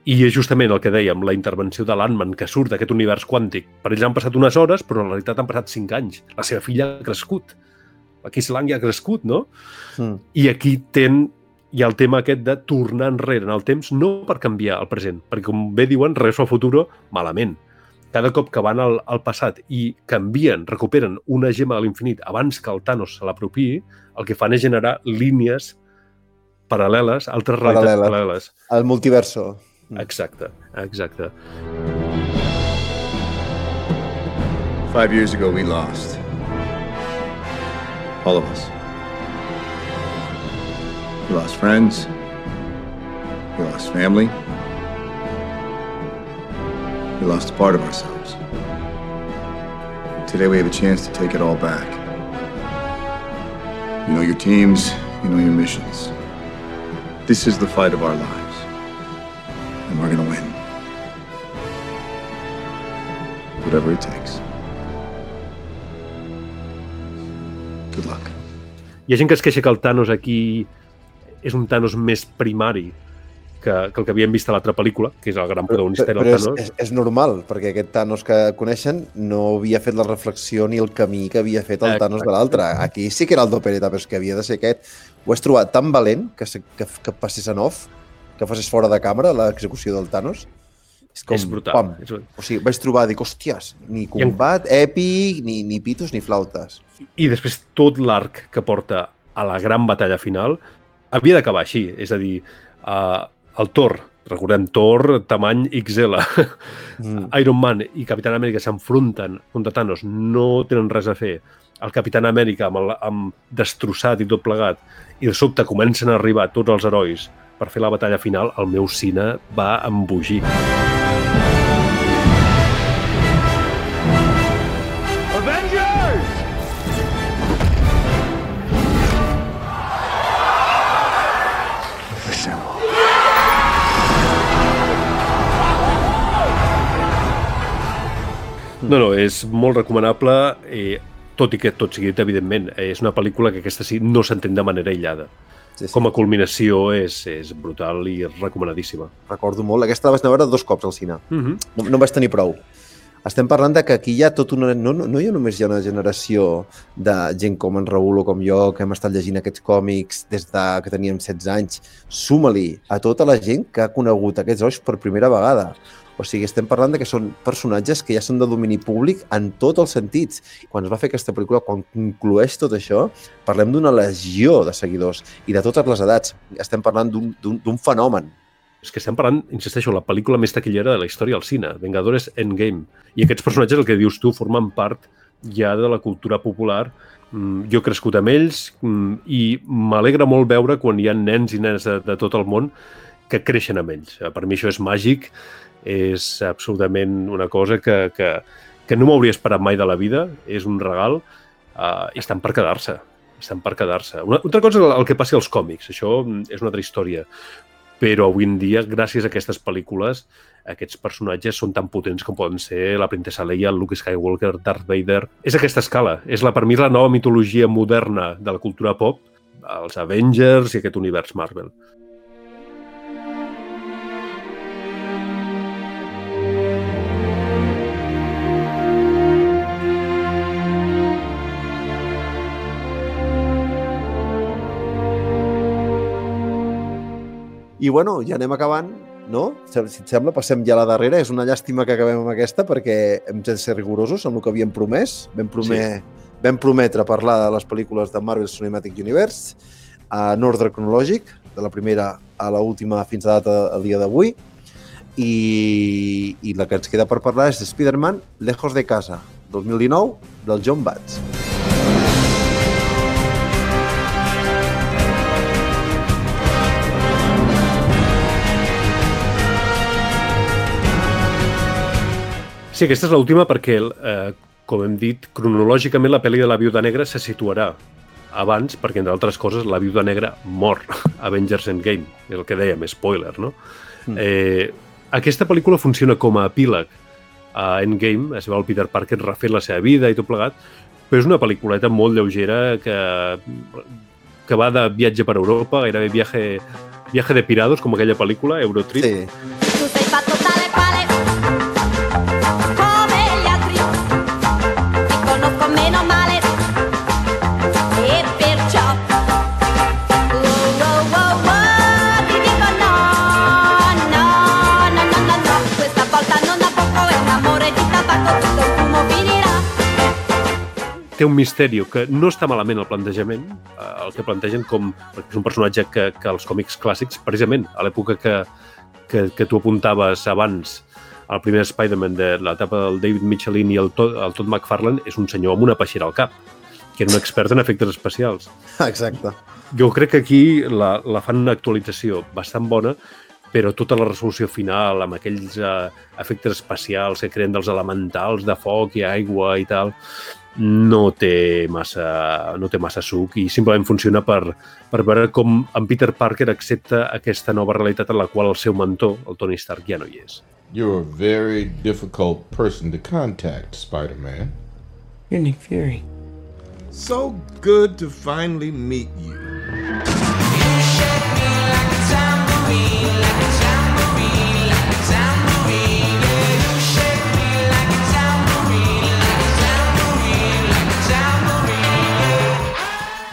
I és justament el que dèiem, la intervenció de l'Antman, que surt d'aquest univers quàntic. Per ells han passat unes hores, però en realitat han passat cinc anys. La seva filla ha crescut. La Kiss Lang ja ha crescut, no? Mm. I aquí ten, hi ha el tema aquest de tornar enrere en el temps, no per canviar el present, perquè com bé diuen, res al futuro, malament. Cada cop que van al, al passat i canvien, recuperen una gema de l'infinit abans que el Thanos se l'apropiï, el que fan és generar línies paral·leles, altres realitats Paral·leles. paral·leles. El multiverso. Exacte, exacte. Five years ago, we lost. All of us. We lost friends. We lost family. We lost a part of ourselves. Today, we have a chance to take it all back. You know your teams, you know your missions. This is the fight of our lives. And we're gonna win. Whatever it takes. Good luck. Hi ha que es que aquí és un Thanos més primari que, que el que havíem vist a l'altra pel·lícula, que és el gran protagonista, era Però el és, Thanos. és, és normal, perquè aquest Thanos que coneixen no havia fet la reflexió ni el camí que havia fet el Thanos de l'altre. Aquí sí que era el d'opereta, però és que havia de ser aquest. Ho has trobat tan valent que, se- que, que passés en off, que facis fora de càmera l'execució del Thanos. És com, És brutal. Pam. És brutal. O sigui, vaig trobar, dic, hòsties, ni combat èpic, ni, ni pitos, ni flautes. I després tot l'arc que porta a la gran batalla final havia d'acabar així. És a dir, uh, el Thor, recordem, Thor tamany XL, mm. Iron Man i Capitán Amèrica s'enfronten contra Thanos, no tenen res a fer. El Capitán Amèrica amb, el, amb destrossat i tot plegat, i de sobte comencen a arribar tots els herois per fer la batalla final, el meu cine va embogir. Avengers! No, no, és molt recomanable, eh, tot i que tot sigui dit, evidentment, eh, és una pel·lícula que aquesta sí no s'entén de manera aïllada. Sí, sí. Com a culminació és, és brutal i recomanadíssima. Recordo molt. Aquesta la vaig anar a veure dos cops al cine. Mhm. no, no en vaig tenir prou. Estem parlant de que aquí hi ha tot una... No, no, no hi ha només hi ha una generació de gent com en Raül o com jo, que hem estat llegint aquests còmics des de que teníem 16 anys. Suma-li a tota la gent que ha conegut aquests herois per primera vegada. O sigui, estem parlant de que són personatges que ja són de domini públic en tots els sentits. Quan es va fer aquesta pel·lícula, quan conclueix tot això, parlem d'una legió de seguidors i de totes les edats. Estem parlant d'un- fenomen. És que estem parlant, insisteixo, la pel·lícula més taquillera de la història del cine, Vengadores Endgame. I aquests personatges, el que dius tu, formen part ja de la cultura popular. Mm, Jo he crescut amb ells mm, i m'alegra molt veure quan hi ha nens i nenes de, de tot el món que creixen amb ells. Eh, Per mi això és màgic, és absolutament una cosa que, que, que no m'hauria esperat mai de la vida, és un regal uh, i estan per quedar-se estan per quedar-se. Una altra cosa és el, que passi als còmics, això és una altra història però avui en dia, gràcies a aquestes pel·lícules, aquests personatges són tan potents com poden ser la princesa Leia, Luke Skywalker, Darth Vader... És aquesta escala. És la, per mi la nova mitologia moderna de la cultura pop, els Avengers i aquest univers Marvel. I bueno, ja anem acabant, no? Si et sembla, passem ja a la darrera. És una llàstima que acabem amb aquesta perquè hem de ser rigorosos amb el que havíem promès. Vam, promer, sí. vam prometre parlar de les pel·lícules de Marvel Cinematic Universe en ordre cronològic, de la primera a la última fins a data al dia d'avui. I, I la que ens queda per parlar és Spider-Man Lejos de Casa, 2019, del John Batts. Sí, aquesta és l'última perquè, eh, com hem dit, cronològicament la pel·li de la Viuda Negra se situarà abans, perquè, entre altres coses, la Viuda Negra mor a Avengers Endgame, el que dèiem, spoiler, no? Mm. Eh, aquesta pel·lícula funciona com a epíleg a Endgame, es veu el Peter Parker refent la seva vida i tot plegat, però és una pel·lículeta molt lleugera que, que va de viatge per Europa, gairebé viaje, viaje de pirados, com aquella pel·lícula, Eurotrip. Sí. Té un misteri que no està malament el plantejament, eh, el que plantegen com... perquè és un personatge que, que els còmics clàssics, precisament a l'època que, que, que tu apuntaves abans, el primer Spider-Man de l'etapa del David Michelin i el Todd, el Todd McFarlane, és un senyor amb una peixera al cap, que era un expert en efectes especials. Exacte. Jo crec que aquí la, la fan una actualització bastant bona, però tota la resolució final, amb aquells eh, efectes especials que creen dels elementals de foc i aigua i tal, no té massa, no té massa suc i simplement funciona per, per veure com en Peter Parker accepta aquesta nova realitat en la qual el seu mentor, el Tony Stark, ja no hi és. You're a very difficult person to contact, Spider Man. You're Nick Fury. So good to finally meet you.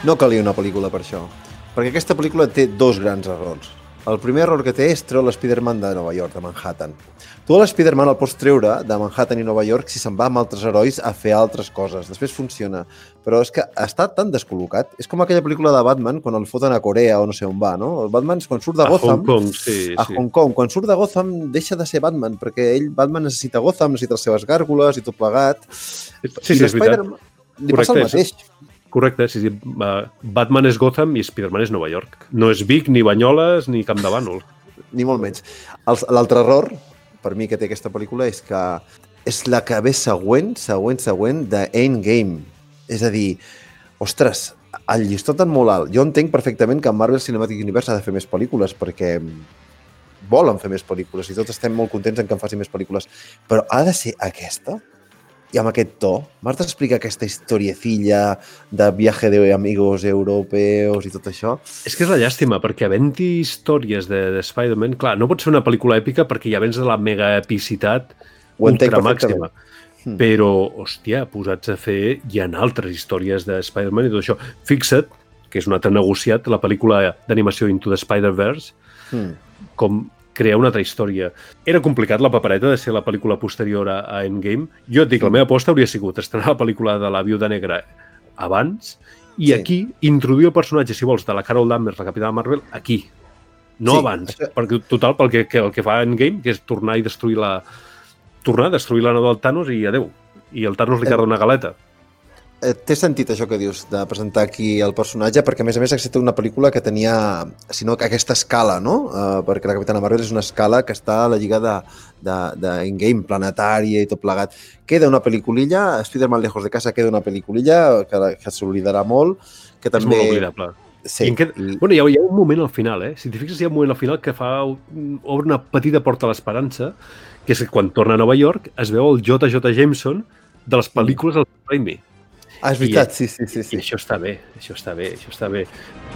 No calia una pel·lícula per això, perquè aquesta pel·lícula té dos grans errors. El primer error que té és treure l'Spider-Man de Nova York, de Manhattan. Tu a l'Spider-Man el pots treure de Manhattan i Nova York si se'n va amb altres herois a fer altres coses. Després funciona. Però és que està tan descol·locat. És com aquella pel·lícula de Batman quan el foten a Corea o no sé on va, no? El Batman, quan surt de A Gotham... Hong Kong, sí, a sí. Hong Kong. Quan surt de Gotham deixa de ser Batman, perquè ell, Batman, necessita Gotham, necessita les seves gàrgoles i tot plegat. Sí, sí, és veritat. Spider-Man Li passa el mateix. Correcte, sí, sí. Batman és Gotham i Spider-Man és Nova York. No és Vic, ni Banyoles, ni Camp de Bànol. ni molt menys. L'altre error, per mi, que té aquesta pel·lícula és que és la que ve següent, següent, següent de Endgame. És a dir, ostres, el llistó tan molt alt. Jo entenc perfectament que Marvel Cinematic Universe ha de fer més pel·lícules perquè volen fer més pel·lícules i tots estem molt contents en que en faci més pel·lícules. Però ha de ser aquesta? I amb aquest to. M'has d'explicar aquesta historiecilla de viaje de amigos europeos i tot això? És que és la llàstima, perquè havent-hi històries de, de Spider-Man, clar, no pot ser una pel·lícula èpica perquè ja vens de la mega epicitat Ho ultra màxima. perfectament. Mm. Però, hòstia, posats a fer, hi ha altres històries de Spider-Man i tot això. Fixa't, que és un altre negociat, la pel·lícula d'animació Into the Spider-Verse, Mm. com crear una altra història. Era complicat la papereta de ser la pel·lícula posterior a, a Endgame. Jo et dic, la meva aposta hauria sigut estrenar la pel·lícula de la Viuda Negra abans i Sí. aquí introduir el personatge, si vols, de la Carol Danvers, la Capitana Marvel, aquí. No Sí, abans. això- Perquè, total, pel que, que, el que fa Endgame, que és tornar i destruir la... tornar a destruir la nau del Thanos i adeu. I el Thanos li carda una galeta. Eh, Té sentit això que dius de presentar aquí el personatge, perquè a més a més aquesta una pel·lícula que tenia, si no, que aquesta escala, no? Uh, perquè la Capitana Marvel és una escala que està a la lliga de, de, de in-game, planetària i tot plegat. Queda una pel·lículilla, Spider-Man Lejos de Casa queda una pel·lículilla que, que s'oblidarà molt, que també... És molt oblidable. Sí, I en aquest... Bueno, hi ha, hi ha un moment al final, eh? Si t'hi fixes, hi ha un moment al final que fa obre una petita porta a l'esperança, que és que quan torna a Nova York es veu el J.J. Jameson de les pel·lícules del Raimi. Ah, Ah, és veritat, sí, sí, sí, sí. I això està bé, això està bé, això està bé.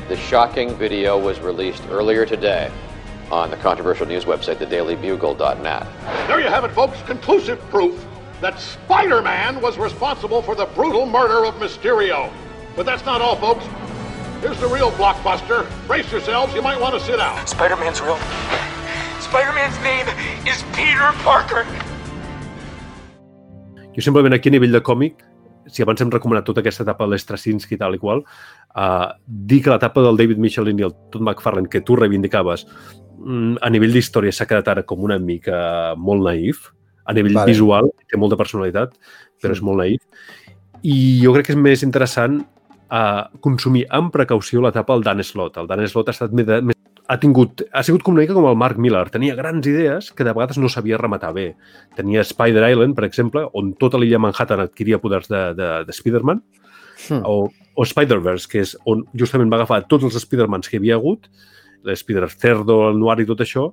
The shocking video was released earlier today on the controversial news website, thedailybugle.net. There you have it, folks. Conclusive proof that Spider-Man was responsible for the brutal murder of Mysterio. But that's not all, folks. Here's the real blockbuster. Brace yourselves. You might want to sit down. Spider-Man's real. Spider-Man's name is Peter Parker. Jo simplement aquí a nivell de còmic, si abans hem recomanat tota aquesta etapa de l'Estraczynski i tal i qual, uh, dir que l'etapa del David Michelin i el Todd McFarlane que tu reivindicaves mm, a nivell d'història s'ha quedat ara com una mica molt naïf, a nivell Vale. visual té molta personalitat, però és molt naïf. I jo crec que és més interessant uh, consumir amb precaució l'etapa del Dan Slott. El Dan Slott ha estat més, més ha, tingut, ha sigut com una mica com el Mark Millar. Tenia grans idees que de vegades no sabia rematar bé. Tenia Spider Island, per exemple, on tota l'illa Manhattan adquiria poders de, de, de Spider-Man, Hmm. o, o Spider-Verse, que és on justament va agafar tots els Spider-Mans que hi havia hagut, l'Spider-Cerdo, el Noir i tot això,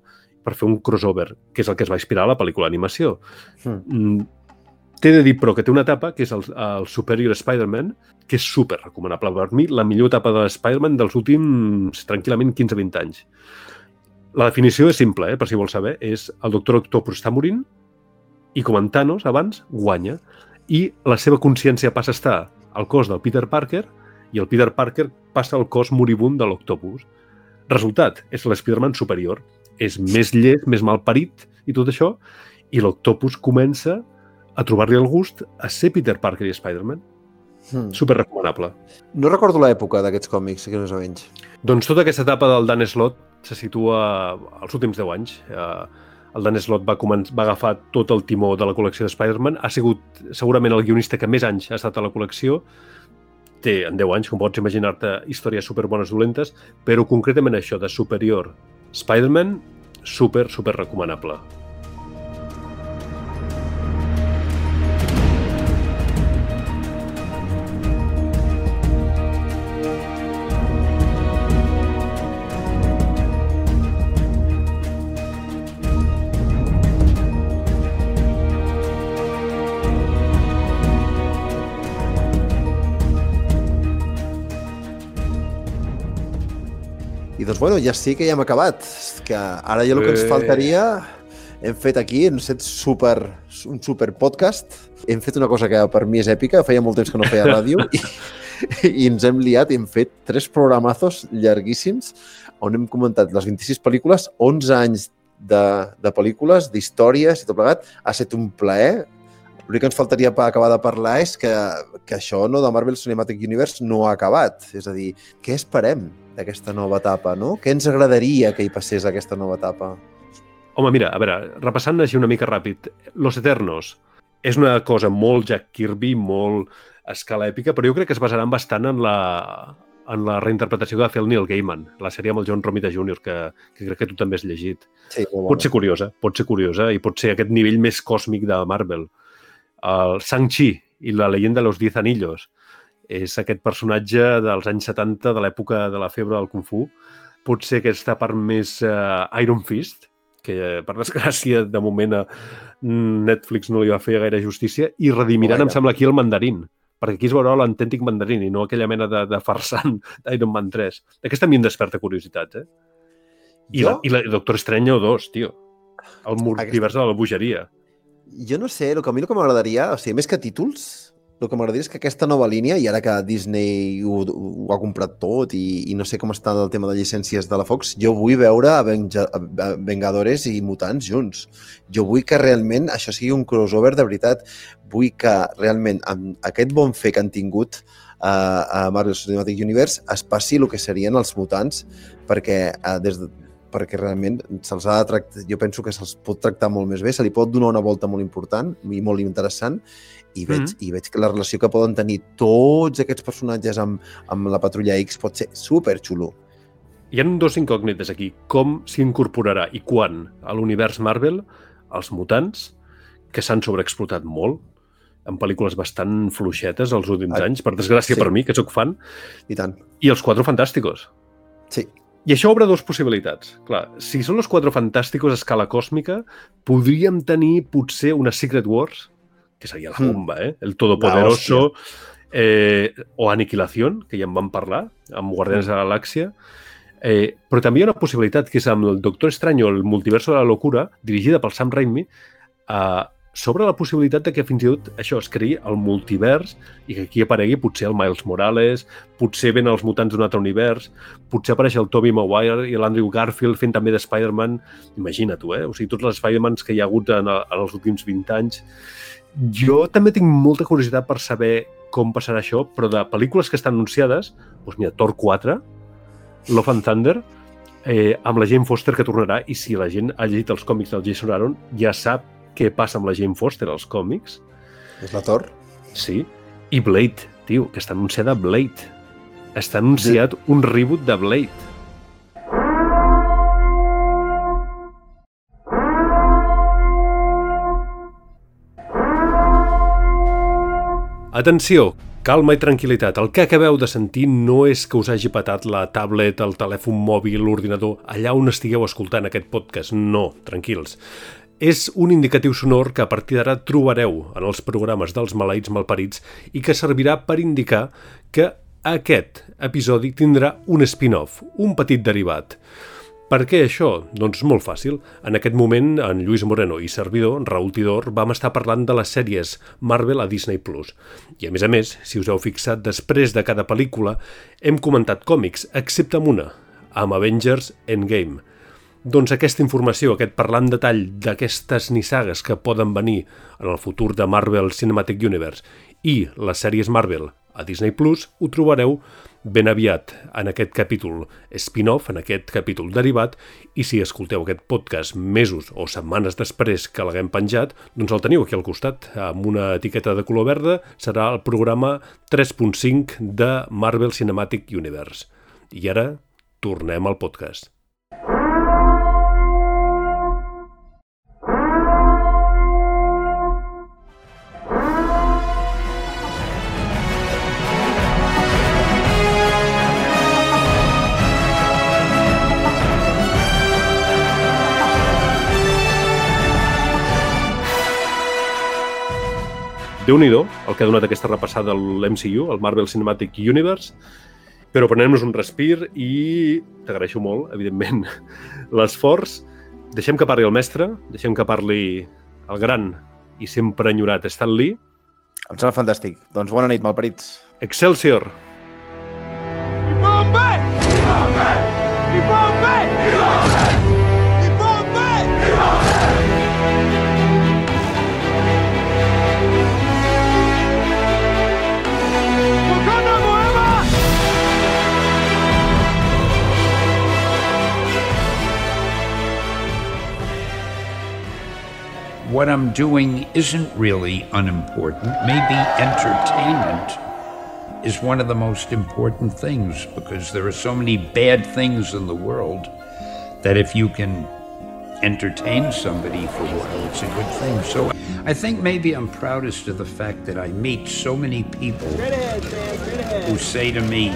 per fer un crossover, que és el que es va inspirar a la pel·lícula d'animació. Hmm. Mm, T'he de dir, però, que té una etapa, que és el, el Superior Spider-Man, que és super recomanable. Per mi, la millor etapa de Spider-Man dels últims, tranquil·lament, 15-20 anys. La definició és simple, eh, per si vols saber. És el Doctor Octopus està morint i, com en Thanos, abans, guanya. I la seva consciència passa a estar al cos del Peter Parker i el Peter Parker passa al cos moribund de l'Octopus. Resultat, és l'Spider-Man superior. És més llest, més malparit i tot això, i l'Octopus comença a trobar-li el gust a ser Peter Parker i Spider-Man. Hmm. Super recomanable. No recordo l'època d'aquests còmics, que més o menys. Doncs tota aquesta etapa del Dan Slott se situa als últims 10 anys. Eh, el Dan Slott va, començar, va agafar tot el timó de la col·lecció de Spider-Man. Ha sigut segurament el guionista que més anys ha estat a la col·lecció. Té, en 10 anys, com pots imaginar-te, històries superbones dolentes, però concretament això de superior Spider-Man, super, super recomanable. Doncs, bueno, ja sí que ja hem acabat. Que ara ja el que ens Eh. faltaria... Hem fet aquí, hem fet super, un super podcast. Hem fet una cosa que per mi és èpica, feia molt temps que no feia ràdio, i, i ens hem liat i hem fet tres programazos llarguíssims on hem comentat les 26 pel·lícules, 11 anys de, de pel·lícules, d'històries i tot plegat. Ha estat un plaer. L'únic que ens faltaria per acabar de parlar és que, que això no de Marvel Cinematic Universe no ha acabat. És a dir, què esperem d'aquesta nova etapa, no? Què ens agradaria que hi passés aquesta nova etapa? Home, mira, a veure, repassant així una mica ràpid, Los Eternos és una cosa molt Jack Kirby, molt escala èpica, però jo crec que es basaran bastant en la, en la reinterpretació que va fer el Neil Gaiman, la sèrie amb el John Romita Jr., que, que crec que tu també has llegit. Sí, Pot ser curiosa, pot ser curiosa, i pot ser aquest nivell més còsmic de Marvel. El Shang-Chi i la leyenda de los Diez Anillos és aquest personatge dels anys 70, de l'època de la febre del Kung Fu. Pot ser aquesta part més uh, Iron Fist, que eh, per desgràcia de moment a Netflix no li va fer gaire justícia, i redimiran, No em sembla, aquí el mandarín, perquè aquí es veurà l'autèntic mandarín i no aquella mena de, de farsant d'Iron Man 3. Aquesta a mi em desperta curiositat, eh? I, Jo? la, i la Doctor Strange 2, tio. El multivers de la bogeria. Jo no sé, el que a mi el que m'agradaria, o sigui, més que títols, el que m'agradaria és que aquesta nova línia, i ara que Disney ho, ho ha comprat tot i, i no sé com està el tema de llicències de la Fox, jo vull veure Avenja, a Vengadores i Mutants junts. Jo vull que realment això sigui un crossover de veritat. Vull que realment amb aquest bon fer que han tingut a, a Marvel Cinematic Universe es passi el que serien els mutants perquè eh, des de, perquè realment se'ls ha de tractar, jo penso que se'ls pot tractar molt més bé, se li pot donar una volta molt important i molt interessant i veig, Mhm. i veig que la relació que poden tenir tots aquests personatges amb, amb la Patrulla X pot ser super xulo. Hi ha dos incògnites aquí. Com s'incorporarà i quan a l'univers Marvel els mutants, que s'han sobreexplotat molt, en pel·lícules bastant fluixetes els últims Ah, anys, per desgràcia sí. per mi, que sóc fan, I tant. i els Quatre Fantàsticos. Sí. I això obre dues possibilitats. Clar, si són els Quatre Fantàsticos a escala còsmica, podríem tenir potser una Secret Wars, que seria la bomba, eh? El Todopoderoso eh, o Aniquilación, que ja en vam parlar, amb Guardians de la Galàxia. Eh, però també hi ha una possibilitat, que és amb el Doctor Estrany o el Multiverso de la Locura, dirigida pel Sam Raimi, eh, sobre la possibilitat de que fins i tot això es creï el multivers i que aquí aparegui potser el Miles Morales, potser ven els mutants d'un altre univers, potser apareix el Tobey Maguire i l'Andrew Garfield fent també de Spider-Man. Imagina tu, eh? O sigui, tots els Spider-Mans que hi ha hagut en, en els últims 20 anys. Jo també tinc molta curiositat per saber com passarà això, però de pel·lícules que estan anunciades, doncs mira, Thor 4, Love and Thunder, eh, amb la Jane Foster que tornarà, i si la gent ha llegit els còmics del Jason Aaron, ja sap què passa amb la Jane Foster als còmics. És la Thor? Sí. I Blade, tio, que està anunciada Blade. Està anunciat un reboot de Blade. Atenció, calma i tranquil·litat. El que acabeu de sentir no és que us hagi patat la tablet, el telèfon mòbil, l'ordinador, allà on estigueu escoltant aquest podcast. No, tranquils. És un indicatiu sonor que a partir d'ara trobareu en els programes dels maleïts malparits i que servirà per indicar que aquest episodi tindrà un spin-off, un petit derivat. Per què això? Doncs molt fàcil. En aquest moment, en Lluís Moreno i servidor, Raúl Tidor, vam estar parlant de les sèries Marvel a Disney+. I a més a més, si us heu fixat, després de cada pel·lícula hem comentat còmics, excepte amb una, amb Avengers Endgame. Doncs aquesta informació, aquest parlar en detall d'aquestes nissagues que poden venir en el futur de Marvel Cinematic Universe i les sèries Marvel a Disney Plus, ho trobareu ben aviat en aquest capítol spin-off, en aquest capítol derivat, i si escolteu aquest podcast mesos o setmanes després que l'haguem penjat, doncs el teniu aquí al costat, amb una etiqueta de color verda, serà el programa 3.5 de Marvel Cinematic Universe. I ara tornem al podcast. Déu nhi el que ha donat aquesta repassada a l'MCU, el Marvel Cinematic Universe, però prenem-nos un respir i t'agraeixo molt, evidentment, l'esforç. Deixem que parli el mestre, deixem que parli el gran i sempre enyorat Stan Lee. Em sembla fantàstic. Doncs bona nit, malparits. Excelsior! What I'm doing isn't really unimportant. Maybe entertainment is one of the most important things because there are so many bad things in the world that if you can entertain somebody for a while, it's a good thing. So I think maybe I'm proudest of the fact that I meet so many people who say to me,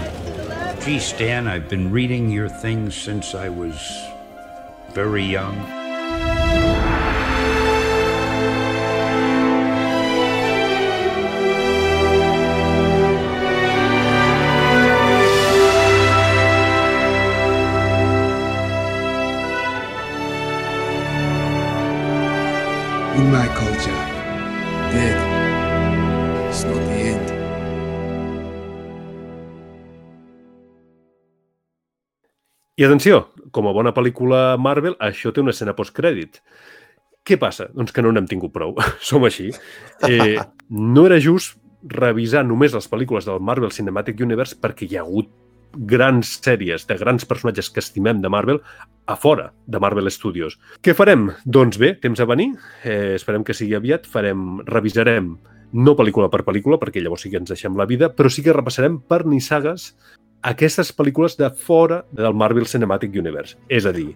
Gee, Stan, I've been reading your things since I was very young. In my culture, death is not the end. I atenció, com a bona pel·lícula Marvel, això té una escena postcrèdit. Què passa? Doncs que no n'hem tingut prou. Som així. Eh, no era just revisar només les pel·lícules del Marvel Cinematic Universe perquè hi ha hagut grans sèries de grans personatges que estimem de Marvel a fora de Marvel Studios. Què farem? Doncs bé, temps a venir. Eh, esperem que sigui aviat. Farem, revisarem no pel·lícula per pel·lícula, perquè llavors sí que ens deixem la vida, però sí que repassarem per nissagues aquestes pel·lícules de fora del Marvel Cinematic Universe. És a dir,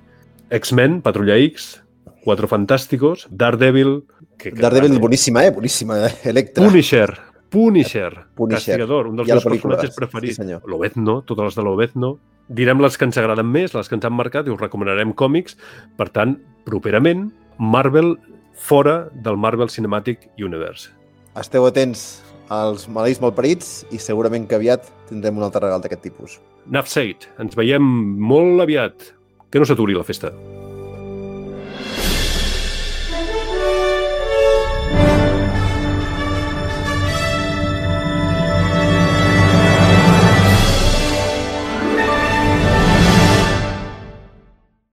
X-Men, Patrulla X, Quatre Fantàsticos, Daredevil... Que, que Daredevil, boníssima, eh? Boníssima. eh? Electra. Punisher, Punisher, Punisher. Castigador, un dels meus personatges sí, preferits. senyor. Lobezno, totes les de Lobezno. Direm les que ens agraden més, les que ens han marcat, i us recomanarem còmics. Per tant, properament, Marvel fora del Marvel Cinematic Universe. Esteu atents als maleïts malparits i segurament que aviat tindrem un altre regal d'aquest tipus. Said, ens veiem molt aviat. Que no s'aturi la festa.